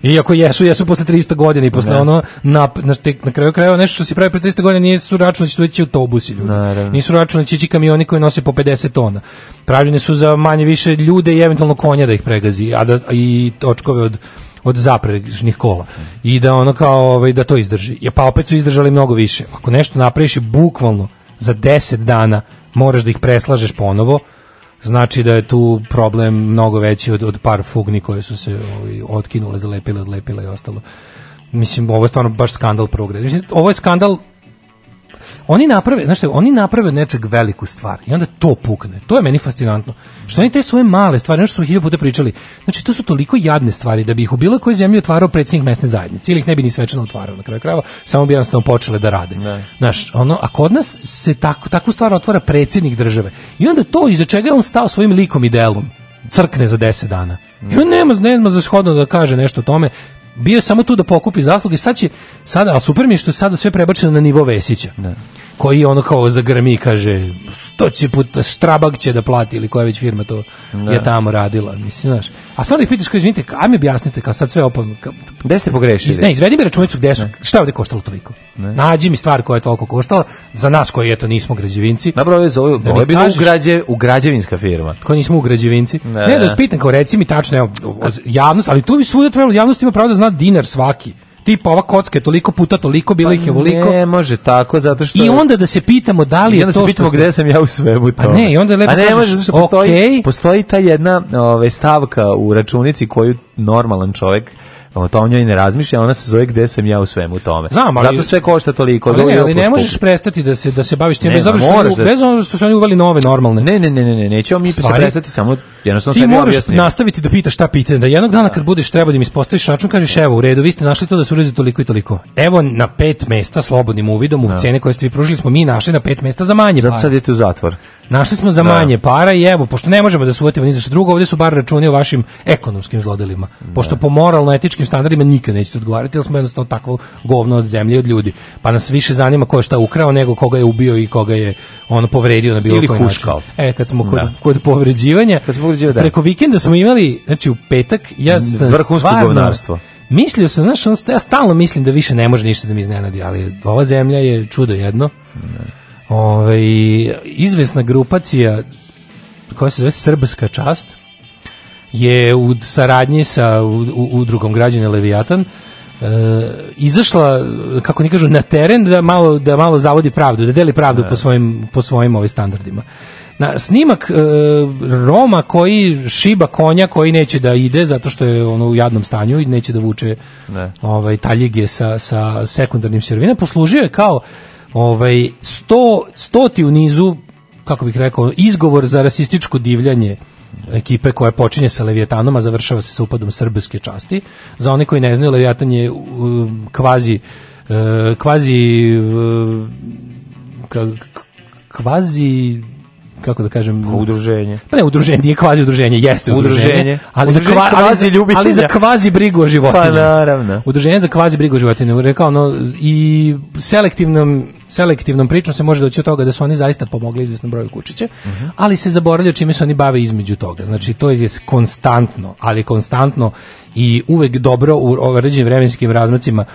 Iako jesu, jesu posle 300 godina i posle ne. Da. ono, na, na, na kraju krajeva nešto što si pravi pre 300 godina nisu računali da će tu ići autobusi ljudi. Naravno. Nisu računali će ići kamioni koji nose po 50 tona. Pravljene su za manje više ljude i eventualno konja da ih pregazi, a da, i točkove od od zaprežnih kola i da ono kao ovaj, da to izdrži. Ja pa opet su izdržali mnogo više. Ako nešto napraviš bukvalno za 10 dana moraš da ih preslažeš ponovo, znači da je tu problem mnogo veći od, od par fugni koje su se ovaj, otkinule, zalepile, odlepile i ostalo. Mislim, ovo je stvarno baš skandal prvog reda. Mislim, ovo je skandal Oni naprave, znači oni naprave nečeg veliku stvar i onda to pukne. To je meni fascinantno. Što oni te svoje male stvari, nešto su hiljadu puta pričali. Znači to su toliko jadne stvari da bi ih u bilo kojoj zemlji otvarao predsednik mesne zajednice ili ih ne bi ni svečano otvarao na kraju krajeva, samo bi jednostavno počele da rade. Ne. Da. Znaš, ono, a kod nas se tako, takvu stvar otvara predsednik države. I onda to iza čega je on stao svojim likom i delom crkne za 10 dana. I on nema, nema za shodno da kaže nešto o tome bio je samo tu da pokupi zasluge, sad će, sada, ali super mi je što je sada sve prebačeno na nivo Vesića, Da. koji ono kao zagrmi i kaže, sto će puta, štrabak će da plati ili koja već firma to ne. Da. je tamo radila, mislim, znaš. A sad ih pitaš, kao, izvinite, aj mi objasnite, kao sad sve opavno. Gde
ste pogrešili? Iz,
ne, izvedi mi računicu gde su, ne. šta je ovde koštalo toliko? Ne. Nađi mi stvar koja je toliko koštala, za nas koji, eto, nismo građevinci.
Dobro, ovo je, ovo, da ovo je bilo ugrađe, ugrađevinska firma.
Koji nismo ugrađevinci. Ne, da, ne, da, da. vas pitan, kao, reci mi tačno, evo, javnost, ali tu bi svuda trebalo, javnost ima pravo da zna dinar svaki tipa ova kocka je toliko puta toliko bilo pa ih
je
voliko. Ne
može tako zato što
I onda da se pitamo
da
li je
to što se gde sam ja u svemu pa tome.
Pa ne, i onda lepo A ne može zato što okay. postoji,
postoji ta jedna ovaj stavka u računici koju normalan čovjek o tom njoj ne razmišlja, ona se zove gde sam ja u svemu tome. Znam, ali, Zato sve košta toliko.
Ali, da ne, ali ne možeš prestati da se da se baviš tim bez obzira što, da... što
su
oni uveli nove normalne.
Ne, ne, ne, ne, ne ne nećemo mi se prestati samo
Jednostavno ti moraš nastaviti da pitaš šta pitanje, da jednog dana da. kad budeš treba da mi ispostaviš račun, kažeš evo u redu, vi ste našli to da su urezi toliko i toliko. Evo na pet mesta slobodnim uvidom u da. cene koje ste vi pružili smo mi našli na pet mesta za manje. Zato
sad idete u zatvor.
Našli smo za da. manje para i evo, pošto ne možemo da se uvatimo ni za što drugo, ovde su bar računi o vašim ekonomskim zlodelima. Da. Pošto po moralno-etičkim standardima nikad nećete odgovarati, jer smo jednostavno takvo govno od zemlje od ljudi. Pa nas više zanima ko je šta ukrao nego koga je ubio i koga je ono povredio na bilo
Ili
koji
huškao. način. E, kad
smo da. kod, da. kod povređivanja, kad smo utvrđuje da. Preko vikenda smo imali, znači u petak, ja sam Vrhunsko stvarno, govnarstvo. Mislio sam, znaš, on, ja stalno mislim da više ne može ništa da mi iznenadi, ali ova zemlja je čudo jedno. Ove, ovaj, izvesna grupacija koja se zove Srbska čast je u saradnji sa udrugom građane Leviatan e, izašla kako ni kažu na teren da malo da malo zavodi pravdu, da deli pravdu ne. po svojim po svojim ovim ovaj, standardima na, snimak e, Roma koji šiba konja koji neće da ide zato što je ono u jadnom stanju i neće da vuče ne. ovaj taljige sa, sa sekundarnim sirovinama poslužio je kao ovaj 100 stoti u nizu kako bih rekao izgovor za rasističko divljanje ekipe koja počinje sa Leviatanom, a završava se sa upadom srbske časti. Za one koji ne znaju, Leviatan je kvazi e, kvazi e, kvazi kako da kažem
udruženje.
Pa ne udruženje, nije kvazi udruženje, jeste udruženje,
udruženje ali udruženje za kvazi,
kvazi
ljubitelja.
ali za kvazi brigu o životinjama.
Pa naravno.
Udruženje za kvazi brigu o životinjama, rekao no i selektivnom selektivnom pričom se može doći od toga da su oni zaista pomogli izvesnom broju kučića, uh mhm. -huh. ali se zaboravlja čime se oni bave između toga. Znači to je konstantno, ali konstantno i uvek dobro u određenim vremenskim razmacima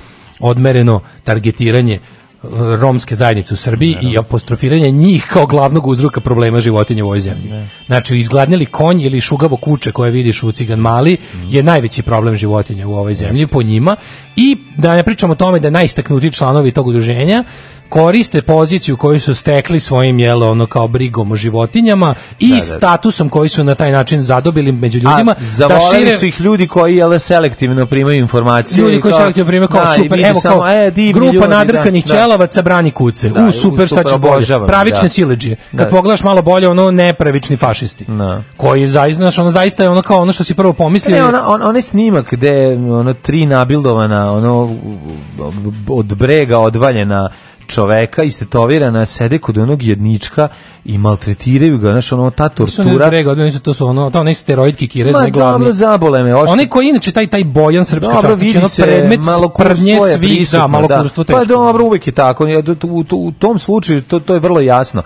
odmereno targetiranje romske zajednice u Srbiji ne, i apostrofiranje njih kao glavnog uzroka problema životinja u ovoj zemlji. Ne. Znači, izgladnjeli konj ili šugavo kuće koje vidiš u Cigan Mali mm. je najveći problem životinja u ovoj zemlji, ne. po njima. I da ne pričamo o tome da najistaknutiji članovi tog udruženja koriste poziciju koju su stekli svojim jelo ono kao brigom o životinjama i da, da, da. statusom koji su na taj način zadobili među ljudima
A, da šire su ih ljudi koji jele selektivno primaju informacije
ljudi koji kao, selektivno primaju kao da, super evo kao samo, e, grupa ljudi, da, nadrkanih da, ćelavaca brani kuce da, u super šta ćeš bolje pravične siledžije kad pogledaš malo bolje ono nepravični fašisti koji zaiznaš ono zaista je ono kao ono što si prvo pomislio ne ona
on, on snimak gde ono tri nabildovana ono od brega odvaljena čoveka istetovirana sede kod onog jednička i maltretiraju ga, znaš, ono, ta tortura.
Nisu to su ono, to onaj steroid kikirez, Ma, glavni. dobro, zabole me. Ošto... Onaj koji inače taj, taj bojan srpska dobro, čast, znači vidi predmet sprdnje svih, da, da. malo kurstvo pa
teško. Pa dobro, uvek je tako, u, u, u tom slučaju to, to je vrlo jasno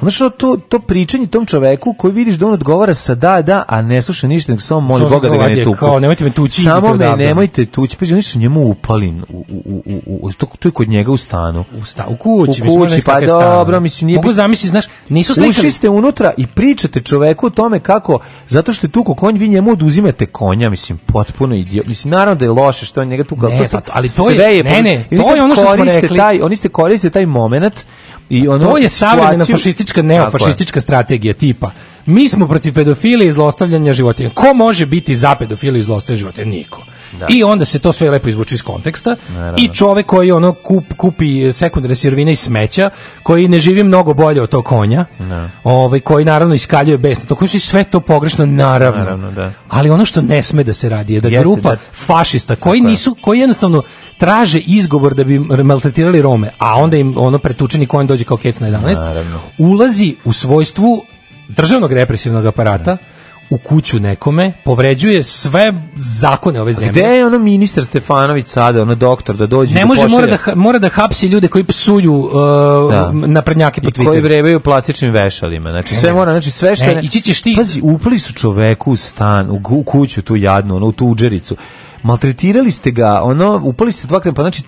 Onda što to, to pričanje tom čoveku koji vidiš da on odgovara sa da, da, a ne sluša ništa, nego samo moli Boga da ga ne tuku. Kao, nemojte
me tući.
Samo me nemojte tući. Pa oni su njemu upali, u, u, u, u, to, to je kod njega u stanu.
U, sta,
u kući.
U
kući, pa dobro, mislim, nije...
Mogu zamisliti, znaš, nisu
slikali. Ušli ste unutra i pričate čoveku o tome kako, zato što je tuko konj, vi njemu oduzimate konja, mislim, potpuno idiot. Mislim, naravno da je loše što on njega tuka,
ali to sad, pa ali to sve je, je... Ne, ne,
to je
ono što smo rekli. Taj,
oni ste koristili taj moment I
ono to je savremena fašistička, neofašistička strategija tipa. Mi smo protiv pedofilije i zlostavljanja životinja. Ko može biti za pedofiliju i zlostavljanje životinja? Niko. Da. I onda se to sve lepo izvuče iz konteksta Naravno. i čovek koji ono kup, kupi sekundare sirvine i smeća, koji ne živi mnogo bolje od tog konja, da. ovaj, koji naravno iskaljuje besno, to koji su sve to pogrešno, naravno. naravno da. Ali ono što ne sme da se radi je da Jeste, grupa da... fašista, koji nisu, koji jednostavno traže izgovor da bi maltretirali Rome, a onda im ono pretučeni konj dođe kao kec na 11, naravno. ulazi u svojstvu državnog represivnog aparata, no da u kuću nekome, povređuje sve zakone ove zemlje.
Gde je ono ministar Stefanović sada, ono doktor, da dođe Ne da
može, mora da, mora da hapsi ljude koji psuju uh, da. naprednjake po Twitteru.
I koji vrebaju plastičnim vešalima. Znači sve mora, znači sve što... Ne,
ne, ići ćeš ti...
Pazi, upali su čoveku u stan, u, u kuću tu jadnu, ono, u tu uđericu maltretirali ste ga, ono, upali ste dva krema, pa znači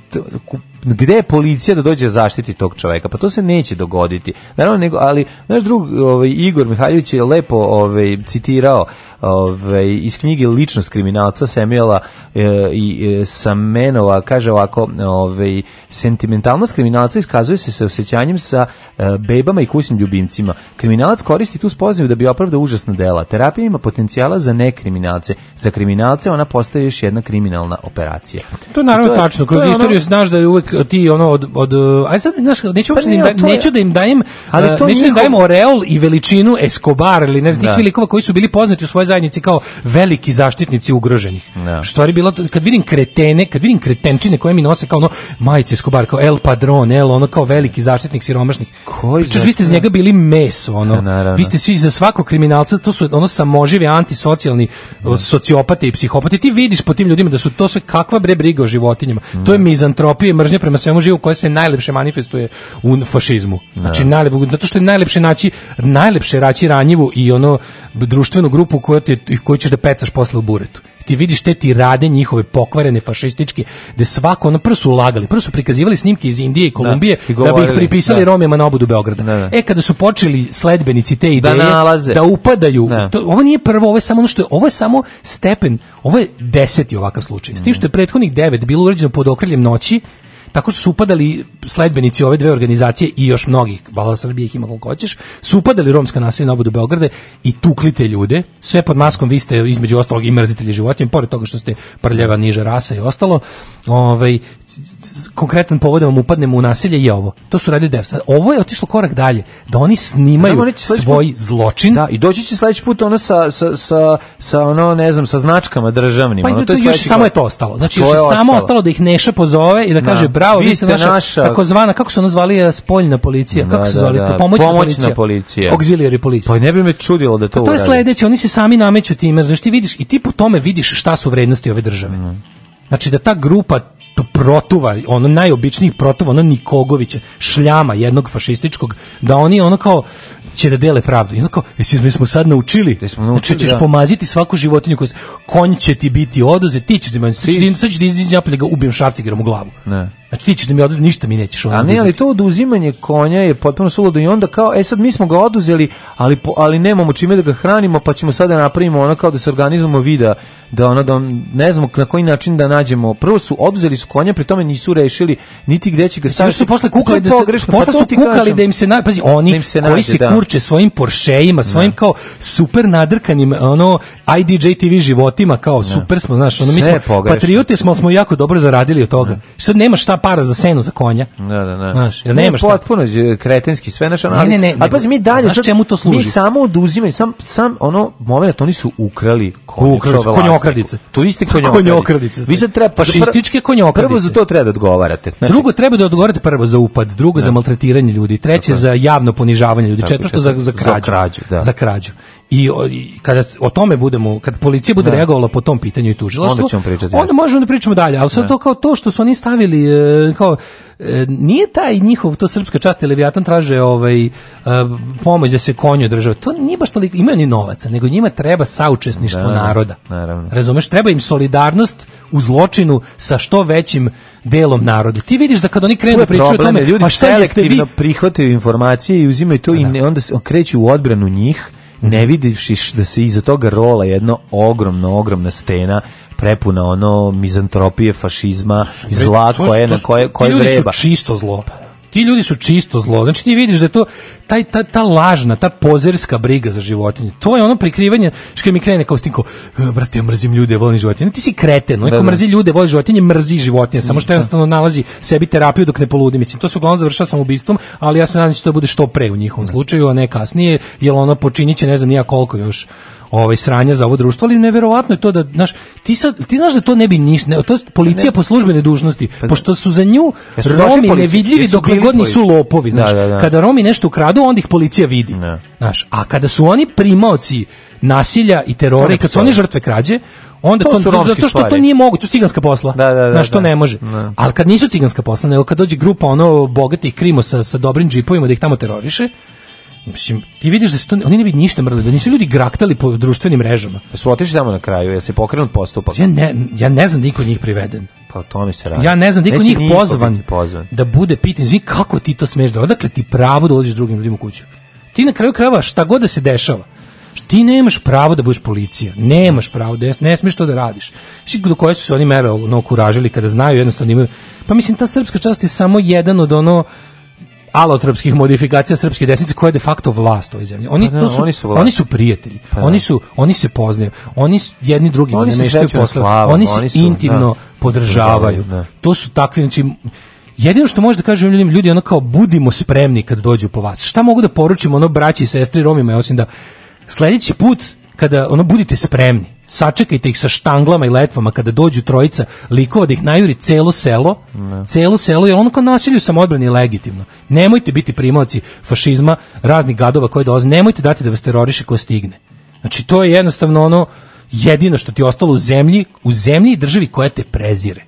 gde je policija da dođe zaštiti tog čoveka? Pa to se neće dogoditi. Naravno, nego, ali naš drug ovaj, Igor Mihajlović je lepo ovaj, citirao ovaj, iz knjige Ličnost kriminalca Samuela e, i e, Samenova, kaže ovako, ovaj, sentimentalnost kriminalca iskazuje se sa osjećanjem sa e, bebama i kućnim ljubimcima. Kriminalac koristi tu spoznaju da bi opravda užasna dela. Terapija ima potencijala za nekriminalce. Za kriminalce ona postaje još jedna kriminalna operacija.
To je naravno to je, tačno. Kroz istoriju ono... znaš da je uvek E, ti ono od od e, aj sad znaš, neću pa nije, da im, da, da im dajem ali e, to neću njihov... da im dajem oreol i veličinu Escobar ili ne znam tih da. velikova koji su bili poznati u svojoj zajednici kao veliki zaštitnici ugroženih. Da. Što je bilo kad vidim kretene, kad vidim kretenčine koje mi nose kao ono majice Escobar kao El Padron, El ono kao veliki zaštitnik siromašnih. Koji Priču, vi ste za njega bili meso ono. *laughs* Naravno. Vi ste svi za svakog kriminalca, to su ono samožive antisocijalni da. sociopati i psihopati. Ti vidiš po tim ljudima da su to sve kakva bre briga o životinjama. Da. To je mizantropija i mržnja prema svemu živu koja se najlepše manifestuje u fašizmu. Znači da. najlepše zato što je najlepše naći najlepše raći ranjivu i ono društvenu grupu koju ti koju ćeš da pecaš posle u buretu ti vidiš te ti rade njihove pokvarene fašističke, da svako ono prvo su lagali, prvo su prikazivali snimke iz Indije i da, Kolumbije da, i govorili, da bi ih pripisali da. Romima na obodu Beograda. Da, da. E kada su počeli sledbenici te da ideje da, da upadaju, to, ovo nije prvo, ovo je samo ono što je, ovo je samo stepen, ovo je deseti ovakav slučaj. S tim mm. što je prethodnih devet bilo urađeno pod okriljem noći, tako što su upadali sledbenici ove dve organizacije i još mnogih, Bala Srbije ih ima koliko hoćeš, su upadali romska naselja na obodu Beograde i tukli te ljude, sve pod maskom, vi ste između ostalog i mrzitelji životinja, pored toga što ste prljeva niža rasa i ostalo, ovaj, konkretan povod da vam upadnemo u nasilje je ovo. To su radili Devs. Ovo je otišlo korak dalje, da oni snimaju da, oni svoj put, zločin.
Da, i doći će sledeći put ono sa, sa, sa, sa, ono, ne znam, sa značkama državnim.
Pa ono, to je još samo je to ostalo. Znači, još je samo ostalo da ih Neša pozove i da kaže, bravo, vi ste naša, zvana, kako su ono zvali, eh, spoljna policija, kako da, su da, zvali, da. pomoćna, policija. policija. Auxiliary policija.
Pa ne bi me čudilo da to
pa To je sledeće, oni se sami nameću time, znači ti vidiš, i ti po tome vidiš šta su vrednosti ove države. Mhm. Znači da ta grupa protuva, ono najobičnijih protuva, ono Nikogovića, šljama jednog fašističkog, da oni ono kao će da dele pravdu. I ono kao, jesi, mi smo sad naučili, smo naučili znači ćeš da. pomaziti svaku životinju koja konj će ti biti oduze, ti ćeš da znači, ti, sad ćeš da, pa da ga ubijem šavcigerom u glavu. Ne. Znači ti ćeš da mi oduzmeš, ništa mi nećeš ono A ne,
ali to oduzimanje konja je potpuno suludo i onda kao, e sad mi smo ga oduzeli, ali, po, ali nemamo čime da ga hranimo, pa ćemo sada da napravimo ono kao da se organizujemo vida, da ono, da ne znamo na koji način da nađemo. Prvo su oduzeli su konja, pri tome nisu rešili niti gde će ga
e, staviti. Znači, su posle kukali da se, pa su kukali da im se, na, pazi, da oni da se koji se da. kurče svojim Porscheima, svojim da. kao super nadrkanim, ono, IDJ TV životima, kao da. super smo, znaš, ono, mi smo, patriote smo, smo jako dobro zaradili od toga. Sad nema šta para za senu za konja.
Da, da, da. Znaš, jer
nemaš
ne, potpuno kretenski sve naš, ali, ne, ne, ne, ali pazi, mi dalje, znaš čemu to služi?
Mi
samo oduzimaju, sam, sam ono, moment, oni su ukrali konje, ukrali,
konjokradice.
Turiste *laughs* konjokradice.
konjokradice Vi sad treba, fašističke pa konjokradice.
Prvo za to treba da
odgovarate. Znači, drugo, treba da odgovarate prvo za upad, drugo za da. maltretiranje ljudi, treće za javno ponižavanje ljudi, četvrto za, za krađu. Za krađu, da. Za krađu i, o, i kada o tome budemo kad policija bude ne. Da. reagovala po tom pitanju i tužilaštvo onda ćemo pričati onda možemo da pričamo dalje ali sad ne. Da. to kao to što su oni stavili e, kao e, nije taj njihov to srpska čast leviatan traže ovaj e, pomoć da se konju države to nije baš toliko ima ni novaca nego njima treba saučesništvo da, naroda naravno razumeš treba im solidarnost u zločinu sa što većim delom naroda ti vidiš da kad oni krenu da pričaju o tome
ljudi
pa šta
selektivno vi... prihvataju informacije i uzimaju to pa da. i ne, onda se kreću u odbranu njih Mhm. ne vidivši da se iza toga rola jedno ogromno, ogromna stena prepuna ono mizantropije, fašizma, zla koje na koje koje vreba.
čisto zlo. Ti ljudi su čisto zlo. Znači ti vidiš da je to taj, ta, ta lažna, ta pozerska briga za životinje. To je ono prikrivanje, što mi krene kao stinko, e, brate, ja mrzim ljude, volim životinje. Ti si kreten, neko da, da. mrzi ljude, voli životinje, mrzi životinje, samo što da. jednostavno nalazi sebi terapiju dok ne poludi. Mislim, to se uglavnom završava sam ubistvom, ali ja se nadam da će to bude što pre u njihovom slučaju, a ne kasnije, jer ono počinit ne znam nija koliko još ovaj sranje za ovo društvo, ali neverovatno je to da znaš, ti sad ti znaš da to ne bi ništa, ne, to je policija ne. po službenoj dužnosti, pa, da. pošto su za nju jesu Romi nevidljivi dok godni su lopovi, znaš. Da, da, da, kada Romi nešto ukradu, onda ih policija vidi. Znaš, a kada su oni primaoci nasilja i terora i kad su oni žrtve krađe, onda to, to zato što to nije moguće, to je ciganska posla. Da, da, da, na što da. ne može. Da. Ali kad nisu ciganska posla, nego kad dođe grupa ono bogatih krimosa sa dobrim džipovima da ih tamo teroriše, mislim, ti vidiš da su to, oni ne bi ništa mrdali, da nisu ljudi graktali po društvenim mrežama.
Da su otišli tamo na kraju, ja se pokrenut postupak.
Ja ne, ja ne znam
da
niko njih priveden.
Pa to mi se radi.
Ja ne znam niko Neće njih pozvan, pozvan, da bude pitan, zvi kako ti to smeš da, odakle ti pravo da ulaziš drugim ljudima u kuću. Ti na kraju krava šta god da se dešava, ti nemaš pravo da budeš policija, nemaš pravo da ne smeš to da radiš. Mislim do koje su se oni mere ono kuražili kada znaju jednostavno imaju. Pa mislim ta srpska čast je samo jedan od ono alotropskih modifikacija srpske desnice koja je de facto vlast ovoj zemlji. Oni, pa, da, to su, oni, su, oni su prijatelji. Pa, da. oni su oni se poznaju. Oni su jedni drugima oni ne meštaju posle. Oni se oni su, intimno da. podržavaju. Da, da. To su takvi znači Jedino što može da kažem ljudima, ljudi ono kao budimo spremni kad dođu po vas. Šta mogu da poručim ono braći i sestri Romima osim da sledeći put kada ono budite spremni sačekajte ih sa štanglama i letvama kada dođu trojica likova da ih najuri celo selo, ne. celo selo, je ono kao nasilju samoodbrani legitimno. Nemojte biti primaoci fašizma, raznih gadova koji dolaze, nemojte dati da vas teroriše ko stigne. Znači, to je jednostavno ono jedino što ti ostalo u zemlji, u zemlji i državi koja te prezire.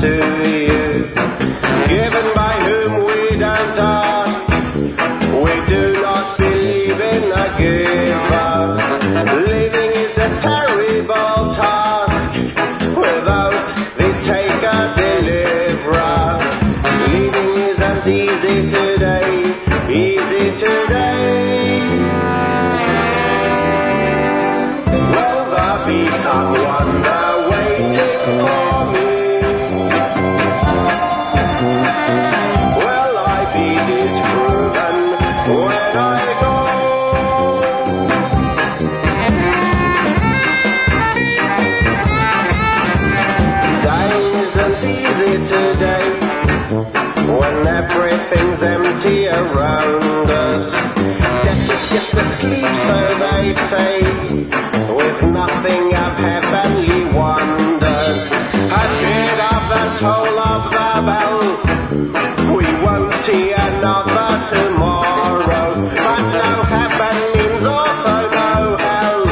to So they say, with nothing of heavenly wonders. A bit of the toll of the bell. We won't see another tomorrow. But no heaven means also no hell.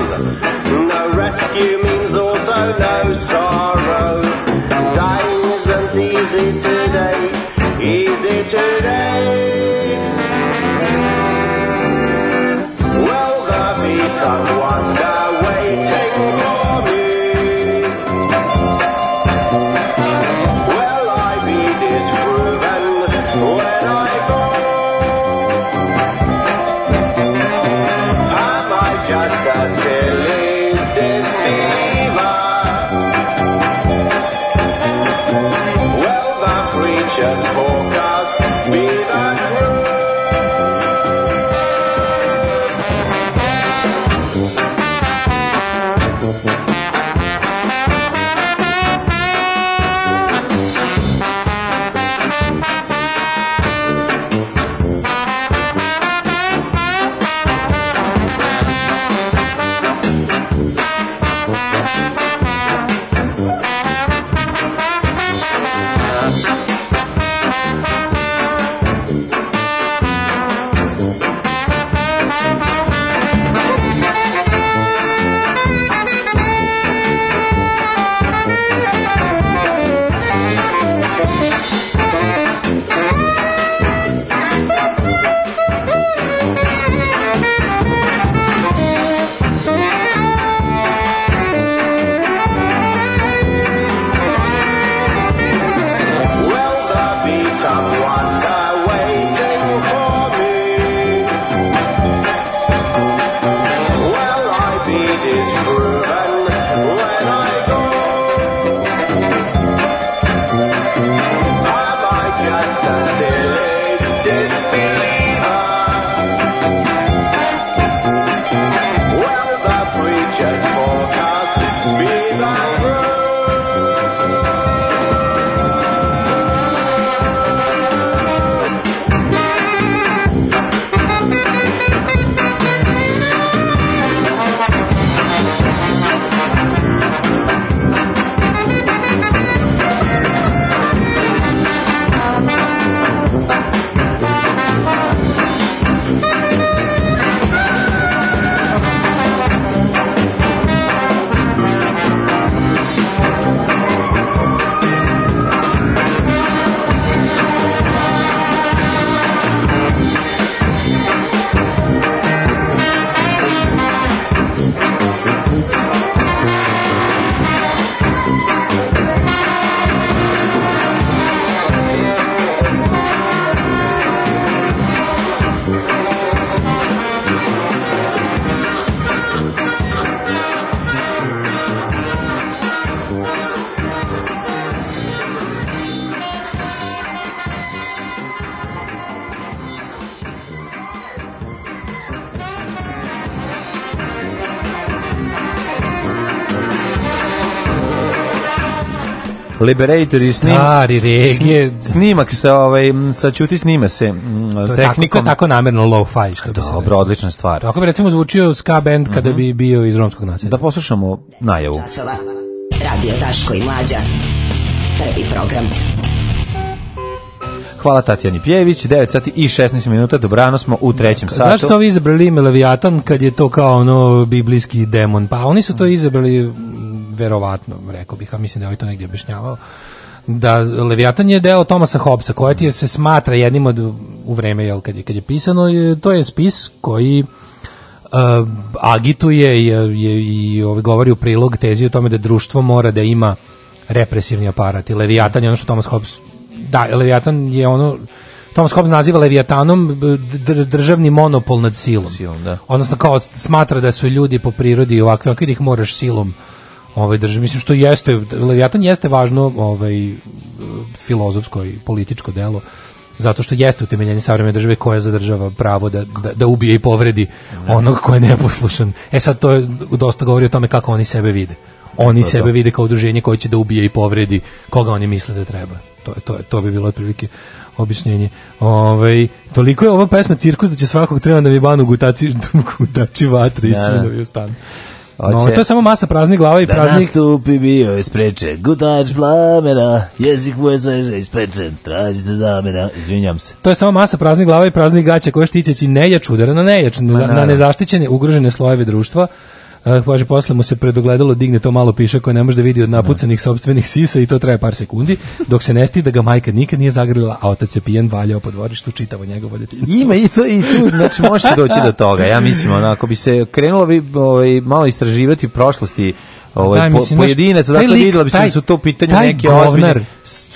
No rescue means also no sorrow.
Liberator i snim, Stari regije. Snimak se, ovaj, sa čuti snima se mm, to tehnikom. Tako, tako namjerno low-fi. Što bi Dobro, odlična stvar. Tako bi recimo zvučio ska band kada mm -hmm. bi bio iz romskog naselja. Da poslušamo najavu. Časova. Radio Taško i Mlađa. Prvi program. Hvala Tatjani Pjević, 9 sati i 16 minuta, dobrano smo u trećem satu. Zašto su ovi izabrali ime Leviatan kad je to kao ono biblijski demon? Pa oni su to izabrali verovatno, rekao bih, a mislim da je ovaj to negdje objašnjavao, da Leviatan je deo Tomasa Hobbesa, koja ti se smatra jednim od, u vreme, jel, kad je, kad je pisano, to je spis koji uh, agituje i, je, i ovaj, govori u prilog tezi o tome da društvo mora da ima represivni aparat i Leviatan je ono što Thomas Hobbes da, Leviatan je ono Thomas Hobbes naziva Leviatanom državni monopol nad silom. Sil, da. Odnosno kao smatra da su ljudi po prirodi ovakvi, ovakvi da ih moraš silom ovaj drži mislim što jeste Leviatan jeste važno ovaj filozofsko i političko delo zato što jeste utemeljenje savremene države koja zadržava pravo da, da, da ubije i povredi da. onog ko je neposlušan. E sad to je, dosta govori o tome kako oni sebe vide. Oni da, sebe da. vide kao udruženje koje će da ubije i povredi koga oni misle da treba. To, je, to, je, to bi bilo otprilike objašnjenje. Ove, ovaj, toliko je ova pesma cirkus da će svakog treba da mi vjebanu gutači, *laughs* gutači vatre i da, da. sinovi u stanu. No, to je samo masa praznih glava i da
praznih... Da nastupi bio je sprečen, gutač plamena, jezik mu je sveže ispečen, traži se zamena, izvinjam se.
To je samo masa praznih glava i praznih gaća koje štiteći nejač udara na nejač, na, na nezaštićene, ugrožene slojeve društva, kaže, posle mu se predogledalo, digne to malo piša koje ne može da vidi od napucanih sopstvenih sisa i to traje par sekundi, dok se nesti da ga majka nikad nije zagrlila, a otac je pijen valjao po dvorištu čitavo njegovo djetinjstvo.
Ima i to i tu, znači možete doći do toga, ja mislim, onako bi se krenulo bi ovaj, malo istraživati prošlosti ovaj da, mislim, pojedinac, dakle lik, videla bi se da su to pitanje taj neke ozbiljne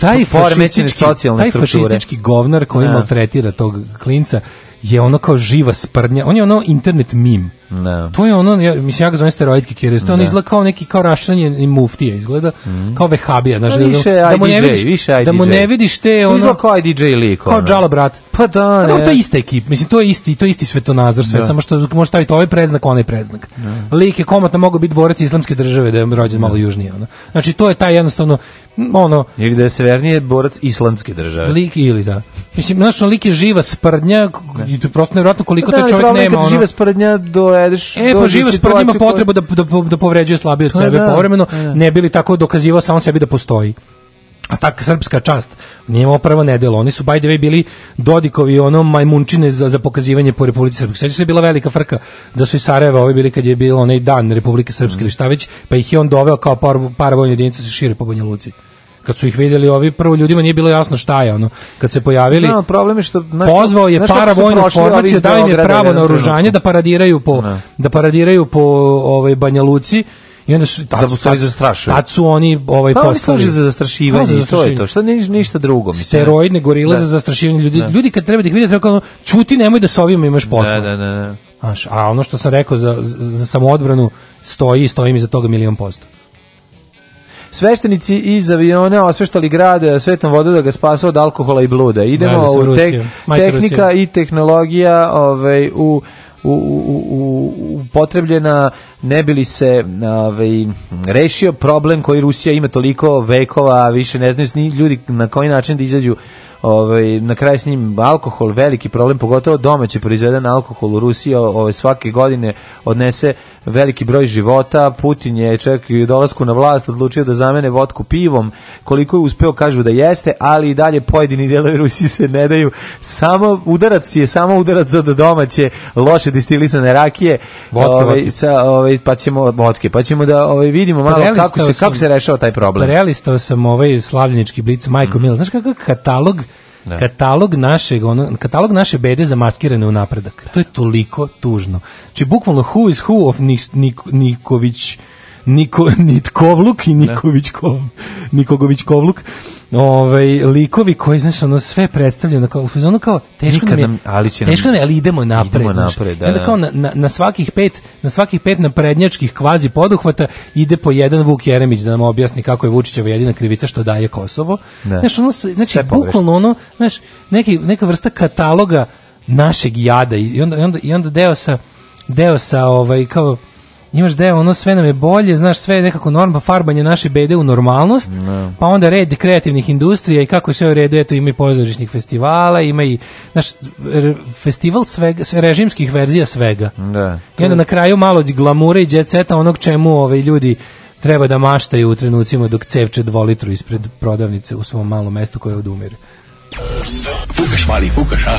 taj
fašistički, socijalne taj
strukture. fašistički govnar koji ja. Da. maltretira tog klinca je ono kao živa sprdnja, on je ono internet mim Ne. Da. To je ono, ja, mislim, ja ga zovem steroidki kirez, to on da. izgleda kao neki, kao rašanje muftije izgleda, mm. kao vehabija,
znaš, da, više da, mu ne vidiš, više
da mu ne vidiš te,
ono... Izgleda kao IDJ lik, ono. Kao
džala, brat.
Pa da, pa ne.
Pa, to je ista ekipa, mislim, to je isti, to je isti svetonazor, sve, da. samo što može staviti ovaj predznak, onaj predznak. Da. Lik je komotno mogao biti borac islamske države, da je rođen malo da. južnije, ono. Znači, to je taj jednostavno, ono... Ili
da je
severnije
borac
islamske
države. Lik ili, da. Mislim, znaš, lik je živa sprdnja, prosto nevjerojatno koliko da, taj čovjek nema, ono... živa sprdnja do dovedeš
e, pa živo spred ima potrebu da, da, da povređuje slabije od pa sebe da, pa povremeno, pa da. ne bili tako dokazivao samo sebi da postoji a tak srpska čast nije imao prvo nedelo. Oni su by the way bili Dodikovi ono majmunčine za, za pokazivanje po Republici Srpske. Sveća se bila velika frka da su i Sarajeva ovi bili kad je bilo onaj dan Republike Srpske mm. ili šta već, pa ih je on doveo kao par, paravojnu jedinicu da se šire po Banja Luci kad su ih videli ovi prvo ljudima nije bilo jasno šta je ono kad se pojavili
no, problem je što
naš, pozvao je para vojnu formaciju da im je pravo na oružanje da paradiraju po ne. Da. da paradiraju po ovaj Banja Luci
i onda su da tad, da tad, zastrašuju.
Tad su oni ovaj
pa, poslali za zastrašivanje, da, za zastrašivanje. to je to. Šta ni, ništa drugo
mislim. Steroidne gorile da. za zastrašivanje ljudi. Da. Ljudi kad treba da ih vide treba kao ćuti, nemoj da sa ovim imaš posla. Da,
da, da, da.
Znaš, a ono što sam rekao za, za samoodbranu stoji i stoji mi za toga milion posto.
Sveštenici iz aviona osveštali grad e, svetom vodu da ga spasu od alkohola i bluda. Idemo Najde, u tek, tehnika Rusija. i tehnologija ovaj, u u, u, u, upotrebljena ne bi li se ovaj, rešio problem koji Rusija ima toliko vekova, više ne znaju ni ljudi na koji način da izađu ovaj na kraj s njim alkohol veliki problem pogotovo domaći proizveden alkohol u Rusiji ovaj svake godine odnese veliki broj života Putin je čovjek i dolasku na vlast odlučio da zamene votku pivom koliko je uspeo kažu da jeste ali i dalje pojedini delovi Rusije se ne daju samo udarac je samo udarac za domaće loše destilisane rakije vodke, ovaj, vodke. Sa, ovaj, pa ćemo vodke pa ćemo da ovaj vidimo malo kako se sam, kako se rešava taj problem
prelistao sam ovaj slavljenički blic Majko mm. Mil znaš kakav katalog Da. Katalog našeg ono, katalog naše bede zamaskirane u napredak. To je toliko tužno. Či znači, bukvalno who is who of Nik, Nik, Niković Niko, Nitkovluk i da. Niković Kov, Nikogović Kovluk. Ove, ovaj, likovi koji, znaš, ono, sve predstavljeno, kao, ono kao, teško Nikad nam je, ali će teško nam je, ali idemo napred, idemo znaš, napred da, onda da. kao na, na, na, svakih pet, na svakih pet naprednjačkih kvazi poduhvata ide po jedan Vuk Jeremić da nam objasni kako je Vučićeva jedina krivica što daje Kosovo. Da. Znaš, ono, znači, bukvalno ono, znaš, neki, neka vrsta kataloga našeg jada i onda, i onda, i onda deo sa, deo sa, ovaj, kao, imaš da je ono sve nam je bolje, znaš sve je nekako norma, farbanje naše bede u normalnost, no. Da. pa onda red kreativnih industrija i kako je sve u redu, eto ima i pozorišnih festivala, ima i znaš, festival svega, režimskih verzija svega. Da. I onda na kraju malo glamure i djeceta onog čemu ove ovaj, ljudi treba da maštaju u trenucima dok cevče dvolitru ispred prodavnice u svom malom mestu koje odumire.
Fukaš, mali, fukaš, a?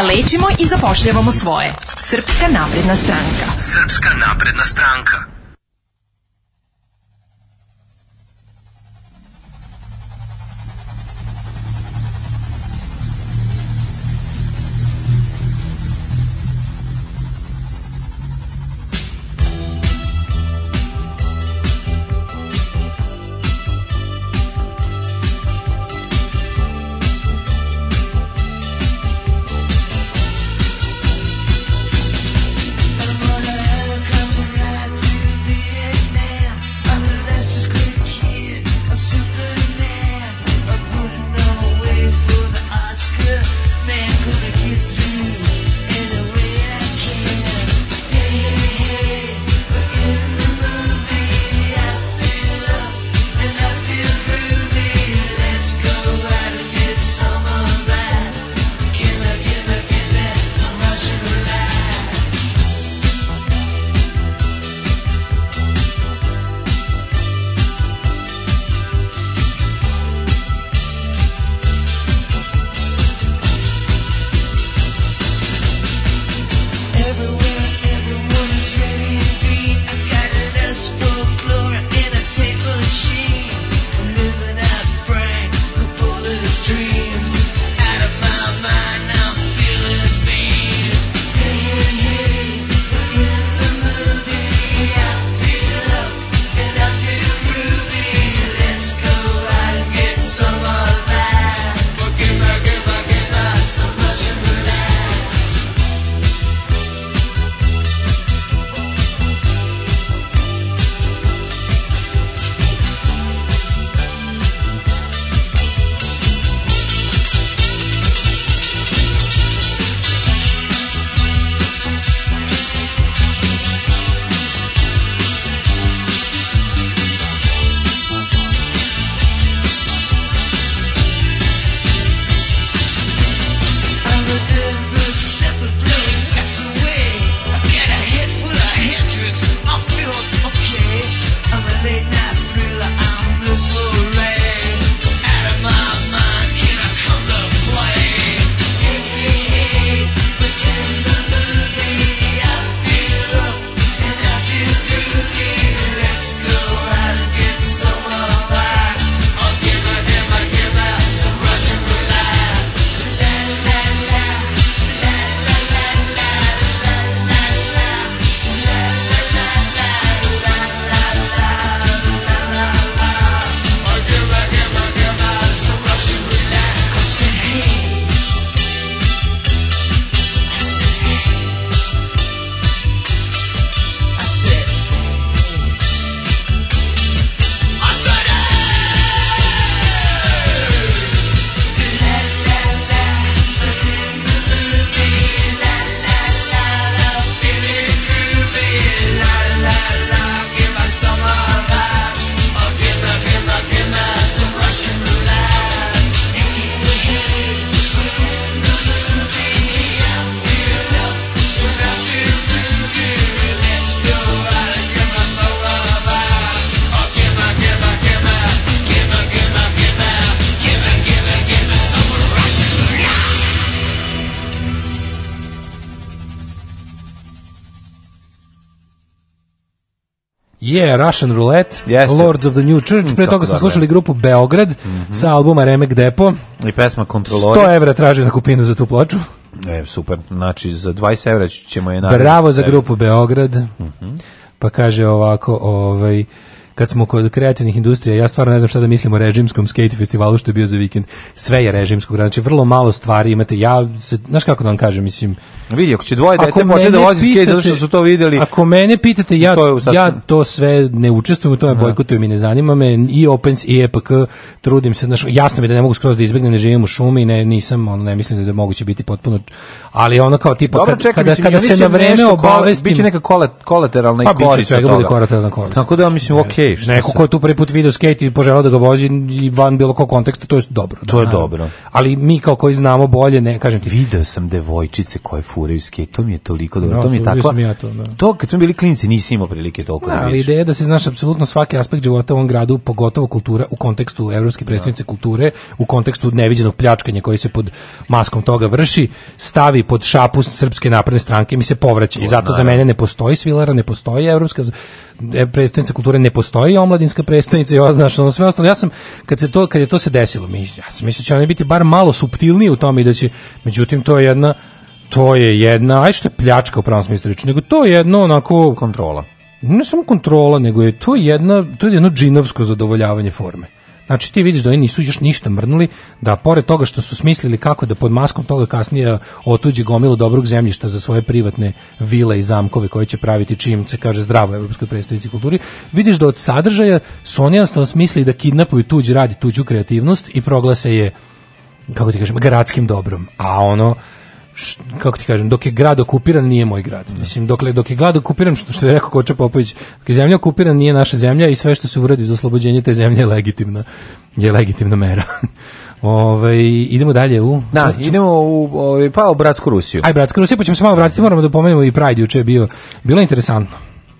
da lečimo i zapošljavamo svoje. Srpska napredna stranka. Srpska napredna stranka.
Maja, Russian Roulette, yes, Lords of the New Church, mm, pre toga smo da, slušali da. grupu Beograd mm -hmm. sa albuma Remek Depo.
I pesma Kontrolori. 100
evra traži na kupinu za tu ploču.
E, super, znači za 20 evra ćemo je naraviti.
Bravo za grupu Beograd. Mm -hmm. Pa kaže ovako, ovaj kad smo kod kreativnih industrija, ja stvarno ne znam šta da mislim o režimskom skate festivalu što je bio za vikend. Sve je režimsko, znači vrlo malo stvari imate. Ja se, znaš kako da vam kažem, mislim...
Vidi, ako će dvoje dece početi da vozi skate zato što su to videli...
Ako mene pitate, ja, to ja to sve ne učestvujem u tome, bojkotujem i ne zanima me. I Opens i EPK trudim se, znaš, jasno mi da ne mogu skroz da izbjegnem, ne živim u šumi, ne, nisam, ono, ne mislim da, da je moguće biti potpuno... Ali ono kao tipa, Dobro, kad, čekaj, kada, mislim, kada se na vreme
obavestim... Biće neka kolateralna pa i korist. Pa biće svega bude kolateralna korist. Tako da, mislim, znači, okej, okej. Okay,
Neko ko tu prvi put video skate i poželao da ga vozi i van bilo kog konteksta, to je dobro.
To je naravno. dobro.
Ali mi kao koji znamo bolje, ne kažem ti.
Video sam devojčice koje furaju skate, to mi je toliko dobro. No, to mi je tako. Ja to, da. to kad smo bili klinci nisi imao prilike toliko
da, da Ali ideja da se znaš apsolutno svaki aspekt života u ovom gradu, pogotovo kultura u kontekstu evropske predstavnice da. kulture, u kontekstu neviđenog pljačkanja koji se pod maskom toga vrši, stavi pod šapu srpske napredne stranke mi se povraća. I zato naravno. za mene ne postoji svilara, ne postoji evropska e, predstavnica kulture, ne postoji postoji omladinska predstavnica i označno sve ostalo. Ja sam kad se to kad je to se desilo, mi ja sam mislio da će oni biti bar malo suptilniji u tome i da će međutim to je jedna to je jedna aj što je pljačka u pravom smislu reči, nego to je jedno onako
kontrola.
Ne samo kontrola, nego je to jedna to je jedno džinovsko zadovoljavanje forme. Znači ti vidiš da oni nisu još ništa mrnuli, da pored toga što su smislili kako da pod maskom toga kasnije otuđe gomilu dobrog zemljišta za svoje privatne vile i zamkove koje će praviti čim se kaže zdravo evropskoj predstavnici kulturi, vidiš da od sadržaja su oni jednostavno smislili da kidnapuju tuđi radi, tuđu kreativnost i proglase je kako ti kažem, gradskim dobrom. A ono, Št, kako ti kažem, dok je grad okupiran nije moj grad. Da. Mislim, dokle dok je grad okupiran, što, što je rekao Koča Popović, dok je zemlja okupiran nije naša zemlja i sve što se uradi za oslobođenje te zemlje je legitimna, je legitimna mera. *laughs* Ove, idemo dalje u...
Da, ću... Znači- idemo u, ove, ovaj, pa u Bratsku Rusiju.
Aj, Bratsku Rusiju, pa ćemo se malo vratiti, moramo da pomenemo i Pride juče je bio, bilo interesantno,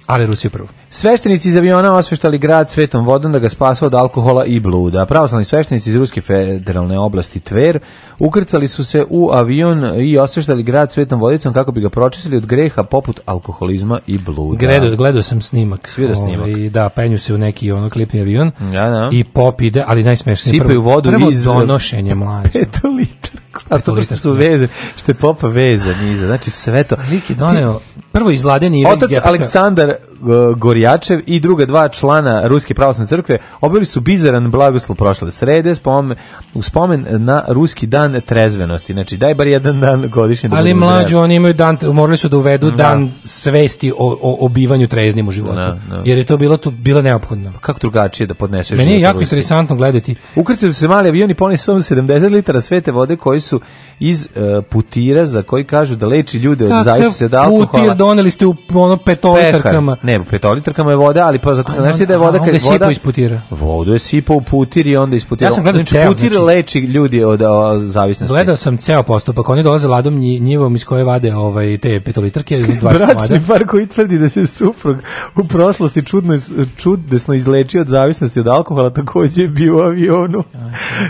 ali Rusiju prvo.
Sveštenici iz aviona osveštali grad svetom vodom da ga spasva od alkohola i bluda. Pravoslavni sveštenici iz Ruske federalne oblasti Tver ukrcali su se u avion i osveštali grad svetom vodicom kako bi ga pročistili od greha poput alkoholizma i bluda. Gledao,
gledao sam snimak. Vidio ovaj, snimak. Ovaj, da, penju se u neki ono klipni avion ja, da, da. i pop ide, ali najsmešnije.
Sipaju vodu prvo iz... donošenje mlađe. *laughs* Peto litra. A to što su veze, što je popa veza niza. Znači sve to.
Lik je doneo prvo iz ladeni...
Otac Aleksandar uh, e, Gori Andrijačev i druga dva člana Ruske pravoslavne crkve obili su bizaran blagoslov prošle srede spomen, u spomen na Ruski dan trezvenosti. Znači, daj bar jedan dan godišnje.
Da Ali mlađu, oni imaju dan, morali su da uvedu da. dan svesti o, o, o bivanju treznim u životu. Da, da. Jer je to bilo, to bilo neophodno. Pa
kako drugačije da podneseš?
Meni je jako interesantno gledati.
su se mali avioni ponesu samo 70 litara svete vode koji su iz uh, putira za koji kažu da leči ljude od zaista da alkohola.
Putir doneli ste u ono petolitarkama.
Ne, petolitarkama košarkama je voda, ali pa zato znaš ti da je voda
kad je voda isputira.
Vodu je sipao u putir i onda isputirao. Ja sam gledao znači, ceo, putir znači, leči ljudi od o, zavisnosti.
Gledao sam ceo postupak. Oni dolaze ladom njivom iz koje vade ovaj te petolitrke, 20 *laughs*
Bračni par koji tvrdi da se suprug u prošlosti čudno čudesno izlečio od zavisnosti od alkohola, takođe je bio u avionu.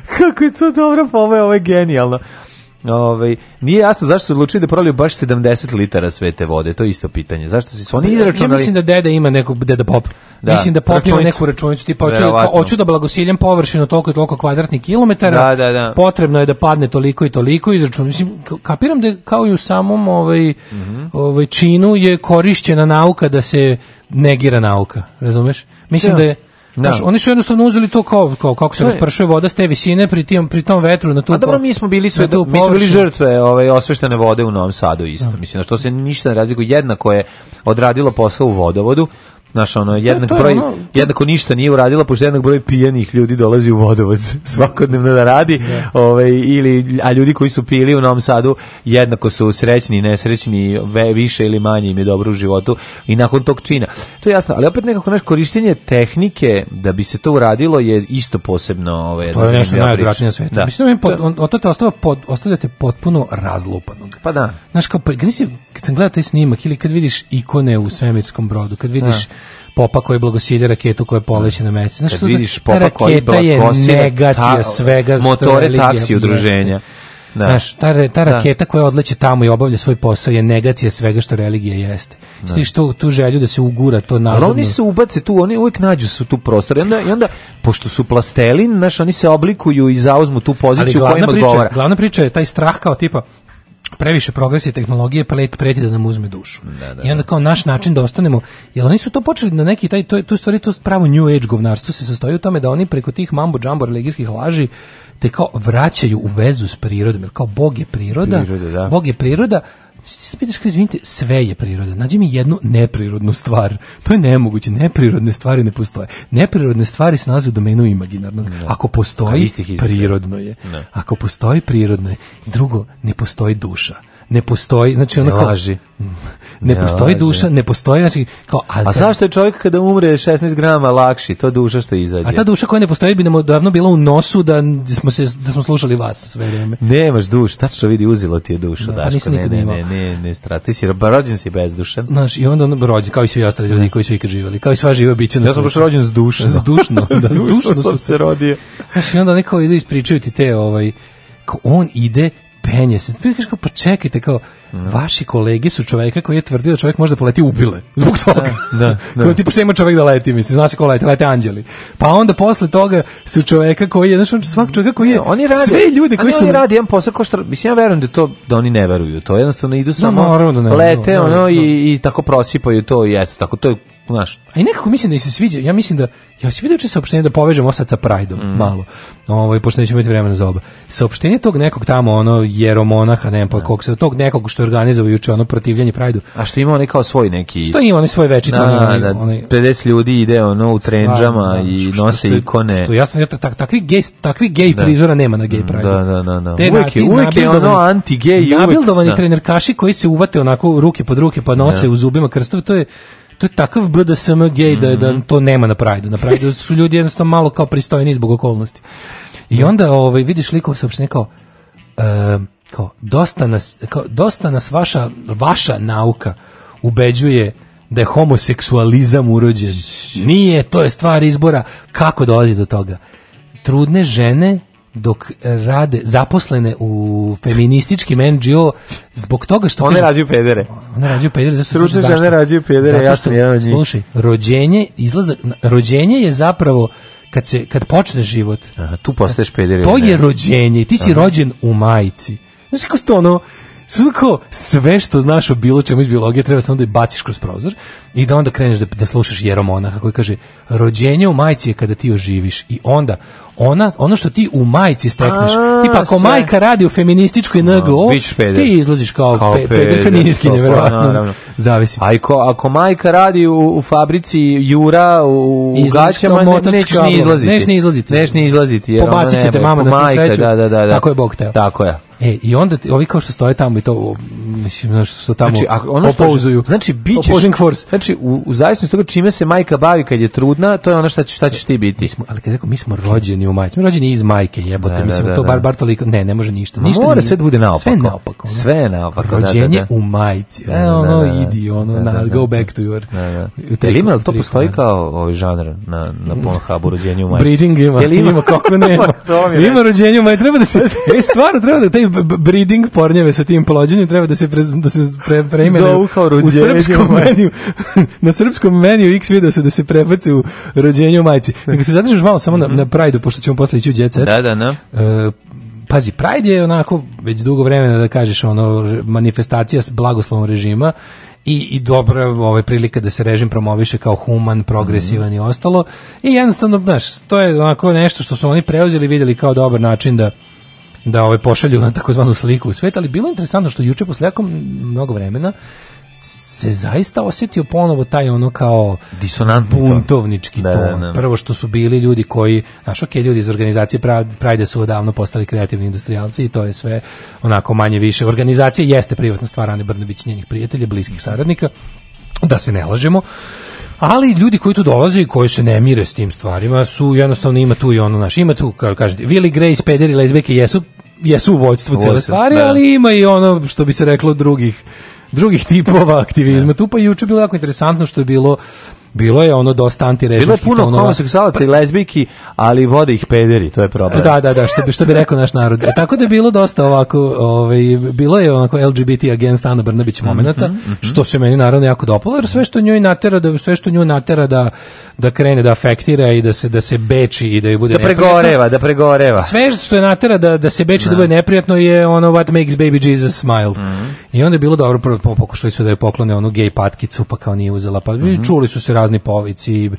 *laughs* Kako je to dobro, pa ovo je, ovo genijalno. Ove, ovaj, nije jasno zašto su odlučili da proliju baš 70 litara sve te vode, to je isto pitanje. Zašto su oni izračunali?
Ja mislim da deda ima nekog deda da, pop. Da, mislim da pop neku računicu, tipa hoću, da hoću da blagosiljem površinu toliko i toliko kvadratnih kilometara, da, da, da. potrebno je da padne toliko i toliko izračun. Mislim, kapiram da kao i u samom ovaj, mm -hmm. ovaj činu je korišćena nauka da se negira nauka, razumeš? Mislim da, da je Da. Znaš, oni su jednostavno uzeli to kao, kao kako se raspršuje voda s te visine pri tom pri tom vetru na tu. A dobro
mi smo bili
sve tu,
mi
smo bili
žrtve ove ovaj, osveštene vode u Novom Sadu isto. Da. Mislim da što se ništa ne razlikuje jednako je odradilo posao u vodovodu Znaš, ono, jednak broj, je ono... jednako ništa nije uradila, pošto jednak broj pijenih ljudi dolazi u vodovac *laughs* svakodnevno da radi, yeah. Da. ovaj, ili, a ljudi koji su pili u Novom Sadu jednako su srećni i nesrećni, ve, više ili manje im je dobro u životu i nakon tog čina. To je jasno, ali opet nekako naš korišćenje tehnike da bi se to uradilo je isto posebno ovaj,
To je
nešto
najodvratnije na Da. Mislim, da pod, da. on, od toga pod, ostavljate potpuno razlupanog.
Pa da.
Znaš, kao, pa, kad, si, kad sam gledao taj snimak ili kad vidiš ikone u svemirskom brodu, kad vidiš da popa koji blagosilje raketu koja poleće na mesec. Znaš,
Kad
znači?
vidiš popa koji blagosilje
negacija ta, svega
motore taksi udruženja.
Da. Znaš, ta, ta da. raketa da. koja odleće tamo i obavlja svoj posao je negacija svega što religija jeste. Da. Svi što tu želju da se ugura to nazadno. Ali
oni
se
ubace tu, oni uvijek nađu su tu prostor. I onda, i onda pošto su plastelin, znaš, oni se oblikuju i zauzmu tu poziciju u koja im odgovara.
Glavna priča je taj strah kao tipa, previše progresije tehnologije preti, pa preti da nam uzme dušu. Da, da, I onda da. kao naš način da ostanemo, jer oni su to počeli na neki taj, to, tu stvari, to pravo new age govnarstvo se sastoji u tome da oni preko tih mambo džambo religijskih laži te kao vraćaju u vezu s prirodom, jer kao Bog je priroda, Prirode, da. Bog je priroda, se pitaš kao, izvinite, sve je priroda. Nađi mi jednu neprirodnu stvar. To je nemoguće. Neprirodne stvari ne postoje. Neprirodne stvari se nalaze u domenu imaginarnog. Ne. Da. Ako postoji, prirodno je. Ne. Da. Ako postoji, prirodno je. Drugo, ne postoji duša ne postoji, znači ona
kao,
*laughs* ne postoji duša, ne postoji, znači kao ali A da-
zašto je čovjek kada umre 16 g lakši, to duša što izađe.
A ta duša koja ne postoji bi nam davno bila u nosu da smo se da smo slušali vas sve vrijeme.
Nemaš dušu, tačno vidi uzilo ti je dušu, da, Daško, ne, ne, ne, ne, ne, strati si, rođen si duše.
Znaš, i onda on rođen, kao i svi ostali ljudi koji su ikad živjeli, kao i sva živa bića na Ja
sam baš rođen zdušno.
*laughs* dušno, *laughs* da,
dušno sam se rodio.
Znaš, i onda neko ide ispričaju ti te, ovaj, on ide penje se. Kažeš kao, pa čekajte, kao, vaši kolege su čoveka koji je tvrdio da čovjek može da poleti u pile, Zbog da, toga. Da, *laughs* da. Kao, tipa, šta ima čovjek da leti, mislim, zna se ko leti, lete anđeli. Pa onda posle toga su čoveka koji je, znaš, on svak čoveka koji je, ne,
oni rade,
sve ljude
koji
su...
Oni radi jedan posao kao što, mislim, ja verujem da, to, da oni ne veruju to, jednostavno idu samo,
no, da
ne, lete,
no,
da, ono, no, da. i,
i
tako prosipaju to, i jesu, tako, to je
znaš. A i nekako mislim da se sviđa, ja mislim da, ja si vidio če saopštenje da povežem ovo sad sa Prajdom, mm. malo, ovo, ovaj, pošto nećemo imati vremena za oba. Saopštenje tog nekog tamo, ono, jeromonaha, ne pa kog se, tog nekog što je organizovao juče, ono, protivljanje Prajdu.
A
što
ima onaj kao svoj neki...
Što ima onaj svoj večit, da, onaj, da,
onaj, 50 ljudi ide, ono, u trendžama da, i što, nose što, ikone.
Što, jasno, ja, tak, takvi gej, takvi gej da. prizora nema na gej mm, Prajdu.
Da, da, da,
da.
Te, uvijek, na, uvijek je ono anti-gej, uvijek.
Nabildovani trenerkaši da. koji se uvate onako ruke pod ruke pa nose da. u zubima krstove, to je to je takav BDSM gej da, da mhm. to nema na Prajdu. Na Prajdu *laughs* su ljudi jednostavno malo kao pristojni zbog okolnosti. I da. onda ovaj, vidiš likov saopštenje kao, uh, kao, dosta nas, kao, dosta nas vaša, vaša nauka ubeđuje da je homoseksualizam urođen. Nije, to je stvar izbora. Kako dolazi do toga? Trudne žene dok rade zaposlene u feminističkim NGO zbog toga što
one rađaju pedere.
One rađaju pedere
zato što žene zašto? rađaju
pedere, ja sam
jedan od
njih. Slušaj, rođenje, izlazak rođenje je zapravo kad se kad počne život. Aha,
tu postaješ pedere.
To je rođenje, ti si Aha. rođen u majici. Znaš kako to ono Svako, sve što znaš o bilo čemu iz biologije treba samo da je baciš kroz prozor i da onda kreneš da, da slušaš Jeromona koji kaže rođenje u majci je kada ti oživiš i onda ona, ono što ti u majici stekneš, tipa ako sve. majka radi u feminističkoj NGO, no, ti izlaziš kao, kao pe, pederfeministkinje, pe, pa, pa, verovatno. Zavisi. A
ako, ako majka radi u, u fabrici Jura, u, u gaćama, ne, nećeš ni izlaziti.
Nećeš ni izlaziti.
Nećeš ni izlaziti.
Pobacit ćete mama na svu sreću. Da, da, da, da. Tako je Bog teo.
Tako
je. E, i onda ti, ovi kao što stoje tamo i to mislim
znaš
što tamo znači ako ono što znači bićeš force.
znači u, u zavisnosti toga čime se majka bavi kad je trudna to je ono šta će, šta ćeš ti biti
mi smo, ali kad rekao mi smo rođeni u majci. Rođen je iz majke, jebote. Da, mislim, da, da, to bar, da. bar toliko. Ne, ne može ništa. ništa
mora sve da bude naopako.
Sve
naopako. Ono. Sve naopako,
Rođenje u majci. Da, da, da. da ono, idi, ono, na, go back to your...
Da, da. ima, to postoji kao ovaj žanr na, na Pornhubu, rođenje u majci?
Breeding ima. Jel ima, kako nema. *laughs* ima rođenje u majci. Treba da se, e, stvarno, treba da taj breeding pornjeve sa tim polođenjem treba da se, pre, da se pre, preimene u srpskom
meniju.
*laughs* na srpskom meniju X video se da se prebaci u rođenje u majci. *laughs* Nego se zadržaš malo samo na, na pride pošto sad ćemo posle ići u Jet
Da, da, da. E,
pazi, Pride je onako već dugo vremena da kažeš ono manifestacija s blagoslovom režima i, i dobra ovaj, prilika da se režim promoviše kao human, progresivan mm -hmm. i mhm. ostalo. I jednostavno, znaš, to je onako nešto što su oni preuzeli i vidjeli kao dobar način da da ove ovaj, pošalju na takozvanu sliku u svet, ali bilo interesantno što juče posle jako mnogo vremena se zaista osjetio ponovo taj ono kao
disonantni
buntovnički da, ton. Ne, da, ne. Da. Prvo što su bili ljudi koji, znaš, ok, ljudi iz organizacije Prajde su odavno postali kreativni industrijalci i to je sve onako manje više. Organizacija jeste privatna stvar Ane Brnabić njenih prijatelja, bliskih saradnika, da se ne lažemo. Ali ljudi koji tu dolaze i koji se ne mire s tim stvarima su jednostavno ima tu i ono naš, ima tu, kao kažete, Willi Grace, pederi, lezbeke jesu jesu u vođstvu cele stvari, da. ali ima i ono što bi se reklo drugih drugih tipova aktivizma. Da. Tu pa juče bilo jako interesantno što je bilo Bilo je ono dosta antirežimskih Bilo je puno tonova.
homoseksualaca i lezbijki, ali vode ih pederi, to je problem.
Da, da, da, što bi, što bi rekao naš narod. E, tako da je bilo dosta ovako, ovaj, bilo je onako LGBT against Ana Brnabić momenata, mm -hmm, što se meni naravno jako dopalo, jer sve što njoj natera da, sve što njoj natera da, da krene, da afektira i da se, da se beči i da joj bude da pregoreva,
da pregoreva.
Sve što je natera da, da se beči, da, da bude neprijatno je ono what makes baby Jesus smile. Mm -hmm. I onda je bilo dobro, prvo pokušali su da je poklone onu gej patkicu, pa kao nije uzela, pa mm -hmm. čuli su se razni povici, e,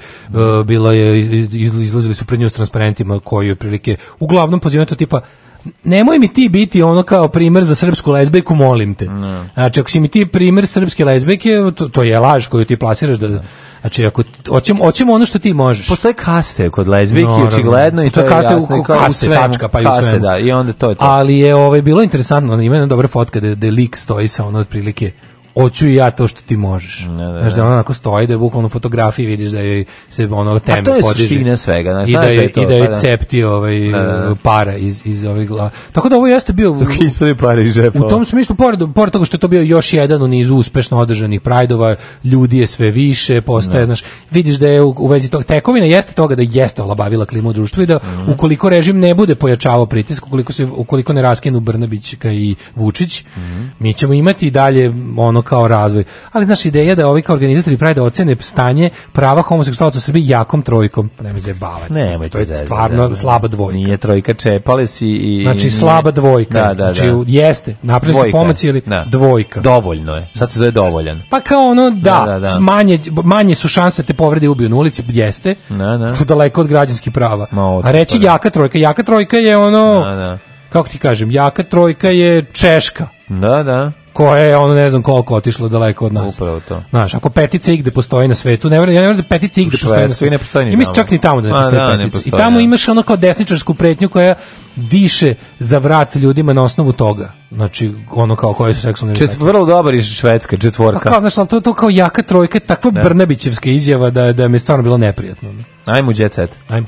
bilo je, izlazili su pred njom s transparentima koji je otprilike, uglavnom pozivaju to tipa, nemoj mi ti biti ono kao primer za srpsku lezbejku, molim te. Ne. Znači, ako si mi ti primer srpske lezbejke, to, to je laž koju ti plasiraš da... Znači, ako hoćemo, hoćemo ono što ti možeš.
Postoje kaste kod lezbijki, no, očigledno, i to je
kaste, jasno, u, kao kaste, u svemu, tačka, pa i u svemu. Da,
i onda to je to.
Ali je ovaj, bilo interesantno, ima jedna dobra fotka da gde lik stoji sa ono otprilike hoću i ja to što ti možeš. Ne, da, ne, da, Znaš da, da ona onako stoji, da je bukvalno fotografiji vidiš da joj se ono teme podiže.
A to je suština svega. Znaš, I da je, da je to, i
da pa cepti ovaj, ne, para iz, iz ovih glava. Tako da ovo jeste bio... Dok ispali pare iz žepa. U tom smislu, pored, pored toga što je to bio još jedan u
nizu
uspešno održanih prajdova, ljudi je sve više, postaje, znaš, vidiš da je u, u vezi tog tekovina, jeste toga da jeste olabavila klimu u društvu i da mm. ukoliko režim ne bude pojačavao pritisk, ukoliko, se, ukoliko ne raskinu Brnabićka i Vučić, mm. mi ćemo imati dalje ono ono kao razvoj. Ali naša ideja da ovi kao organizatori prave da ocene stanje prava homoseksualaca u Srbiji jakom trojkom, pa Nema mi zajebavati. Ne, znači, to je stvarno da, slaba dvojka.
Nije trojka čepale i, i
Znači nije... slaba dvojka. Da, da, znači, da. znači jeste, napravili su pomaci ili da. dvojka.
Dovoljno je. Sad se zove dovoljan.
Pa kao ono da, da, da Manje, manje su šanse te povrede ubiju na ulici, jeste. Da, da. daleko od građanskih prava. Ma, A reći jaka trojka, jaka trojka je ono Da, kako ti kažem, jaka trojka je Češka. Da, da koje je ono ne znam koliko otišlo daleko od nas. Upravo to. Znaš, ako petice igde postoji na svetu, ne vjerujem, ja ne vjerujem da petice igde postoji
na
svetu.
Ne postoji ni
I mislim čak ni tamo da ne postoji, da, ne postoji I tamo ja. Da. imaš ono kao desničarsku pretnju koja diše za vrat ljudima na osnovu toga. Znači, ono kao koje su seksualne
Čet, Vrlo dobar iz Švedska, četvorka. A
kao, znaš, to, to kao jaka trojka, takva da. Brnabićevska izjava da, da mi je stvarno bilo neprijatno. Ajmo, jet set. Ajmo.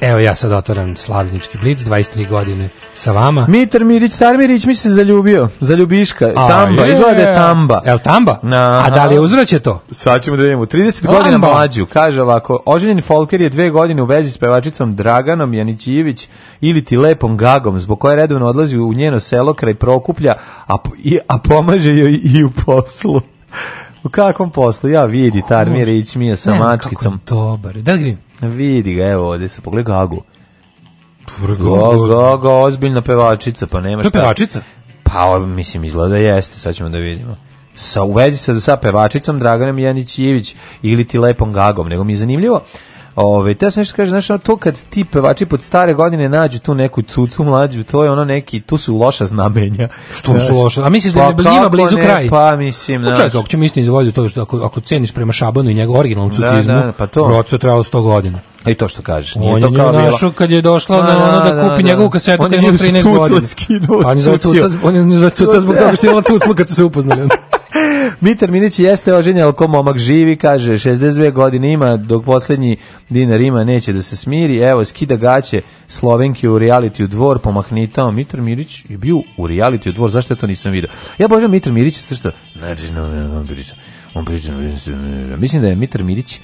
Evo ja sad otvaram slavnički blic, 23 godine sa vama. Mitar Mirić, Starmirić mi se zaljubio, zaljubiška, A, tamba, je, izgleda da je tamba.
Jel tamba? Na, A da li je uzvraće to?
Sad ćemo da vidimo. 30 tamba. godina mlađu, kaže ovako, oženjeni Folker je dve godine u vezi s pevačicom Draganom Janićijević ili ti lepom gagom, zbog koje redovno odlazi u njeno selo kraj Prokuplja, a, i, a pomaže joj i u poslu. *laughs* u kakvom poslu? Ja vidi, Tarmirić mi je sa mačkicom.
Dobar, da vidim?
Vidi ga, evo, ovde su, pogledaj Gagu. Gaga, Gaga, ozbiljna pevačica, pa nema šta. To
pevačica?
Pa, mislim, izgleda da jeste, sad ćemo da vidimo sa u vezi sa, sa pevačicom Draganem Janić Jević ili ti lepom gagom, nego mi je zanimljivo Ove, te ja sam nešto kažem, znaš, to kad ti pevači pod stare godine nađu tu neku cucu mlađu, to je ono neki, tu su loša znamenja.
Što znaš, su loša? A misliš da pa, da je blizu ne, kraj?
Pa mislim, pa znaš.
Čekaj, ako ćemo misliti izvoljiti to, što ako, ako ceniš prema Šabanu i njegovu originalnom da, cucizmu, da, da, pa to. Bro, je trebalo 100 godina. I
to što kažeš,
nije on
to
kao bilo. On je kad je došla pa na ono da, da, kupi da, da. njegovu kasetu kad je ima 13
godina. Pa
on je za cuca zbog toga što je imala cuclu kad su se upoznali. *laughs*
Mitar Milić jeste oženjen, ali ko momak živi, kaže, 62 godine ima, dok poslednji dinar ima, neće da se smiri. Evo, skida gaće Slovenki u reality u dvor, pomahnitao. Mitar Milić je bio u reality u dvor, zašto ja to nisam vidio? Ja božem Mitar Milić, sve što... Znači, on priča, on priča, mislim da je Mitar Milić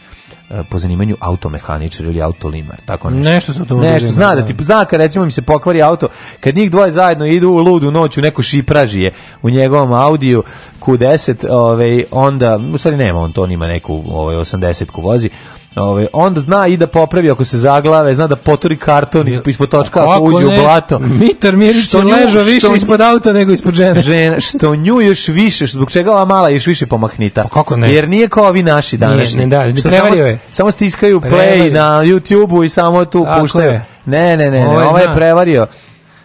E, po zanimanju automehaničar ili autolimar, tako nešto.
Nešto se to
Nešto zna da, da. ti zna kad recimo im se pokvari auto, kad njih dvoje zajedno idu u ludu noću, neku šipražije u njegovom Audiju Q10, ovaj onda u stvari nema on to, on ima neku ovaj 80 ku vozi Ove, on zna i da popravi ako se zaglave, zna da poturi karton ispod, ispod točka ako, ako uđe ne, u blato.
Mitar Mirić je ležao više nju, ispod auta nego ispod žene.
žena. Što nju još više, zbog čega ova mala još više pomahnita. Pa kako ne? Jer nije kao vi naši današnji. Nije,
ne, da, prevario samo, je.
Samo stiskaju play prevario. na YouTube-u i samo tu puštaju. Ne, ne, ne, ne, ovo ovaj ovaj je prevario.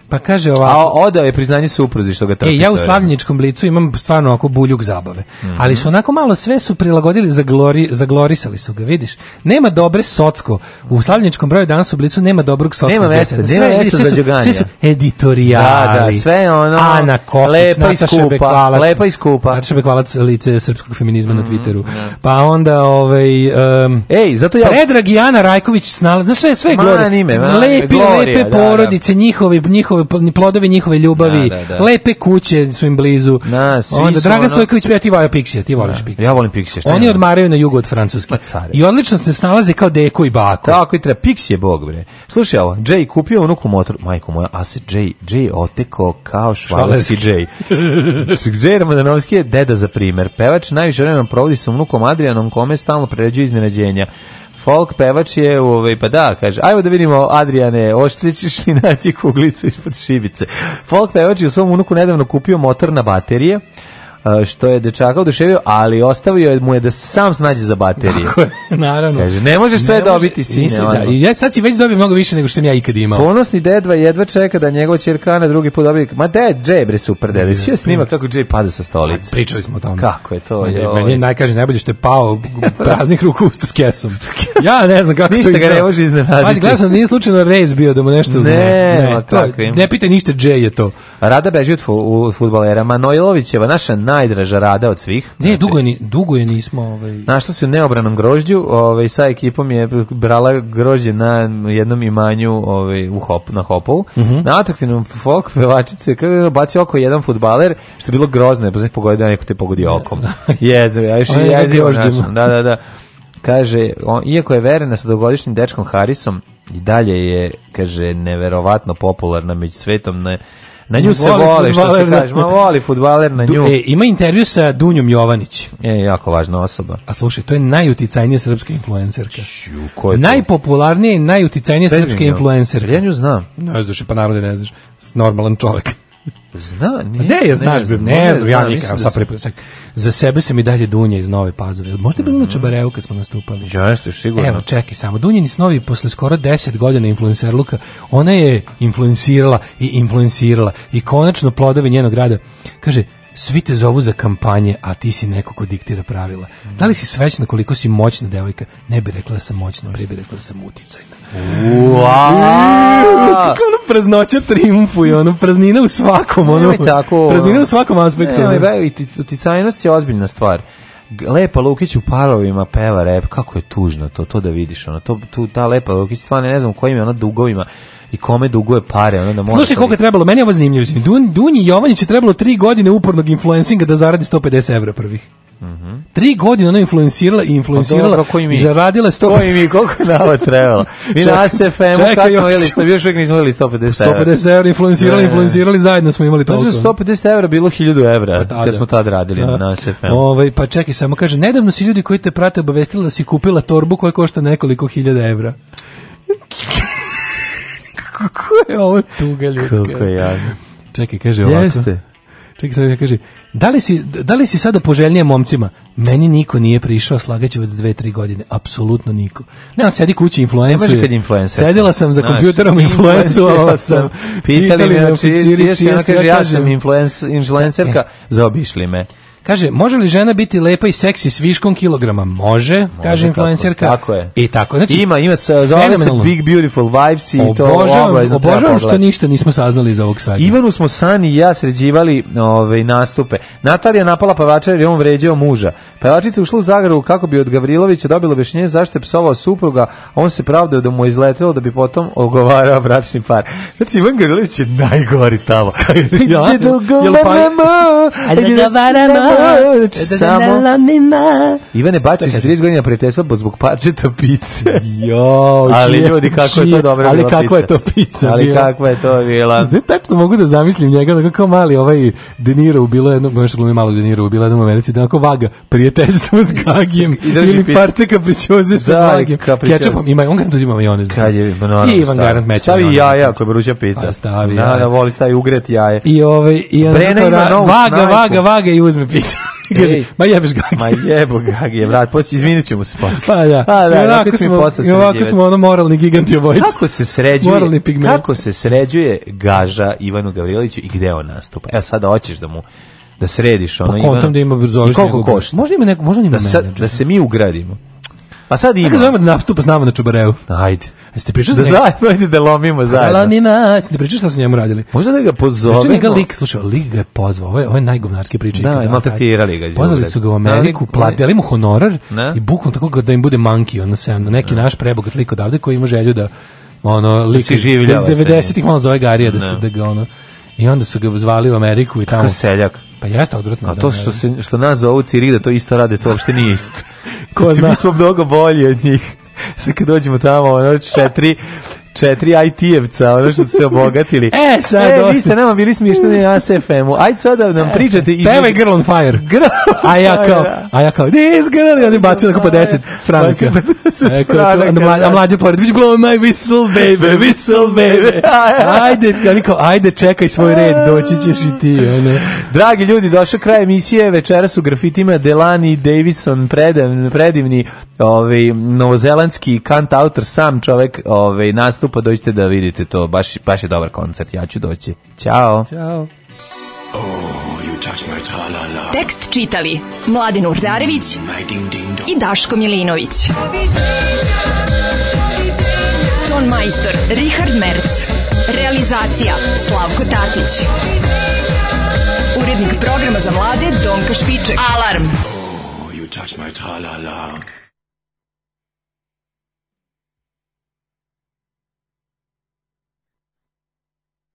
Pa kaže ovako.
A odao je priznanje supruzi što ga trpi. E,
ja u slavničkom blicu imam stvarno oko buljuk zabave. Mm -hmm. Ali su onako malo sve su prilagodili, zaglori, zaglorisali su ga, vidiš. Nema dobre socko. U slavničkom broju danas u blicu nema dobrog socko. Nema mesta, nema mesta za džuganje. Svi su editorijali. Da, da, sve ono. Ana Kopić, lepa Nataša iskupa, Bekvalac.
Lepa iskupa.
Nataša Bekvalac, lice srpskog feminizma mm -hmm, na mhm, Twitteru. Yeah. Da. Pa onda, ovaj... Um, Ej, zato ja... Predrag i Ana Rajković snala, znaš sve, sve glori. Lepe, lepe da, da. porodice, njihovi, njihovi njihove plodovi njihove ljubavi. Da, da, da. Lepe kuće su im blizu. Na, Onda Draga ono... Stojković peva ti vaja Pixija, ti
voliš
da,
Pixie. Ja volim
Pixija. Oni nema. odmaraju na jugu od Francuske. Pa I odlično se snalaze kao deko i bako.
Tako i treba Pixije bog bre. Slušaj ovo, Jay kupio onu komotor, majko moja, a se Jay, Jay oteko kao švalerski Jay. Znači, Jay da novski deda za primer. Pevač najviše vremena provodi sa unukom Adrianom kome stalno pređuje iznenađenja. Folk pevač je, ovaj, pa da, kaže, ajmo da vidimo, Adriane, oštećeš li naći kuglicu ispod šibice. Folk pevač je u svom unuku nedavno kupio motor na baterije, što je dečaka oduševio, ali ostavio mu je da sam snađe za baterije. Tako je,
naravno.
Kaže, ne možeš sve ne dobiti,
može, sine.
Da,
I ja sad si već dobio mnogo više nego što sam ja ikad imao.
Ponosni dedva jedva čeka da njegova čerka na drugi put dobije. Ma da, Jay bre super dede. Svi snima kako Jay pada sa stolice.
pričali smo o tome.
Kako je to?
Meni, meni najkaže najbolje što je pao praznih ruku usta s kesom. Ja ne znam kako
ništa to Ništa ga ne može iznenaditi.
Pazi, gledam sam, nije slučajno Rez bio da mu nešto... Ne, ne,
ne,
to, da, ne pita ništa, Jay je to.
Rada beži od fu, futbalera. Manojlovićeva, naša najdraža rada od svih.
Ne, znači, dugo je, ni, dugo je nismo... Ovaj...
Našla se u neobranom grožđu, ovaj, sa ekipom je brala grožđe na jednom imanju ovaj, u hop, na Hopovu. Mm -hmm. Na atraktivnom folk pevačicu je kada bacio oko jedan fudbaler, što je bilo grozno, pa se pogodio, da neko te pogodi da. okom. Jezve, ja još *laughs* je grožđima. Da, da, da. Kaže, on, iako je verena sa dogodišnjim dečkom Harisom, i dalje je, kaže, neverovatno popularna među svetom, ne, Na nju se vole, što se da. kaže, ma voli futbaler na nju.
E, ima intervju sa Dunjom Jovanić.
E, jako važna osoba.
A slušaj, to je najuticajnija srpska influencerka. Ču, Najpopularnija i najuticajnija srpska influencerka.
Ja nju znam.
Ne znaš, pa narode da ne znaš. Normalan čovek.
Zna, nije. Ne,
ja znaš, ne, znam, ne, znam, ja nikad, da sad prvi Za sebe se mi dalje Dunja iz Nove Pazove. Možda je bilo mm -hmm. na Čabareu kad smo nastupali.
Jeste, sigurno.
Evo, čekaj samo. Dunjini Novi posle skoro 10 godina influencer Luka, ona je influencirala i influencirala i konačno plodovi njenog rada. Kaže, svi te zovu za kampanje, a ti si neko ko diktira pravila. Da li si svećna koliko si moćna devojka? Ne bi rekla da sam moćna, pre bi rekla da sam uticajna. *laughs* Kako ono praznoća triumfuje, ono praznina u svakom, ono, tako, praznina u svakom aspektu. Ne,
ne, uticajnost je ozbiljna stvar. Lepa Lukić u parovima peva rep, kako je tužno to, to da vidiš, ono, to, tu, ta Lepa Lukić stvarno ne znam u kojim je ona dugovima, i kome duguje pare. ona da može
Slušaj koliko je trebalo, meni je ovo zanimljivo. Dun, Dunji Jovanjić je trebalo 3 godine upornog influencinga da zaradi 150 € prvih. Mm 3 godine ona influencirala i influencirala pa i zaradila 100...
Koji mi, koliko nama trebalo? Mi na sfm kako kad smo jeli, ću... još uvijek nismo jeli 150 evra.
150 evra influencirali, influencirali, zajedno smo imali toliko.
Znači, 150 € bilo 1000 €, da kad smo tad radili A. Da. na sfm
Ovaj Pa čekaj, samo kaže, nedavno su ljudi koji te prate obavestili da si kupila torbu koja košta nekoliko hiljada evra. Kako je ovo tuga ljudska?
Kako
je jadno. Čekaj, kaže ovako. Jeste. Čekaj, sad kaže, da li, si, da li si sada poželjnije momcima? Meni niko nije prišao, slagaću već dve, tri godine. Apsolutno niko. Ne, on sedi kući,
influensuje. Ne kad influencer.
Sedela sam za kompjuterom, influensovala sam. Pitali, pitali me, čije, čije, čije, čije, čije, čije, čije, čije, čije, čije, čije, Kaže, može li žena biti lepa i seksi s viškom kilograma? Može, može kaže influencerka.
Tako je.
I tako. Znači,
ima, ima se, zove se Big Beautiful Vibes i obožavam,
to obožavam, što ništa nismo saznali iz ovog sajta.
Ivanu smo Sani i ja sređivali ove, ovaj, nastupe. Natalija napala pavača jer je on vređao muža. Pavačica ušla u Zagravu kako bi od Gavrilovića dobila objašnjenje zašto je psovao supruga, on se pravdao da mu izletelo da bi potom ogovarao bračni par. Znači, Ivan Gavrilović je najgori tamo. *laughs* ja, jel, pa- jel, jel, pa- Ajde da varamo. Znači, samo... Ivane Bacić, 30 da godina prijateljstva zbog parčeta pice. *laughs* Jo, ali ljudi, kako je to dobro
Ali
kako
je to pica?
Ali kakva je to
bila. Ne tačno mogu da zamislim njega, tako kao mali ovaj De bilo jedno, možda glumi malo De bilo jedno u Americi, da onako vaga prijateljstvo s Gagijem *laughs* ili parce kapričoze sa Gagijem. Kečapom, ima, on garant uzima majonez.
Kad je, I Ivan garant meća. Stavi jaja ako je vruća pizza. Pa stavi da, da, voli stavi ugret jaje.
I ovaj, i Brena ima novu ga, vaga, vaga i uzme pitu. *laughs* Kaže, Ej, ma jebeš Gagi.
Ma jebo Gagi, brat, poći, izvinit ćemo se posle. Pa
da. A, pa da, I ovako, smo, i ovako smo ono moralni giganti obojica. Kako se sređuje, moralni pigment.
kako se sređuje Gaža Ivanu Gavriliću i gde on nastupa? Evo sada hoćeš da mu da središ pa
ono pa, Ivana. Pa kontam da ima zoveš Koliko
košta?
Možda ima neko, možda
ima da, sa, da se mi ugradimo.
Pa
sad ima. Kako zovemo
nastup pa s nama na Čubareu?
Ajde.
Jeste pričali da
zajedno, ajde da lomimo pa da zajedno.
Lanina, jeste pričali šta su njemu radili?
Možda da ga pozovemo. Pričali
ga lik, slušaj, lik ga je pozvao, ovo je, ovo je najgovnarski priče.
Da, da maltretirali
ga. Pozvali su ga u da, Ameriku, ne, platili mu honorar ne? i bukvalno tako da im bude manki, ono se, neki ne. Da. naš prebogat lik odavde koji ima želju da ono lik iz 90-ih malo zove Garija da se da ga ono i onda su ga zvali u Ameriku i tamo. Kako seljak? Pa jeste odvratno. A
da, to da, što, da. se, što nas zovu Cirida, to isto rade, to uopšte nije isto. *laughs* Ko znači, mi smo mnogo bolji od njih. *laughs* Sad kad dođemo tamo, ono četiri, četiri IT-evca, ono što su se obogatili.
*laughs* e, sad. E, vi ste
nama bili smiješni na ASFM-u. *laughs* Ajde sad da nam e, pričate.
Iz... Pevaj Girl on Fire. *laughs* Girl on a ja kao, a ja kao, this girl, i oni bacili oko 50 franaka. E, a da. mlađa pored, bitch blow my whistle, baby, whistle, baby. Ajde, oni kao, ajde, čekaj svoj red, doći ćeš i ti. One.
Dragi ljudi, došao kraj emisije, večeras u grafitima Delani Davison, predivni, predivni ovaj, novozelandski kant autor, sam čovek ovaj, nas nastupa, dođite da vidite to, baš, baš je dobar koncert, ja ću doći. Ćao!
Ćao! Oh, you touch my -la -la. Tekst čitali Mladin Urdarević mm, ding i Daško Milinović. Ton majstor Richard Merc. Realizacija Slavko Tatić. Urednik programa za mlade Donka Špiček. Alarm! Oh, you touch my -la -la